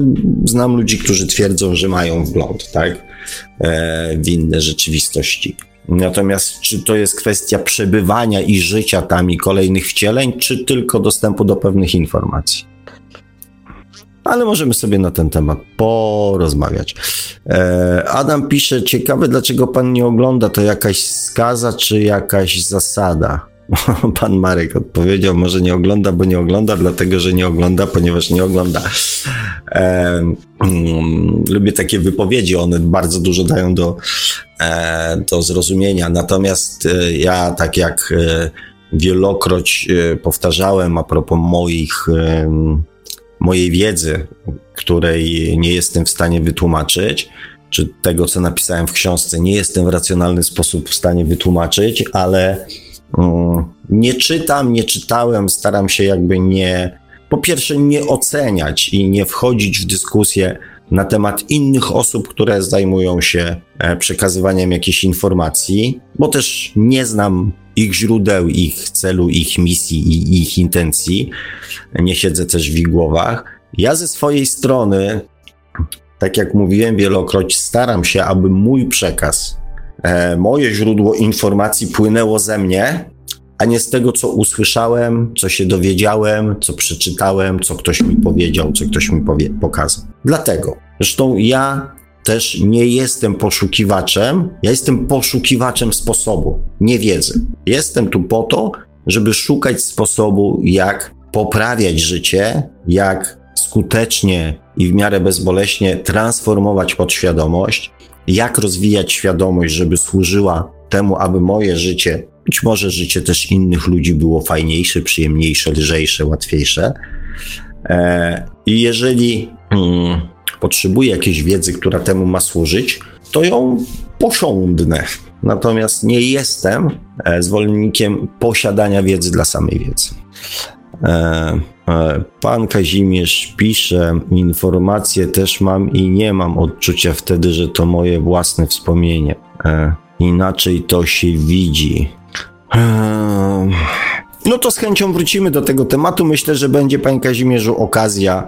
znam ludzi, którzy twierdzą, że mają wgląd, tak? E, w inne rzeczywistości. Natomiast czy to jest kwestia przebywania i życia tam i kolejnych wcieleń, czy tylko dostępu do pewnych informacji? Ale możemy sobie na ten temat porozmawiać. E, Adam pisze, ciekawe dlaczego pan nie ogląda, to jakaś skaza czy jakaś zasada? Pan Marek odpowiedział, może nie ogląda, bo nie ogląda, dlatego że nie ogląda, ponieważ nie ogląda. E, mm, lubię takie wypowiedzi, one bardzo dużo dają do, e, do zrozumienia. Natomiast e, ja, tak jak e, wielokroć e, powtarzałem a propos moich, mojej wiedzy, której nie jestem w stanie wytłumaczyć, czy tego, co napisałem w książce, nie jestem w racjonalny sposób w stanie wytłumaczyć, ale Nie czytam, nie czytałem, staram się jakby nie, po pierwsze nie oceniać i nie wchodzić w dyskusję na temat innych osób, które zajmują się e, przekazywaniem jakichś informacji, bo też nie znam ich źródeł, ich celu, ich misji i ich intencji. Nie siedzę też w ich głowach. Ja ze swojej strony, tak jak mówiłem wielokroć, staram się, aby mój przekaz moje źródło informacji płynęło ze mnie, a nie z tego, co usłyszałem, co się dowiedziałem, co przeczytałem, co ktoś mi powiedział, co ktoś mi powie, pokazał. Dlatego, zresztą ja też nie jestem poszukiwaczem, ja jestem poszukiwaczem sposobu, nie wiedzy. Jestem tu po to, żeby szukać sposobu, jak poprawiać życie, jak skutecznie i w miarę bezboleśnie transformować podświadomość, jak rozwijać świadomość, żeby służyła temu, aby moje życie, być może życie też innych ludzi było fajniejsze, przyjemniejsze, lżejsze, łatwiejsze. E, I jeżeli mm, potrzebuję jakiejś wiedzy, która temu ma służyć, to ją posiądnę. Natomiast nie jestem e, zwolennikiem posiadania wiedzy dla samej wiedzy. E, Pan Kazimierz pisze, informacje też mam i nie mam odczucia wtedy, że to moje własne wspomnienie. Inaczej to się widzi. No to z chęcią wrócimy do tego tematu. Myślę, że będzie, Panie Kazimierzu, okazja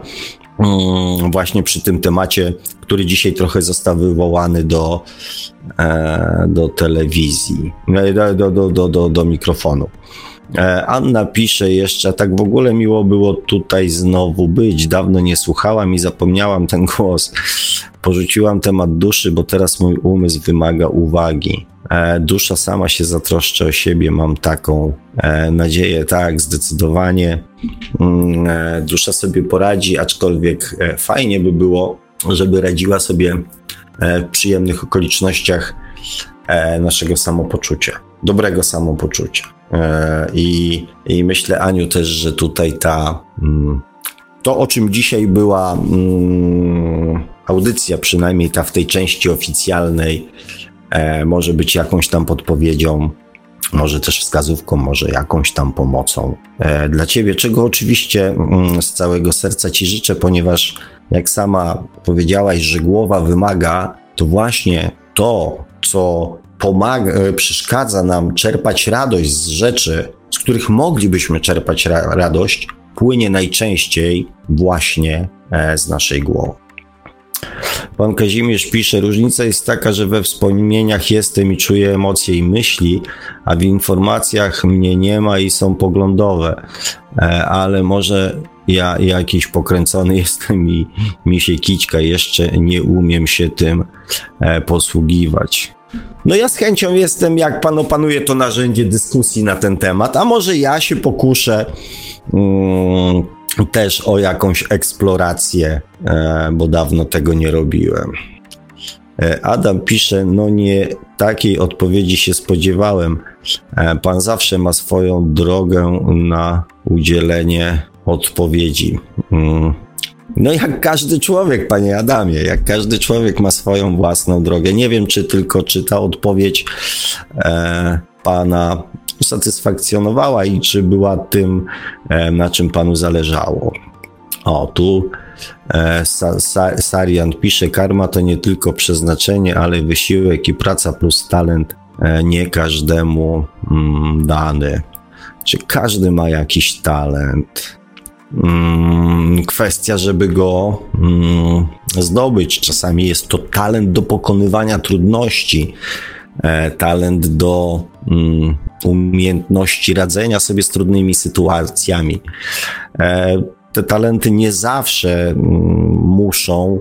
mm, właśnie przy tym temacie, który dzisiaj trochę został wywołany do, e, do telewizji, do, do, do, do, do mikrofonu. E, Anna pisze jeszcze, tak w ogóle miło było tutaj znowu być. Dawno nie słuchałam i zapomniałam ten głos. Porzuciłam temat duszy, bo teraz mój umysł wymaga uwagi. E, dusza sama się zatroszczy o siebie, mam taką e, nadzieję, tak, zdecydowanie. Mm, dusza sobie poradzi, aczkolwiek fajnie by było, żeby radziła sobie w przyjemnych okolicznościach naszego samopoczucia, dobrego samopoczucia. E, I, I myślę, Aniu, też, że tutaj ta. Mm, to, o czym dzisiaj była mm, audycja, przynajmniej ta w tej części oficjalnej, e, może być jakąś tam podpowiedzią, może też wskazówką, może jakąś tam pomocą e, dla ciebie, czego oczywiście mm, z całego serca ci życzę, ponieważ jak sama powiedziałaś, że głowa wymaga, to właśnie to, co pomaga, e, przeszkadza nam czerpać radość z rzeczy, z których moglibyśmy czerpać ra radość, płynie najczęściej właśnie e, z naszej głowy. Pan Kazimierz pisze, różnica jest taka, że we wspomnieniach jestem i czuję emocje i myśli, a w informacjach mnie nie ma i są poglądowe, e, ale może ja jakiś pokręcony jestem i mi się kićka, jeszcze nie umiem się tym posługiwać. No ja z chęcią jestem, jak pan opanuje to narzędzie dyskusji na ten temat, a może ja się pokuszę mm, też o jakąś eksplorację, e, bo dawno tego nie robiłem. E, Adam pisze, no nie takiej odpowiedzi się spodziewałem. E, Pan zawsze ma swoją drogę na udzielenie odpowiedzi. Mm. No jak każdy człowiek, panie Adamie, jak każdy człowiek ma swoją własną drogę. Nie wiem, czy tylko czy ta odpowiedź e, pana usatysfakcjonowała i czy była tym, e, na czym panu zależało. O, tu e, Sa, Sa, Sarian pisze, karma to nie tylko przeznaczenie, ale wysiłek i praca plus talent e, nie każdemu mm, dany. Czy każdy ma jakiś talent? Mm, kwestia, żeby go mm, zdobyć. Czasami jest to talent do pokonywania trudności, e, talent do mm, umiejętności radzenia sobie z trudnymi sytuacjami. E, te talenty nie zawsze muszą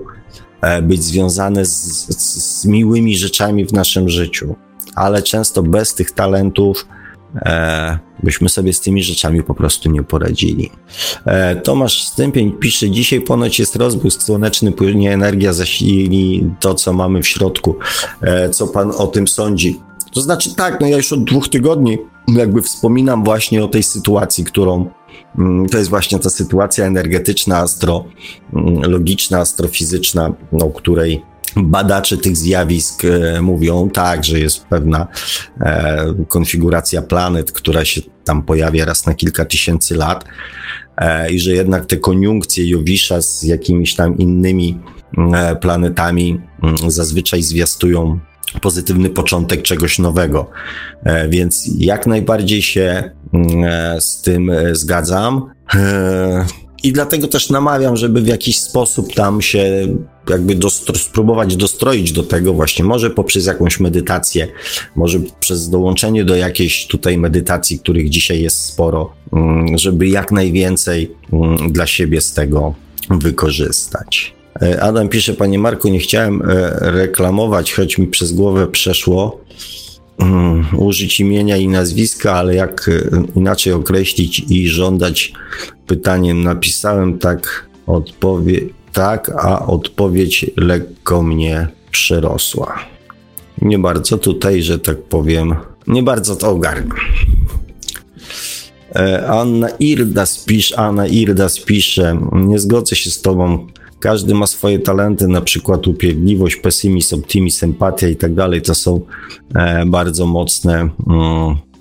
e, być związane z, z, z miłymi rzeczami w naszym życiu, ale często bez tych talentów e, byśmy sobie z tymi rzeczami po prostu nie poradzili. E, Tomasz Stępień pisze, dzisiaj ponoć jest rozbłysk słoneczny, płynie energia zasili to, co mamy w środku. E, co pan o tym sądzi? To znaczy tak, no ja już od dwóch tygodni jakby wspominam właśnie o tej sytuacji, którą mm, to jest właśnie ta sytuacja energetyczna, astrologiczna, mm, astrofizyczna, no, której badacze tych zjawisk e, mówią tak, że jest pewna e, konfiguracja planet, która się tam pojawia raz na kilka tysięcy lat e, i że jednak te koniunkcje Jowisza z jakimiś tam innymi e, planetami mm, zazwyczaj zwiastują pozytywny początek czegoś nowego. Więc jak najbardziej się mm, z tym zgadzam. I dlatego też namawiam, żeby w jakiś sposób tam się jakby dostro, spróbować dostroić do tego właśnie, może poprzez jakąś medytację, może przez dołączenie do jakiejś tutaj medytacji, których dzisiaj jest sporo, mm, żeby jak najwięcej mm, dla siebie z tego wykorzystać. Adam pisze, panie Marku, nie chciałem reklamować, choć mi przez głowę przeszło użyć imienia i nazwiska, ale jak inaczej określić i żądać pytaniem napisałem tak, odpowie, tak, a odpowiedź lekko mnie przerosła. Nie bardzo tutaj, że tak powiem, nie bardzo to ogarnę. Anna Irdas pisze, Anna Irdas pisze, nie zgodzę się z tobą, każdy ma swoje talenty, na przykład upierdliwość, pesymizm, optymizm, empatia i tak dalej. To są e, bardzo mocne mm,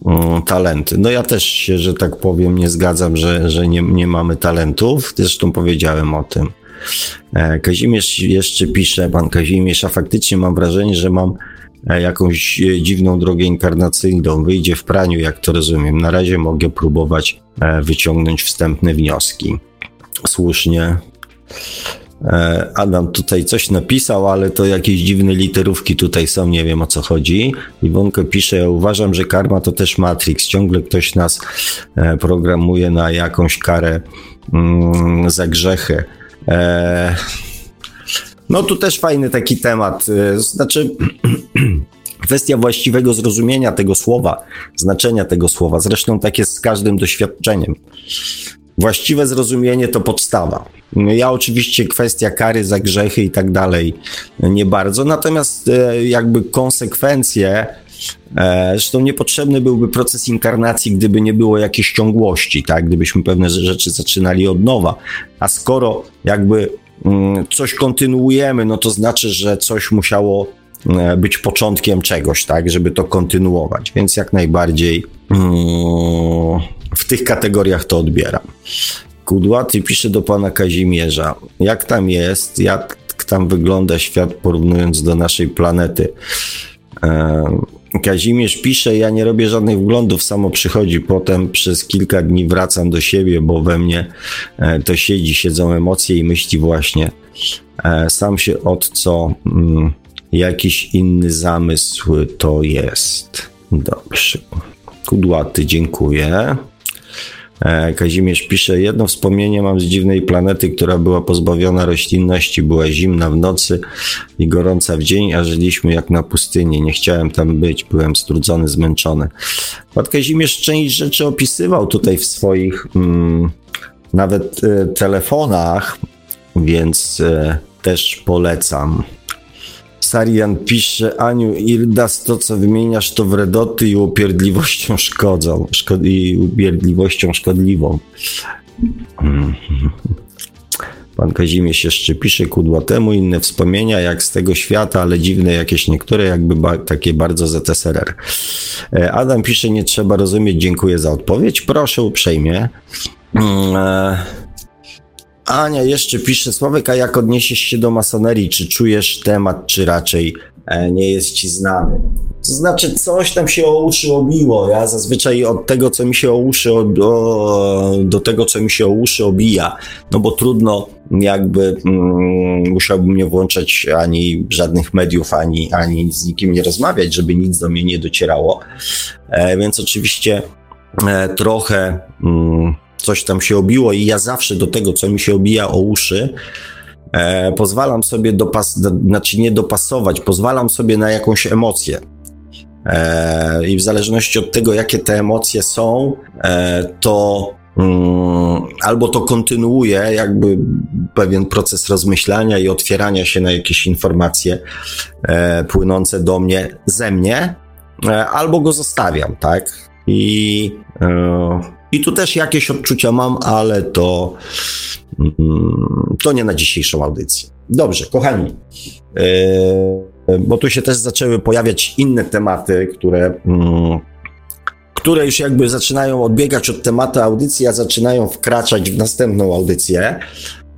mm, talenty. No ja też się, że tak powiem, nie zgadzam, że, że nie, nie mamy talentów. Zresztą powiedziałem o tym. E, Kazimierz jeszcze pisze, pan Kazimierz, a faktycznie mam wrażenie, że mam e, jakąś dziwną drogę inkarnacyjną. Wyjdzie w praniu, jak to rozumiem. Na razie mogę próbować wyciągnąć wstępne wnioski. Słusznie. E, Adam tutaj coś napisał, ale to jakieś dziwne literówki tutaj są, nie wiem o co chodzi. Iwonka pisze, ja uważam, że karma to też Matrix. Ciągle ktoś nas e, programuje na jakąś karę mm, za grzechy. E, no tu też fajny taki temat. Znaczy, kwestia właściwego zrozumienia tego słowa, znaczenia tego słowa. Zresztą tak jest z każdym doświadczeniem. Właściwe zrozumienie to podstawa. Ja oczywiście kwestia kary za grzechy i tak dalej nie bardzo, natomiast e, jakby konsekwencje, e, zresztą niepotrzebny byłby proces inkarnacji, gdyby nie było jakiejś ciągłości, tak? Gdybyśmy pewne rzeczy zaczynali od nowa. A skoro jakby mm, coś kontynuujemy, no to znaczy, że coś musiało e, być początkiem czegoś, tak, żeby to kontynuować. Więc jak najbardziej mm, w tych kategoriach to odbieram. Kudłaty pisze do pana Kazimierza, jak tam jest, jak tam wygląda świat porównując do naszej planety. Kazimierz pisze, ja nie robię żadnych wglądów, samo przychodzi, potem przez kilka dni wracam do siebie, bo we mnie e, to siedzi, siedzą emocje i myśli właśnie. E, sam się od co mm, jakiś inny zamysł to jest. Dobrze. Kudłaty, dziękuję. E, Kazimierz pisze, jedno wspomnienie mam z dziwnej planety, która była pozbawiona roślinności, była zimna w nocy i gorąca w dzień, a żyliśmy jak na pustyni. Nie chciałem tam być, byłem strudzony, zmęczony. Pan Kazimierz część rzeczy opisywał tutaj w swoich mm, nawet y, telefonach, więc y, też polecam. Sarian pisze, Aniu, Irdas, to co wymieniasz to wredoty i upierdliwością szkodzą, szkod i upierdliwością szkodliwą. Pan Kazimierz jeszcze pisze kudłatemu inne wspomnienia jak z tego świata, ale dziwne jakieś niektóre, jakby ba takie bardzo ZSRR. E, Adam pisze, nie trzeba rozumieć, dziękuję za odpowiedź. Proszę uprzejmie. Ania jeszcze pisze, Sławek, a jak odniesiesz się do masonerii? Czy czujesz temat, czy raczej e, nie jest ci znany? To znaczy, coś tam się o uszy obiło. Ja zazwyczaj od tego, co mi się o uszy, do, do tego, co mi się o uszy obija, no bo trudno jakby mm, musiałbym nie włączać ani żadnych mediów, ani, ani z nikim nie rozmawiać, żeby nic do mnie nie docierało. E, więc oczywiście e, trochę. Mm, coś tam się obiło i ja zawsze do tego, co mi się obija o uszy, e, pozwalam sobie dopas, do, znaczy nie dopasować, pozwalam sobie na jakąś emocję. E, I w zależności od tego, jakie te emocje są, e, to mm, albo to kontynuuje jakby pewien proces rozmyślania i otwierania się na jakieś informacje e, płynące do mnie, ze mnie, e, albo go zostawiam, tak? I e, i tu też jakieś odczucia mam, ale to, mm, to nie na dzisiejszą audycję. Dobrze, kochani, yy, bo tu się też zaczęły pojawiać inne tematy, które, mm, które już jakby zaczynają odbiegać od tematu audycji, a zaczynają wkraczać w następną audycję.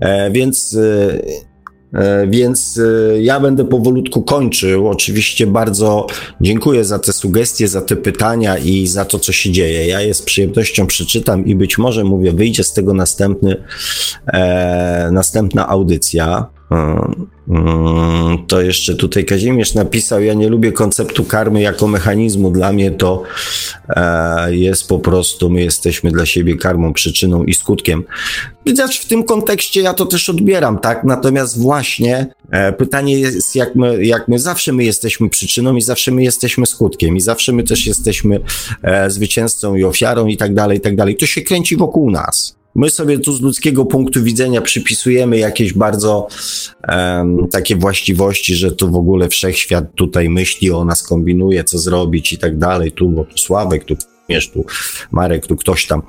E, więc E, więc e, ja będę powolutku kończył. Oczywiście bardzo dziękuję za te sugestie, za te pytania i za to, co się dzieje. Ja je z przyjemnością przeczytam i być może, mówię, wyjdzie z tego następny, e, następna audycja. Mm, to jeszcze tutaj Kazimierz napisał, ja nie lubię konceptu karmy jako mechanizmu. Dla mnie to e, jest po prostu, my jesteśmy dla siebie karmą, przyczyną i skutkiem. Widać w tym kontekście ja to też odbieram, tak? Natomiast właśnie e, pytanie jest, jak my, jak my zawsze my jesteśmy przyczyną i zawsze my jesteśmy skutkiem i zawsze my też jesteśmy e, zwycięzcą i ofiarą i tak dalej, i tak dalej. To się kręci wokół nas. My sobie tu z ludzkiego punktu widzenia przypisujemy jakieś bardzo um, takie właściwości, że tu w ogóle wszechświat tutaj myśli o nas, kombinuje, co zrobić i tak dalej. Tu, bo tu Sławek, tu wiesz, tu Marek, tu ktoś tam.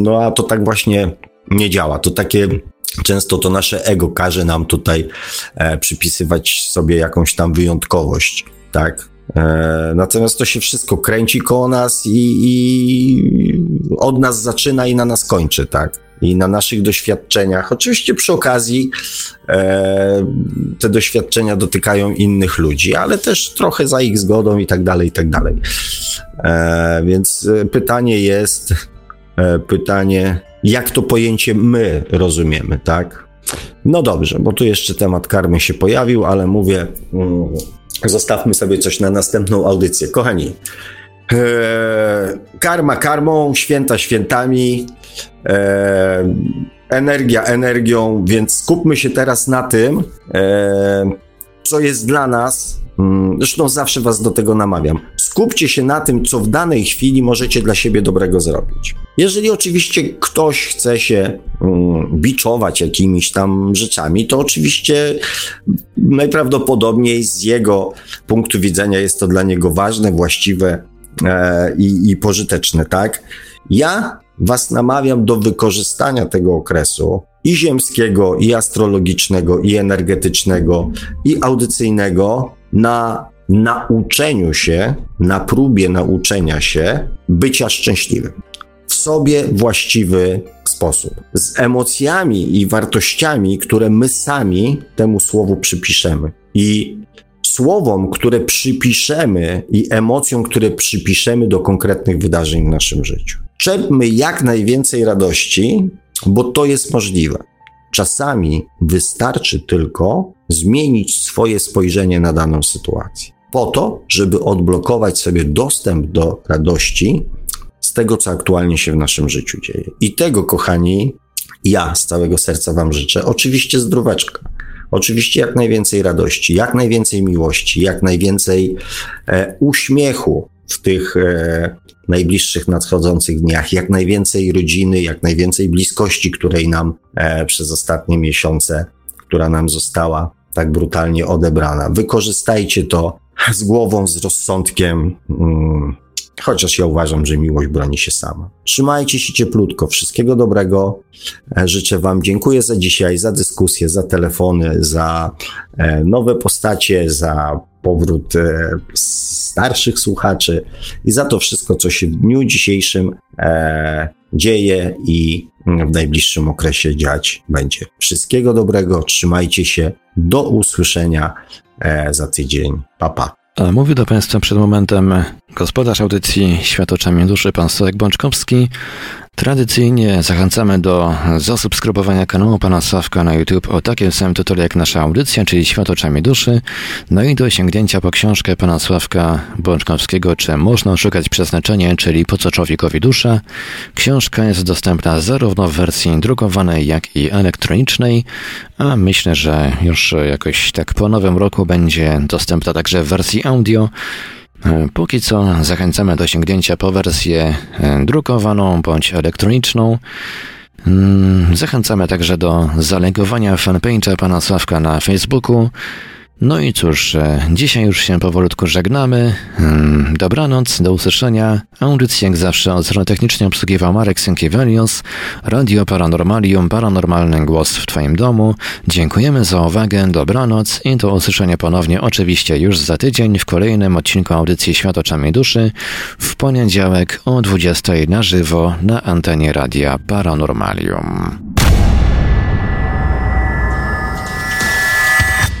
No a to tak właśnie nie działa. To takie często to nasze ego każe nam tutaj e, przypisywać sobie jakąś tam wyjątkowość, tak? E, natomiast to się wszystko kręci koło nas i, i, od nas zaczyna i na nas kończy, tak? I na naszych doświadczeniach. Oczywiście przy okazji e, te doświadczenia dotykają innych ludzi, ale też trochę za ich zgodą i tak dalej, i tak dalej. E, więc pytanie jest, e, pytanie, jak to pojęcie my rozumiemy, tak? No dobrze, bo tu jeszcze temat karmy się pojawił, ale mówię. Mm, Zostawmy sobie coś na następną audycję. Kochani, e, karma karmą, święta świętami, e, energia energią, więc skupmy się teraz na tym, e, co jest dla nas zresztą zawsze was do tego namawiam, skupcie się na tym, co w danej chwili możecie dla siebie dobrego zrobić. Jeżeli oczywiście ktoś chce się mm, biczować jakimiś tam rzeczami, to oczywiście najprawdopodobniej z jego punktu widzenia jest to dla niego ważne, właściwe e, i, i pożyteczne, tak? Ja was namawiam do wykorzystania tego okresu i ziemskiego, i astrologicznego, i energetycznego, i audycyjnego na nauczeniu się, na próbie nauczenia się bycia szczęśliwym w sobie właściwy sposób, z emocjami i wartościami, które my sami temu słowu przypiszemy. I słowom, które przypiszemy i emocjom, które przypiszemy do konkretnych wydarzeń w naszym życiu. Czerpmy jak najwięcej radości, bo to jest możliwe. Czasami wystarczy tylko zmienić swoje spojrzenie na daną sytuację, po to, żeby odblokować sobie dostęp do radości z tego, co aktualnie się w naszym życiu dzieje. I tego, kochani, ja z całego serca Wam życzę. Oczywiście zdróweczka. Oczywiście jak najwięcej radości, jak najwięcej miłości, jak najwięcej e, uśmiechu w tych e, najbliższych nadchodzących dniach, jak najwięcej rodziny, jak najwięcej bliskości, której nam e, przez ostatnie miesiące, która nam została tak brutalnie odebrana. Wykorzystajcie to z głową, z rozsądkiem. Mm, Chociaż ja uważam, że miłość broni się sama. Trzymajcie się cieplutko. Wszystkiego dobrego. E, życzę Wam. Dziękuję za dzisiaj, za dyskusję, za telefony, za e, nowe postacie, za powrót e, starszych słuchaczy i za to wszystko, co się w dniu dzisiejszym dzieje i w najbliższym okresie dziać będzie. Wszystkiego dobrego. Trzymajcie się. Do usłyszenia za tydzień. Pa, pa. Do Państwa przed momentem gospodarz audycji Świat oczami duszy, pan Sławek Bączkowski. Tradycyjnie zachęcamy do zasubskrybowania kanału pana Sławka na YouTube o takim samym tytule jak nasza audycja, czyli Świat oczami duszy, no i do sięgnięcia po książkę pana Sławka Bączkowskiego, czy można szukać przeznaczenia, czyli po co człowiekowi dusza. Książka jest dostępna zarówno w wersji drukowanej, jak i elektronicznej, a myślę, że już jakoś tak po nowym roku będzie dostępna także w wersji audio. E, póki co zachęcamy do sięgnięcia po wersję e, drukowaną bądź elektroniczną. Mm, zachęcamy także do zalegowania fanpage'a pana Sławka na Facebooku. No i cóż, e, dzisiaj już się powolutku żegnamy. Hmm, dobranoc, do usłyszenia. Audycję jak zawsze od strony technicznie obsługiwał Marek Sękiewelios, Radio Paranormalium, paranormalny głos w Twoim domu. Dziękujemy za uwagę, dobranoc i do usłyszenia ponownie oczywiście już za tydzień w kolejnym odcinku audycji Świat oczami duszy w poniedziałek o 20 na żywo na antenie Radia Paranormalium.